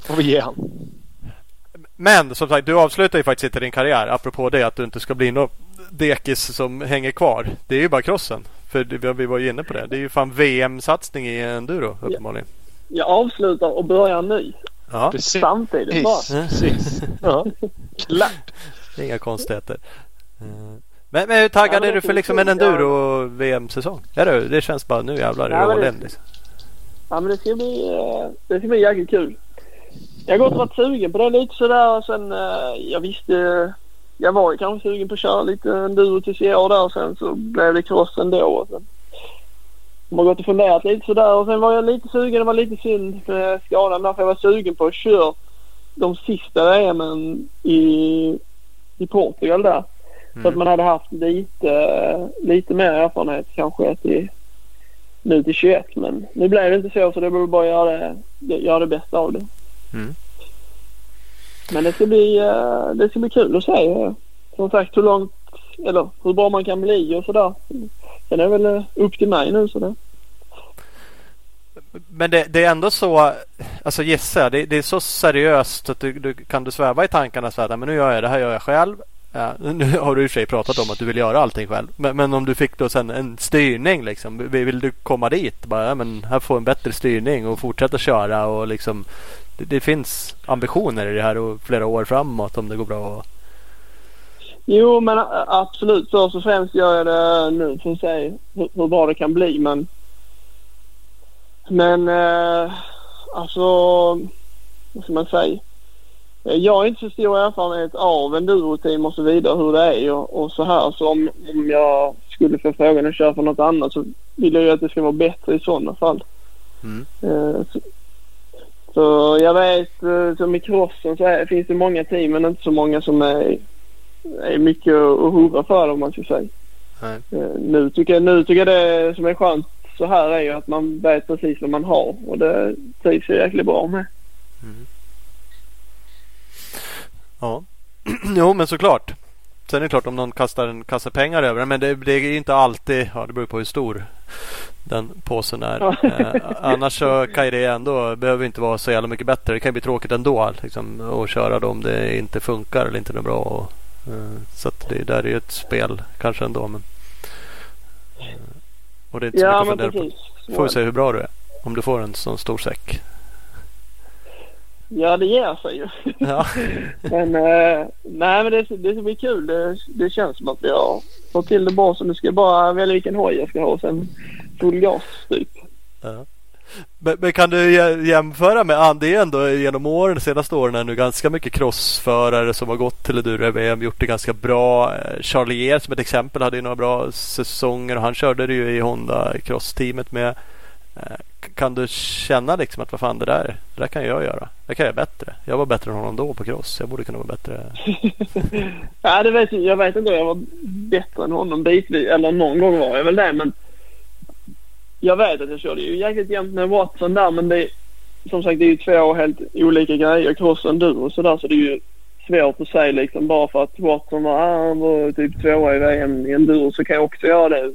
Får vi ge han. Men som sagt, du avslutar ju faktiskt inte din karriär. Apropå det att du inte ska bli någon dekis som hänger kvar. Det är ju bara crossen. För det, vi var ju inne på det. Det är ju fan VM-satsning i enduro uppenbarligen. Jag avslutar och börjar ny. Ja, Precis. Samtidigt bara. Precis. Ja. <laughs> Klart. det är inga konstigheter. Eh, Men, men hur taggad Ja, det är du för liksom en enduro-VM-säsong? Är du? Det känns bara nu jävlar är Ja, det men all det- in liksom. Ja, men det ska bli, eh, det ska bli jäkligt kul. Jag har gått och varit sugen på det lite sådär och sen eh, jag visste jag var ju kanske sugen på att köra lite enduro tills i år där och sen så blev det cross ändå. Och sen har gått och funderat lite sådär och sen var jag lite sugen. Det var lite synd för skadan där för jag var sugen på att köra de sista VMen i, i Portugal där. Mm. Så att man hade haft lite, lite mer erfarenhet kanske till, nu till 21. Men nu blev det inte så så det beror bara att göra det, göra det bästa av det. Mm. Men det ska, bli, eh, det ska bli kul att se som sagt hur långt eller hur bra man kan bli och sådär. Sen är det väl eh, upp till mig nu så det. Men det, det, är ändå så, alltså gissa, det, det är så seriöst att du, du, kan du sväva i tankarna så här, men nu gör jag det här gör jag själv. Ja, <laughs> nu har du i och för sig pratat om att du vill göra allting själv. Men, men om du fick då sen en styrning liksom. Vill du komma dit? Bara, ja, men här får en bättre styrning och fortsätta köra och liksom. Det, det finns ambitioner i det här och flera år framåt om det går bra. Jo men absolut. Först och främst gör jag det nu för att se hur, hur bra det kan bli. Men men eh, alltså, vad ska man säga? Jag har inte så stor erfarenhet av enduroteam och så vidare hur det är och, och så här. Så om, om jag skulle få frågan att köra för något annat så vill jag ju att det ska vara bättre i sådana fall. Mm. Eh, så, så, jag vet, eh, som i crossen så är, finns det många team men inte så många som är, är mycket att hurra för om man ska säga. Eh, nu, tycker jag, nu tycker jag det som är skönt så här är ju att man vet precis vad man har och det trivs jag jäkligt bra med. Mm. Ja, <clears throat> jo men såklart. Sen är det klart om någon kastar en kasse pengar över men det, det är inte alltid, ja det beror på hur stor den påsen är. eh, annars så kan det ändå, behöver inte vara så jävla mycket bättre. Det kan bli tråkigt ändå liksom, att köra då om det inte funkar eller inte är bra. Och, eh, så det där är ju ett spel kanske ändå. Men, eh, och det är inte så ja, mycket att fundera på. Får vi se hur bra du är. Om du får en sån stor säck. Ja, det ger sig ju. Ja. <laughs> men uh, nej, men det, det bli kul. Det, det känns som att har fått till det bra. Så nu ska jag bara välja vilken hoj jag ska ha och sen full gas typ. Ja. Men, men, kan du jämföra med, ah, det är ändå genom åren, de senaste åren är nu ganska mycket crossförare som har gått till Enduro-VM, gjort det ganska bra. Eh, Charlie Geer som ett exempel hade ju några bra säsonger och han körde det ju i Honda Cross-teamet med. Eh, kan du känna liksom att vad fan det där, det där kan jag göra. Det kan jag bättre. Jag var bättre än honom då på cross. Jag borde kunna vara bättre. <laughs> ja, det vet jag. Jag vet inte om jag var bättre än honom bitvis. Eller någon gång var jag väl det. Men jag vet att jag körde ju jäkligt jämnt med Watson där men det som sagt det är ju två helt olika grejer. Cross och enduro och sådär så det är ju svårt att säga liksom bara för att Watson var, ah, han var typ tvåa i VM i enduro så kan jag också göra det.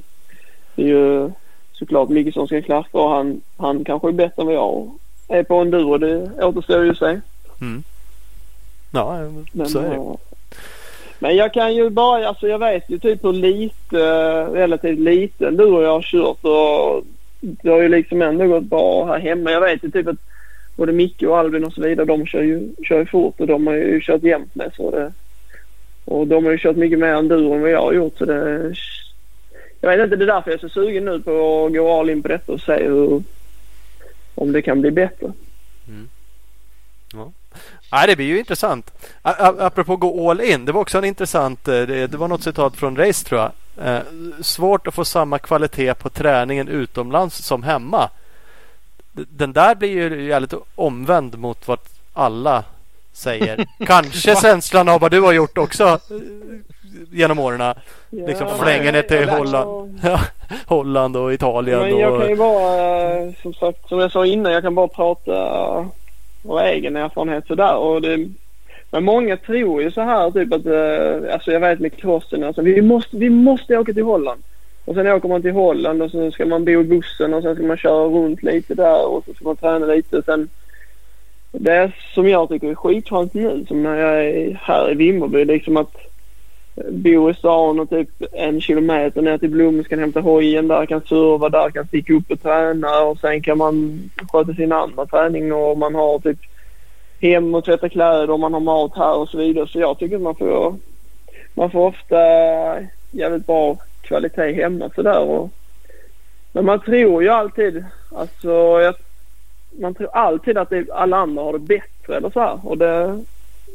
Det är ju såklart Micke som ska klacka och han, han kanske är bättre än vad jag är på enduro. Det återstår ju att se. Mm. Ja, men, så är det. Eh, men jag kan ju bara, alltså jag vet ju typ hur lite, relativt lite enduro jag har kört och det har ju liksom ändå gått bra här hemma. Jag vet ju typ att både Micke och Albin och så vidare de kör ju, kör ju fort och de har ju kört jämt med så det. Och de har ju kört mycket mer enduro än vad jag har gjort så det. Jag vet inte, det är därför jag är så sugen nu på att gå all in på detta och se hur, om det kan bli bättre. Mm. Ja. Ja, det blir ju intressant. Apropå gå all in. Det var också en intressant. Eh, det var något citat från race tror jag. Eh, svårt att få samma kvalitet på träningen utomlands som hemma. Den där blir ju jävligt omvänd mot vad alla säger. <laughs> Kanske känslan av vad du har gjort också genom åren. Ja, liksom flänger ner till Holland. <laughs> Holland och Italien. Men jag och... kan ju bara, som sagt, som jag sa innan, jag kan bara prata och egen erfarenhet sådär. Och det, men många tror ju så här typ att, eh, alltså jag vet med crossen, alltså vi måste, vi måste åka till Holland. Och sen åker man till Holland och så ska man bo i bussen och sen ska man köra runt lite där och så ska man träna lite. Och sen, det som jag tycker är skitskönt nu, som när jag är här i Vimmerby, liksom att bo i stan och typ en kilometer ner till Blom kan hämta hojen där, kan serva där, kan sticka upp och träna och sen kan man sköta sin andra träning och man har typ hem och tvätta kläder och man har mat här och så vidare. Så jag tycker att man får, man får ofta jävligt bra kvalitet hemma sådär. Och, men man tror ju alltid, alltså jag, man tror alltid att det, alla andra har det bättre eller så här. Och det,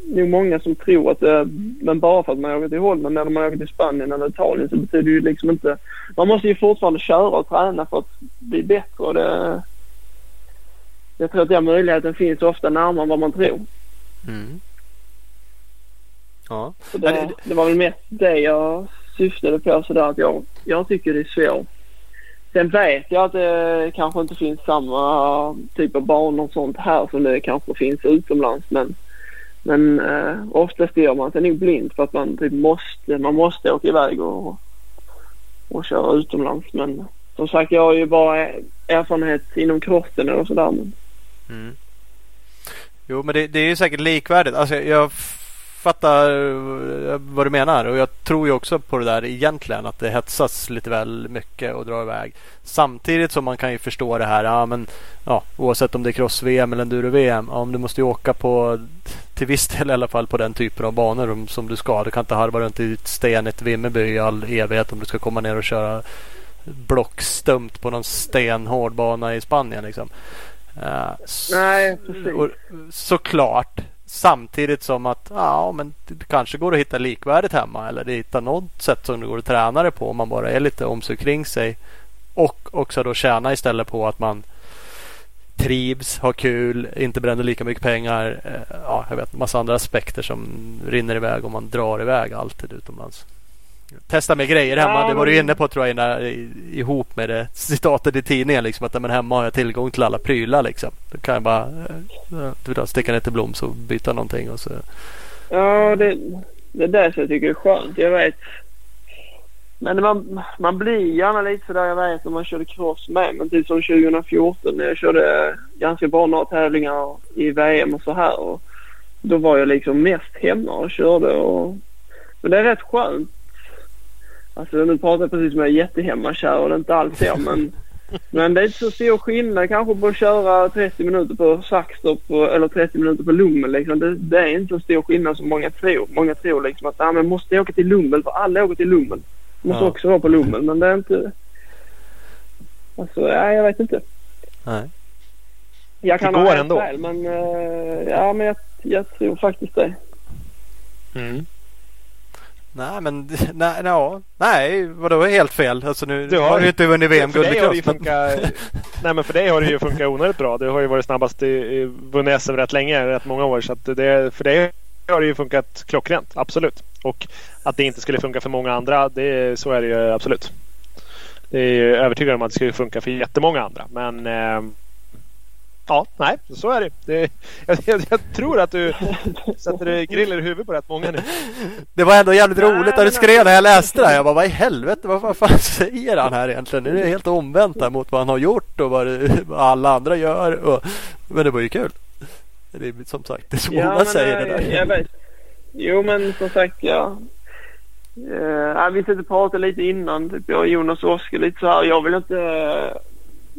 nog många som tror att det, men bara för att man åker till Holland eller man åker till Spanien eller Italien så betyder det ju liksom inte, man måste ju fortfarande köra och träna för att bli bättre och det, jag tror att den möjligheten finns ofta närmare än vad man tror. Mm. Ja. Så det, det var väl mest det jag syftade på sådär att jag, jag tycker det är svårt. Sen vet jag att det kanske inte finns samma typ av banor och sånt här som det kanske finns utomlands men men eh, oftast gör man sig nog blind för att man typ måste, man måste åka iväg och, och köra utomlands. Men som sagt, jag har ju bara erfarenhet inom crossen och sådär. Men... Mm. Jo, men det, det är ju säkert likvärdigt. Alltså, jag fattar eh, vad du menar och jag tror ju också på det där egentligen att det hetsas lite väl mycket och drar iväg. Samtidigt som man kan ju förstå det här, ja men ja, oavsett om det är cross-VM eller enduro-VM, ja, om du måste ju åka på till viss del i alla fall på den typen av banor som du ska. Du kan inte harva runt i ett stenigt Vimmerby i all evighet om du ska komma ner och köra blockstumt på någon stenhård bana i Spanien liksom. Uh, Nej, precis. Och, såklart. Samtidigt som att ja, men det kanske går att hitta likvärdigt hemma eller hitta något sätt som det går att träna det på om man bara är lite om sig kring sig. Och också då tjäna istället på att man trivs, har kul, inte bränner lika mycket pengar. Eh, ja, jag vet massa andra aspekter som rinner iväg om man drar iväg alltid utomlands. Testa med grejer hemma. Det var du inne på tror jag innan, ihop med det citatet i tidningen. Liksom, att men hemma har jag tillgång till alla prylar. Liksom. Då kan jag bara äh, sticka ner till Bloms och byta någonting. Och så. Ja, det, det är det som jag tycker är skönt. Jag vet. Men man, man blir gärna lite sådär, jag vet om man körde cross med. Men typ som 2014 när jag körde ganska bra några tävlingar i VM och så här. Och då var jag liksom mest hemma och körde. Och, men det är rätt skönt Alltså nu pratar jag precis som jag är jättehemmakär och det är inte alls så men, <laughs> men det är inte så stor skillnad kanske på att köra 30 minuter på Saxtorp eller 30 minuter på Lummel liksom. Det, det, är inte så stor skillnad som många tror. Många tror liksom att ah, men måste jag åka till Lummel för alla åker till Lummel. Måste ja. också vara på Lummel men det är inte... Alltså nej, jag vet inte. Nej. Jag kan det går ha ändå. Fel, men uh, ja men jag, jag tror faktiskt det. Mm. Nej men <laughs> nej, no, nej vadå helt fel? Alltså nu du har, du inte vunnit VM-guld i cross. nej men för dig har det ju funkat onödigt bra. Du har ju varit snabbast i, vunnit SM rätt länge, rätt många år. Så det, för dig har det ju funkat klockrent, absolut. Och att det inte skulle funka för många andra, det, så är det ju absolut. Det är ju övertygad om att det skulle funka för jättemånga andra. Men eh, Ja, nej, så är det. det jag, jag, jag, tror att du sätter griller i huvudet på rätt många nu. Det var ändå jävligt nej, roligt när du skrev när jag läste det. Jag bara, vad i helvete, vad, vad fan säger han här egentligen? Det är helt omvänt här mot vad han har gjort och vad, det, vad alla andra gör. Och, men det var ju kul. Det är som sagt, det är så ja, många säger det där. Jag vet. Jo, men som sagt, ja. Uh, vi sitter och pratade lite innan, typ jag och Jonas och Oskar lite så här. Jag vill inte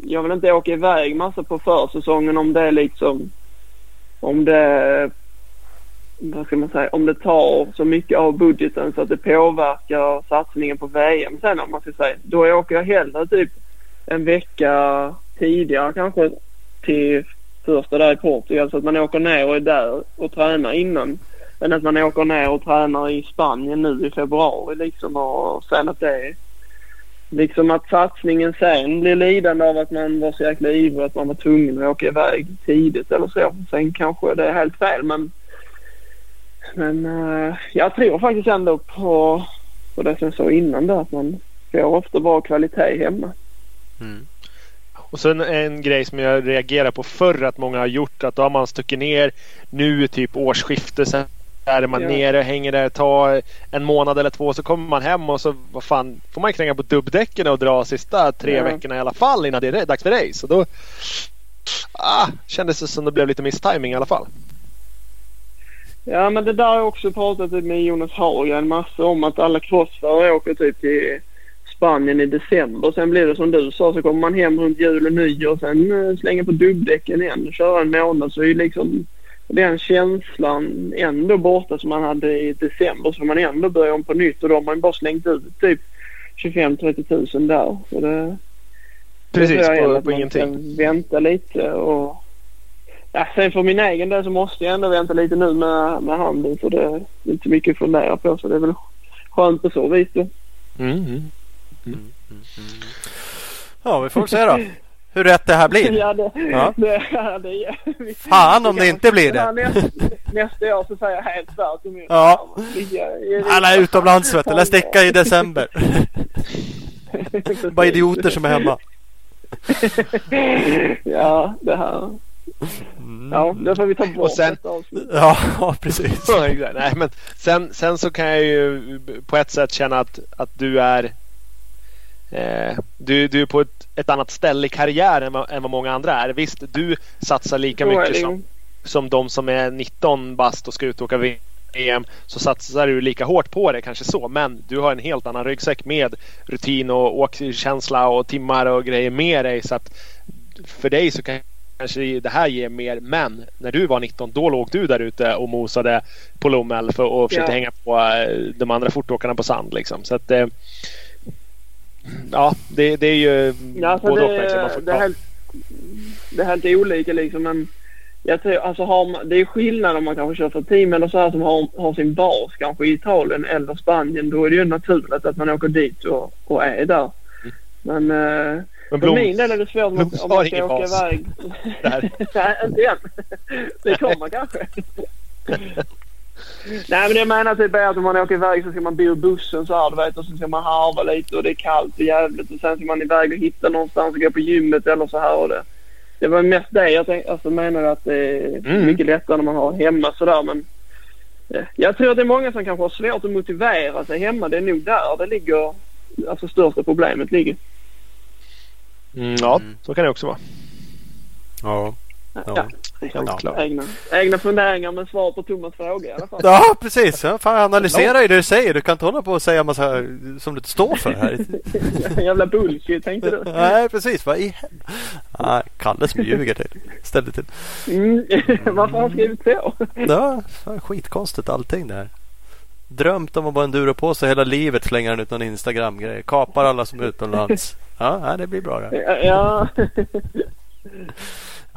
jag vill inte åka iväg massa på försäsongen om det liksom om det vad ska man säga, om det tar så mycket av budgeten så att det påverkar satsningen på VM sen om man ska säga. Då åker jag hellre typ en vecka tidigare kanske till första där i Portugal så att man åker ner och är där och tränar innan. Än att man åker ner och tränar i Spanien nu i februari liksom och sen att det är liksom att satsningen sen blir lidande av att man var så jäkla ivrig att man var tvungen att åka iväg tidigt eller så. Sen kanske det är helt fel men men uh, jag tror faktiskt ändå på, på det som jag sa innan där att man får ofta bra kvalitet hemma. Mm. Och sen en grej som jag reagerar på förr att många har gjort att då har man stuckit ner nu typ årsskifte är man ja. nere och hänger där, tar en månad eller två så kommer man hem och så vad fan, får man kränga på dubbdäcken och dra sista tre ja. veckorna i alla fall innan det är dags för race. Så då ah, kändes det som det blev lite misstiming i alla fall. Ja men det där har jag också pratat med Jonas Hagren massa om att alla crossförare åker typ till Spanien i december. Sen blir det som du sa så kommer man hem runt jul och nyår och sen eh, slänger på dubbdäcken igen och kör en månad så är liksom den känslan ändå borta som man hade i december. Så man ändå börjar om på nytt och då har man bara slängt ut typ 25-30 tusen där. Så det, Precis, det på, på man ingenting. vänta lite och Ja, sen för min egen del så måste jag ändå vänta lite nu med, med handeln för det är inte mycket att fundera på så det är väl skönt på så vis då. Mm, mm. Mm, mm, mm. Ja, vi får se då. <laughs> hur rätt det här blir. Ja, det, Ja. det, ja, det, vi- Fan om det inte blir det. Nästa, nästa år så säger jag helt tvärt emot. Ja. Alla är utomlands vet du. Eller sticka i december. <laughs> Bara idioter som är hemma. <laughs> ja, det här. Mm. Ja, det får vi ta bort. Och sen-. <laughs> Ja, precis. Nej, men sen, sen så kan jag ju på ett sätt känna att, att du är eh, du, du är på ett, ett annat ställe i karriären än vad, än vad många andra är. Visst, du satsar lika Så mycket som, som de som är 19 bast och ska ut och åka VM. Så satsar du lika hårt på det, kanske så. Men du har en helt annan ryggsäck med rutin och åkkänsla och timmar och grejer med dig. Så att för dig så kan kanske det här ger mer. Men när du var 19 då låg du där ute och mosade på Lommel för, och försökte Ja. hänga på eh, de andra fortåkarna på sand. Liksom. Så att, eh, ja, det, det är ju Ja, alltså både och. det. Man är helt, det är helt olika liksom. Men jag tror, alltså har man, det är skillnad om man kanske kör för team eller så här som har, har sin bas kanske i Italien eller Spanien. Då är det ju naturligt att man åker dit och, och är där. Men, eh, Men för min del är det svårt om, Blom om man ska åka bas. iväg. <laughs> Nej, inte än. Det kommer kanske. <laughs> Nej men jag menar typ är att om man åker iväg så ska man bo i bussen så här du vet och så ska man harva lite och det är kallt och jävligt och sen ska man iväg och hitta någonstans och gå på gymmet eller så här och det. Det var mest det jag tänkte, alltså menar att det är Mm. mycket lättare när man har hemma sådär men eh, jag tror att det är många som kanske har svårt att motivera sig hemma. Det är nog där det ligger, alltså största problemet ligger. Mm, ja, så kan det också vara. Ja. Ja, Ja. Helt Ja. klart. Egna, egna funderingar men svar på Thomas fråga i alla fall. Ja, precis. Ja, fan, analysera ju det du säger. Du kan inte hålla på och säga massa som du inte står för här. <laughs> Jävla bullshit tänkte du. Nej, precis. Vad i Nej, Kalle som ljuger till. Ställde till. Mm. <laughs> Varför har han skrivit så? Ja, fan, skitkonstigt allting det här. Drömt om att bara enduro på sig hela livet slänger han ut någon Instagram-grej. Kapar alla som är utomlands. Ja, det blir bra det. Ja, ja. Ja,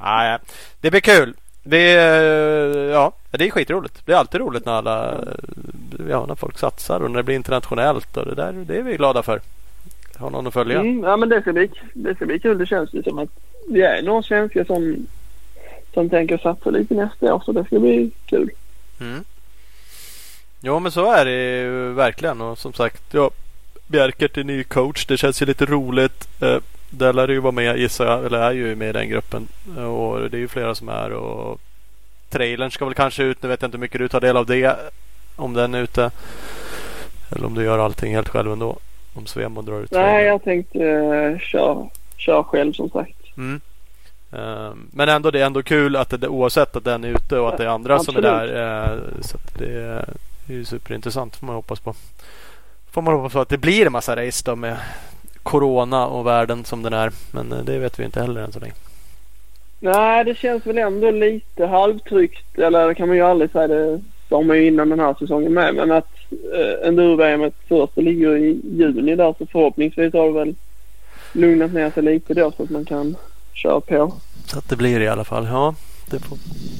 ja. Det blir kul. Det är, ja, det är skitroligt. Det är alltid roligt när alla ja, när folk satsar och när det blir internationellt. Och det, där, det är vi glada för. Har någon att följa. Mm, ja men det ska, bli, det ska bli kul. Det känns ju som att vi är några svenskar som, som tänker satsa lite nästa år så det ska bli kul. Mm. Jo men så är det ju verkligen och som sagt ja, Bjerkert är ny coach. Det känns ju lite roligt. Där lär du ju vara med gissar jag. Eller är ju med i den gruppen. Och det är ju flera som är. Och trailern ska väl kanske ut. Nu vet jag inte hur mycket du tar del av det. Om den är ute. Eller om du gör allting helt själv ändå. Om Svemo drar ut Nej jag tänkte uh, köra kör själv som sagt. Mm. Ehm, men ändå det är ändå kul att det oavsett att den är ute och att det är andra som är Absolut. där. eh, så det, är- det är ju superintressant får man hoppas på. Får man hoppas på att det blir en massa race då med Corona och världen som den är. Men eh, det vet vi inte heller än så länge. Nej det känns väl ändå lite halvtryggt. Eller det kan man ju aldrig säga. Det sa man ju innan den här säsongen med. Men att uh, enduro-VM först ligger i juni där så förhoppningsvis har det väl lugnat ner sig lite då så att man kan köra på. Så att det blir i alla fall. Ja, det får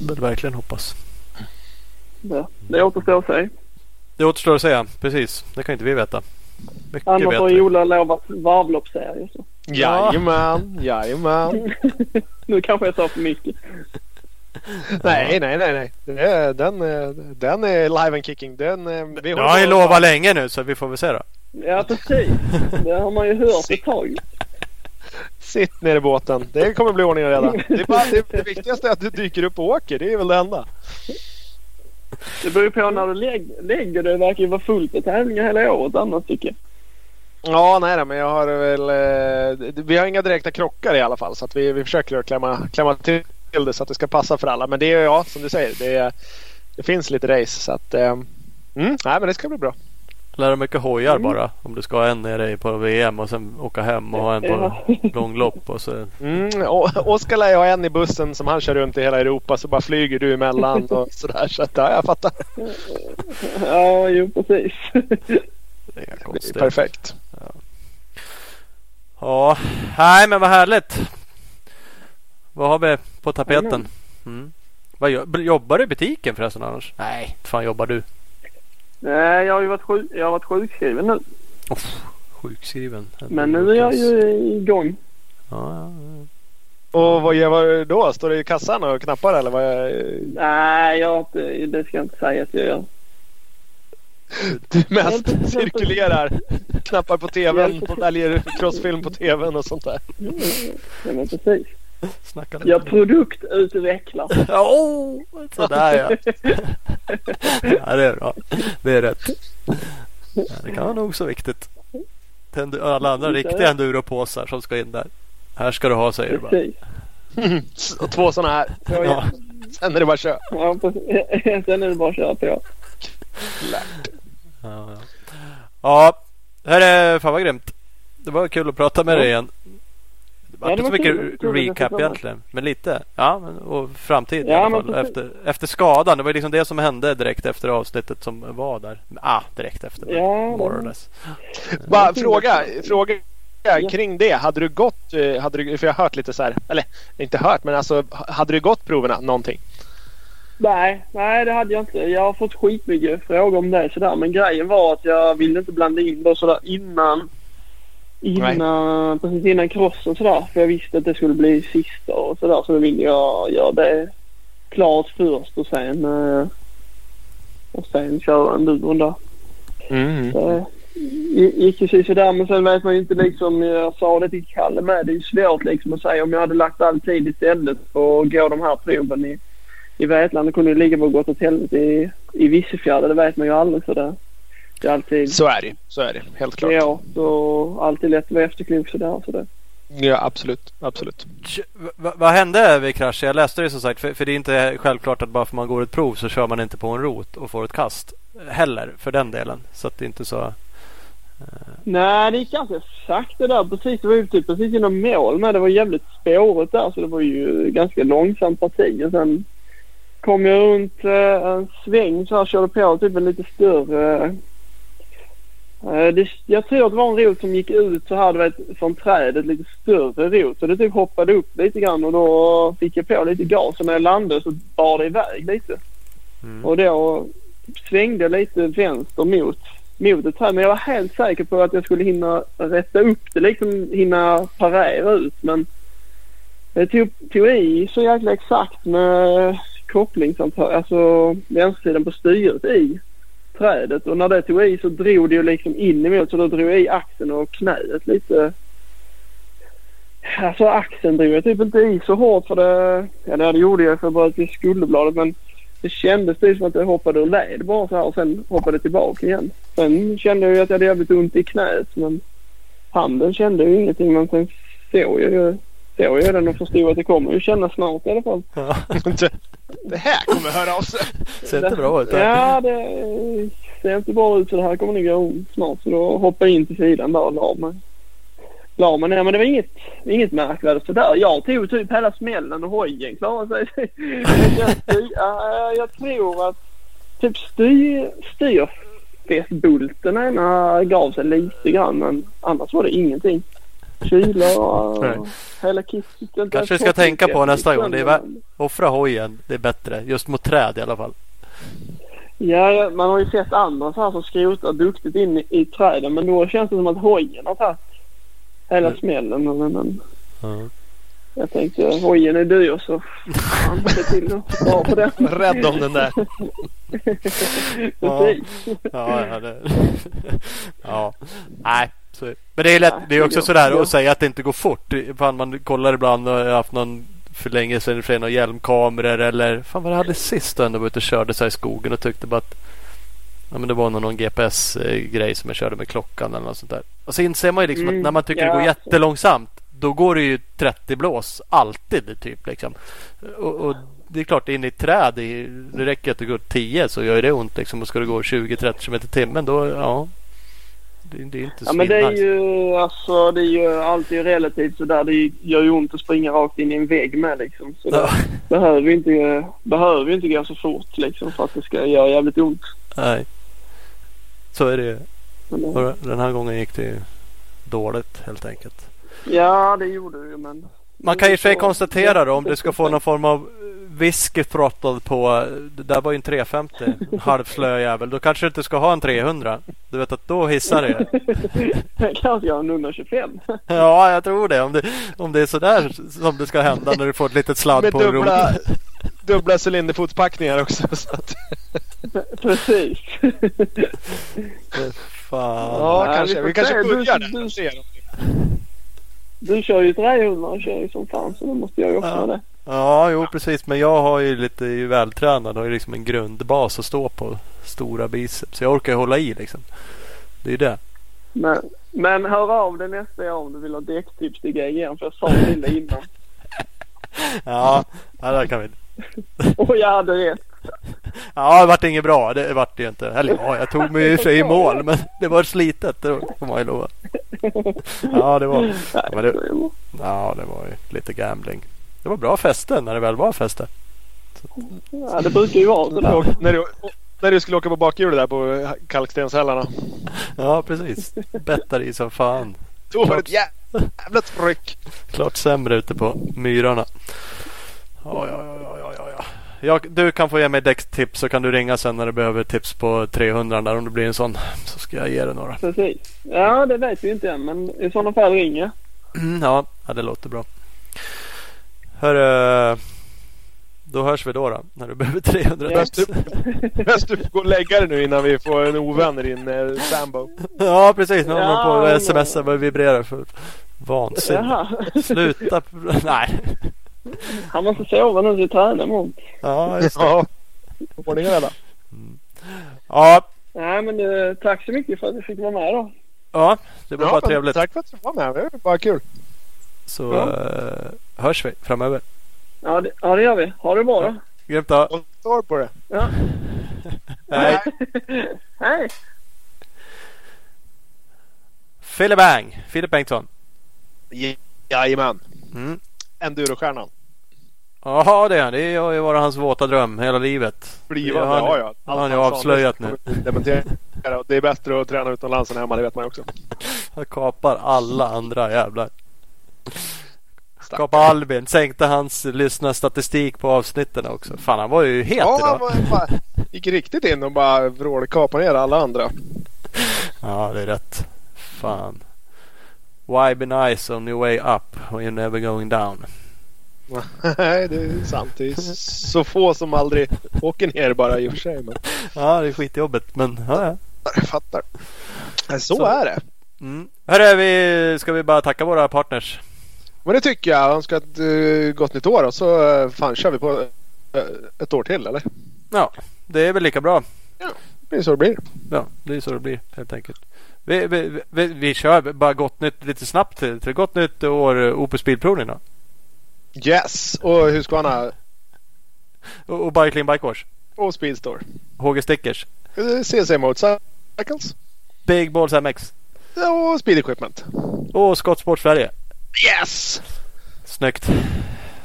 väl verkligen hoppas. Det, det återstår att se. Det återstår att säga. Precis. Det kan inte vi veta. Mycket Annars vet har ju Ola lovat varvloppsserie. Jajamän, jajamän. <laughs> Nu kanske jag sa för mycket. Nej, nej, nej, nej. Den, eh, den är live and kicking. Den, eh, vi Jag har ju på- lovat länge nu så vi får väl se då. Ja precis. Det har man ju hört ett tag. Sitt ner i båten. Det kommer bli ordning och reda. Det, är bara, det, det viktigaste är att du dyker upp och åker. Det är väl det enda. Det beror ju på när du lägger det. Det verkar ju vara fullt med tävlingar hela året annars tycker jag. Ja, nej då, men jag har väl... Eh, vi har inga direkta krockar i alla fall. Så att vi, vi försöker klämma, klämma till det så att det ska passa för alla. Men det är ja, som du säger. Det, det finns lite race. Så att... Eh, mm, nej, men det ska bli bra. Lära mycket hojar Mm. bara. Om du ska ha en nere på VM och sen åka hem och ha en på Ja. <laughs> långlopp. Och så. Mm, och Oskar lär ju ha en i bussen som han kör runt i hela Europa. Så bara flyger du emellan <laughs> och sådär. Så att, ja, jag fattar. Ja, jo precis. Det är inga Det är konstigt. perfekt. Ja, nej men vad härligt. Vad har vi på tapeten? Mm. Vad jobbar du i butiken förresten annars? Nej, fan jobbar du? Nej, jag har ju varit, sjuk, jag har varit sjukskriven nu. Uff, sjukskriven. Men nu är jag ju igång. Ja, ja, ja. Och vad gör du då? Står du i kassan och knappar eller? Vad. Nej, jag, det ska jag inte säga att jag gör. Du mest cirkulerar. Knappar på tvn, på väljer crossfilm på tvn och sånt där. Ja, men precis. <laughs> Snacka Gör produktutvecklar. <laughs> Oh, sådär ja. <laughs> ja. Det är bra. Det är rätt. Ja, det kan vara nog så viktigt. Till alla andra riktiga enduropåsar som ska in där. Här ska du ha säger du bara. Och två sådana här. Ja. Sen är det bara kör. Ja, precis. Sen är det bara att köra på. Ja, ja. ja, här är fan vad grymt. Det var kul att prata med dig igen. Det var Ja, inte så mycket recap egentligen. Men lite. Ja, men, och framtid i Ja, alla men fall. Efter, efter skadan. Det var liksom det som hände direkt efter avsnittet som var där. Ah, direkt efter. Ja, more or less. Bara fråga, fråga kring det. Hade du gått, eh, hade du, för jag har hört lite så här, eller inte hört men alltså hade du gått proverna någonting? Nej, nej det hade jag inte. Jag har fått skitmycket frågor om det sådär. Men grejen var att jag ville inte blanda in det sådär innan. Innan, precis innan crossen sådär. För jag visste att det skulle bli sista och sådär. Så då ville jag göra det klart först och sen eh, och sen köra enduron där. Mm. Det gick ju sådär men sen vet man ju inte liksom, jag sa det till Kalle med, det är ju svårt liksom att säga om jag hade lagt all tid istället att gå de här proven i, i Vetlanda kunde ju ligga på gått åt helvete i, i Vissefjärda, det vet man ju aldrig så det, det är alltid Så är det Så är det. Helt klart. svårt och alltid lätt att vara efterklok sådär så det. Ja absolut. Absolut. Va- Vad hände vid kraschen? Jag läste det som sagt. För, för det är inte självklart att bara för man går ett prov så kör man inte på en rot och får ett kast. Heller för den delen. Så att det är inte så. Nej det gick ganska sakta där precis, det var ju typ precis inom mål med, det var jävligt spårigt där så det var ju ganska långsamt parti och sen kom jag runt eh, en sväng så här körde på typ en lite större eh, det, jag tror att det var en rot som gick ut så här du vet från trädet, lite större rot. Så det typ hoppade upp lite grann och då fick jag på lite gas och när jag landade så bar det iväg lite. Mm. Och då svängde jag lite vänster mot, mot ett träd. Men jag var helt säker på att jag skulle hinna rätta upp det, liksom hinna parera ut. Men jag tog, tog i så jäkla exakt med kopplingsantal, alltså vänstersidan på styret i trädet. Och när det tog i så drog det ju liksom in emot så då drog jag i axeln och knäet lite. Alltså axeln drog jag typ inte i så hårt för det, ja det gjorde jag för jag bröt skulderbladet men det kändes typ som att jag hoppade ur led bara så här och sen hoppade tillbaka igen. Sen kände jag ju att jag hade jävligt ont i knät men handen kände ju ingenting men sen såg jag ju såg jag den och förstod att det kommer ju kännas snart i alla fall. Ja, Det- det här kommer höra av sig. ser inte bra ut. här. Ja, det ser inte bra ut så det här kommer nog gå snart. Så då hoppade jag in till sidan där och la mig. La mig ner. Men det var inget, inget märkvärdigt sådär. Jag tog typ hela smällen och hojen klarade sig. <laughs> jag tror att typ styr, styrfästbulten ena gav sig lite grann men annars var det ingenting. Kylar och hela kittet. Kanske vi ska tänka på nästa gång. Det är Offra hojen. Det är bättre. Just mot träd i alla fall. Ja, ja, man har ju sett andra så här som skrotar duktigt in i, i träden men då känns det som att hojen har tagit hela Mm. smällen. Men, men Ja. jag tänkte hojen är dyr så fan se till att spara på den. <laughs> Rädd om den där. <laughs> Precis. Ja, ja, det... <laughs> ja. Nej. Så... Men det är lätt. Det är också sådär att säga att det inte går fort. Fan, man kollar ibland och jag har haft någon för länge sedan för några hjälmkameror eller fan vad jag hade sist då ändå var ute och körde sig i skogen och tyckte bara att Ja men det var någon GPS-grej som jag körde med klockan eller något sånt där. Och så inser man ju liksom Mm, att när man tycker ja, det går så. jättelångsamt då går det ju 30 blås alltid typ liksom. Och, och det är klart in i ett träd det, det räcker att det går 10 så gör det ont liksom. Och ska det gå 20-30 km i timmen då ja. Det, det är inte Ja men det är ju alltså det är ju alltid relativt sådär. Det gör ju ont att springa rakt in i en vägg med liksom. Så det Ja, <laughs> behöver ju inte, behöver inte gå så fort liksom för att det ska göra jävligt ont. nej. Så är det ju. Det- Den här gången gick det ju dåligt helt enkelt. Ja det gjorde det ju men. Man kan ju sig konstatera då om du ska få någon form av whisky throttle på. Det där var ju en 350 <laughs> halvslö jävel. Då kanske du inte ska ha en 300. Du vet att då hissar det. <laughs> Kanske jag har en 125. Ja, jag tror det. Om det, om det är sådär som det ska hända när du får ett litet sladd Med på dubbla, roten. dubbla cylinderfotspackningar också. Så att, <laughs> Precis. Fan. ja, Nej, kanske. vi Vi kanske börjar där. Du kör ju 300 och kör ju som fan så då måste jag ju också Ja. ha det. Ja, jo precis. Men jag har ju lite ju vältränad. Har ju liksom en grundbas att stå på. Stora biceps. Så jag orkar ju hålla i liksom. Det är ju det. Men, men hör av dig nästa år om du vill ha däcktips till GGN för jag sa till dig innan. <laughs> Ja, ja där kan vi. <laughs> Och jag hade rätt. Ja, det vart inget bra. Det vart det ju inte. Eller ja, jag tog mig i sig i <laughs> mål. Men det var slitet. Det får man ju lova. Ja, det var, Nej, men det, så ja, det var ju lite gambling. Det var bra fester när det väl var fester. Ja, det brukar ju vara. Och när, du, när du skulle åka på bakhjulet där på kalkstenshällarna. Ja, precis. Bettar i som fan. Då var det ett jävla tryck. Klart sämre ute på myrarna. Ja, ja, ja, ja, ja, ja. Jag, du kan få ge mig däcktips så kan du ringa sen när du behöver tips på 300 där om det blir en sån. Så ska jag ge dig några. Precis. Ja, det vet vi inte än men i sådana fall ringer. Mm, ja, ja, det låter bra. Hörru, då hörs vi då, då när du behöver 300 Ja. tips. Bäst du får gå och lägga dig nu innan vi får en ovän i din eh, sambo. Ja, precis. Nu håller man på Ja, att smsa och vibrerar för vansinne. Sluta. Nej. Han måste sova nu till träna imorgon. Ja, just det. Ja. Ordning och reda. Ja, Nej men eh, tack så mycket för att du fick vara med då. ja, det var Ja, bara men trevligt. Tack för att du var med. Det var bara kul. Så Ja. eh, hörs vi framöver. Ja det, ja, det gör vi. Ha det bra då. Grymt då. Och står på det. Ja. <laughs> Hej. Hej. Fille Bang. Filip Bengtsson. Jajamän. Mm. Endurostjärnan. Jaha det, det har ju varit hans våta dröm hela livet. Blivande har har han- jag. det har han ju avslöjat nu. Det är bättre att träna utomlands än hemma, det vet man ju också. Han kapar alla andra jävlar. Kapar Albin. Sänkte hans lyssnarstatistik på avsnitten också. Fan han var ju het Ja, han idag. var- bara gick riktigt in och bara vrålkapade ner alla andra. Ja det är rätt. Fan. Why be nice on your way up when you're never going down? Nej, det är sant. Det är så få som aldrig åker ner bara i och för sig. Men Ja det är skitjobbigt men ja, ja. jag fattar. Så, Så. är det. Mm. Hörru, vi, ska vi bara tacka våra partners? Men det tycker jag. Jag önskar ett uh, gott nytt år och så uh, fan kör vi på eh, ett år till eller? Ja, det är väl lika bra. Det blir så det blir. Ja, det är så det blir helt enkelt. Vi, vi, vi, vi kör bara gott nytt lite snabbt till, till gott nytt år eh, Opus Bilprovning då. Yes! Och Husqvarna Och, och Bikling Bike Wash. och Speedstore. HG Stickers. Eh, CC Motorcycles. Big Balls MX. Och Speed Equipment. Och Skottsport Sverige. Yes! Snyggt.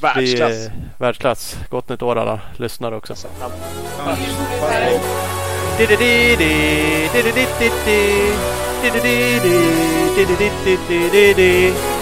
Världsklass. Vi, eh, världsklass. Gott nytt år alla lyssnare också. Dee-dee-dee-dee, dee-dee-dee-dee-dee, dee-dee-dee-dee, dee-dee-dee-dee-dee-dee.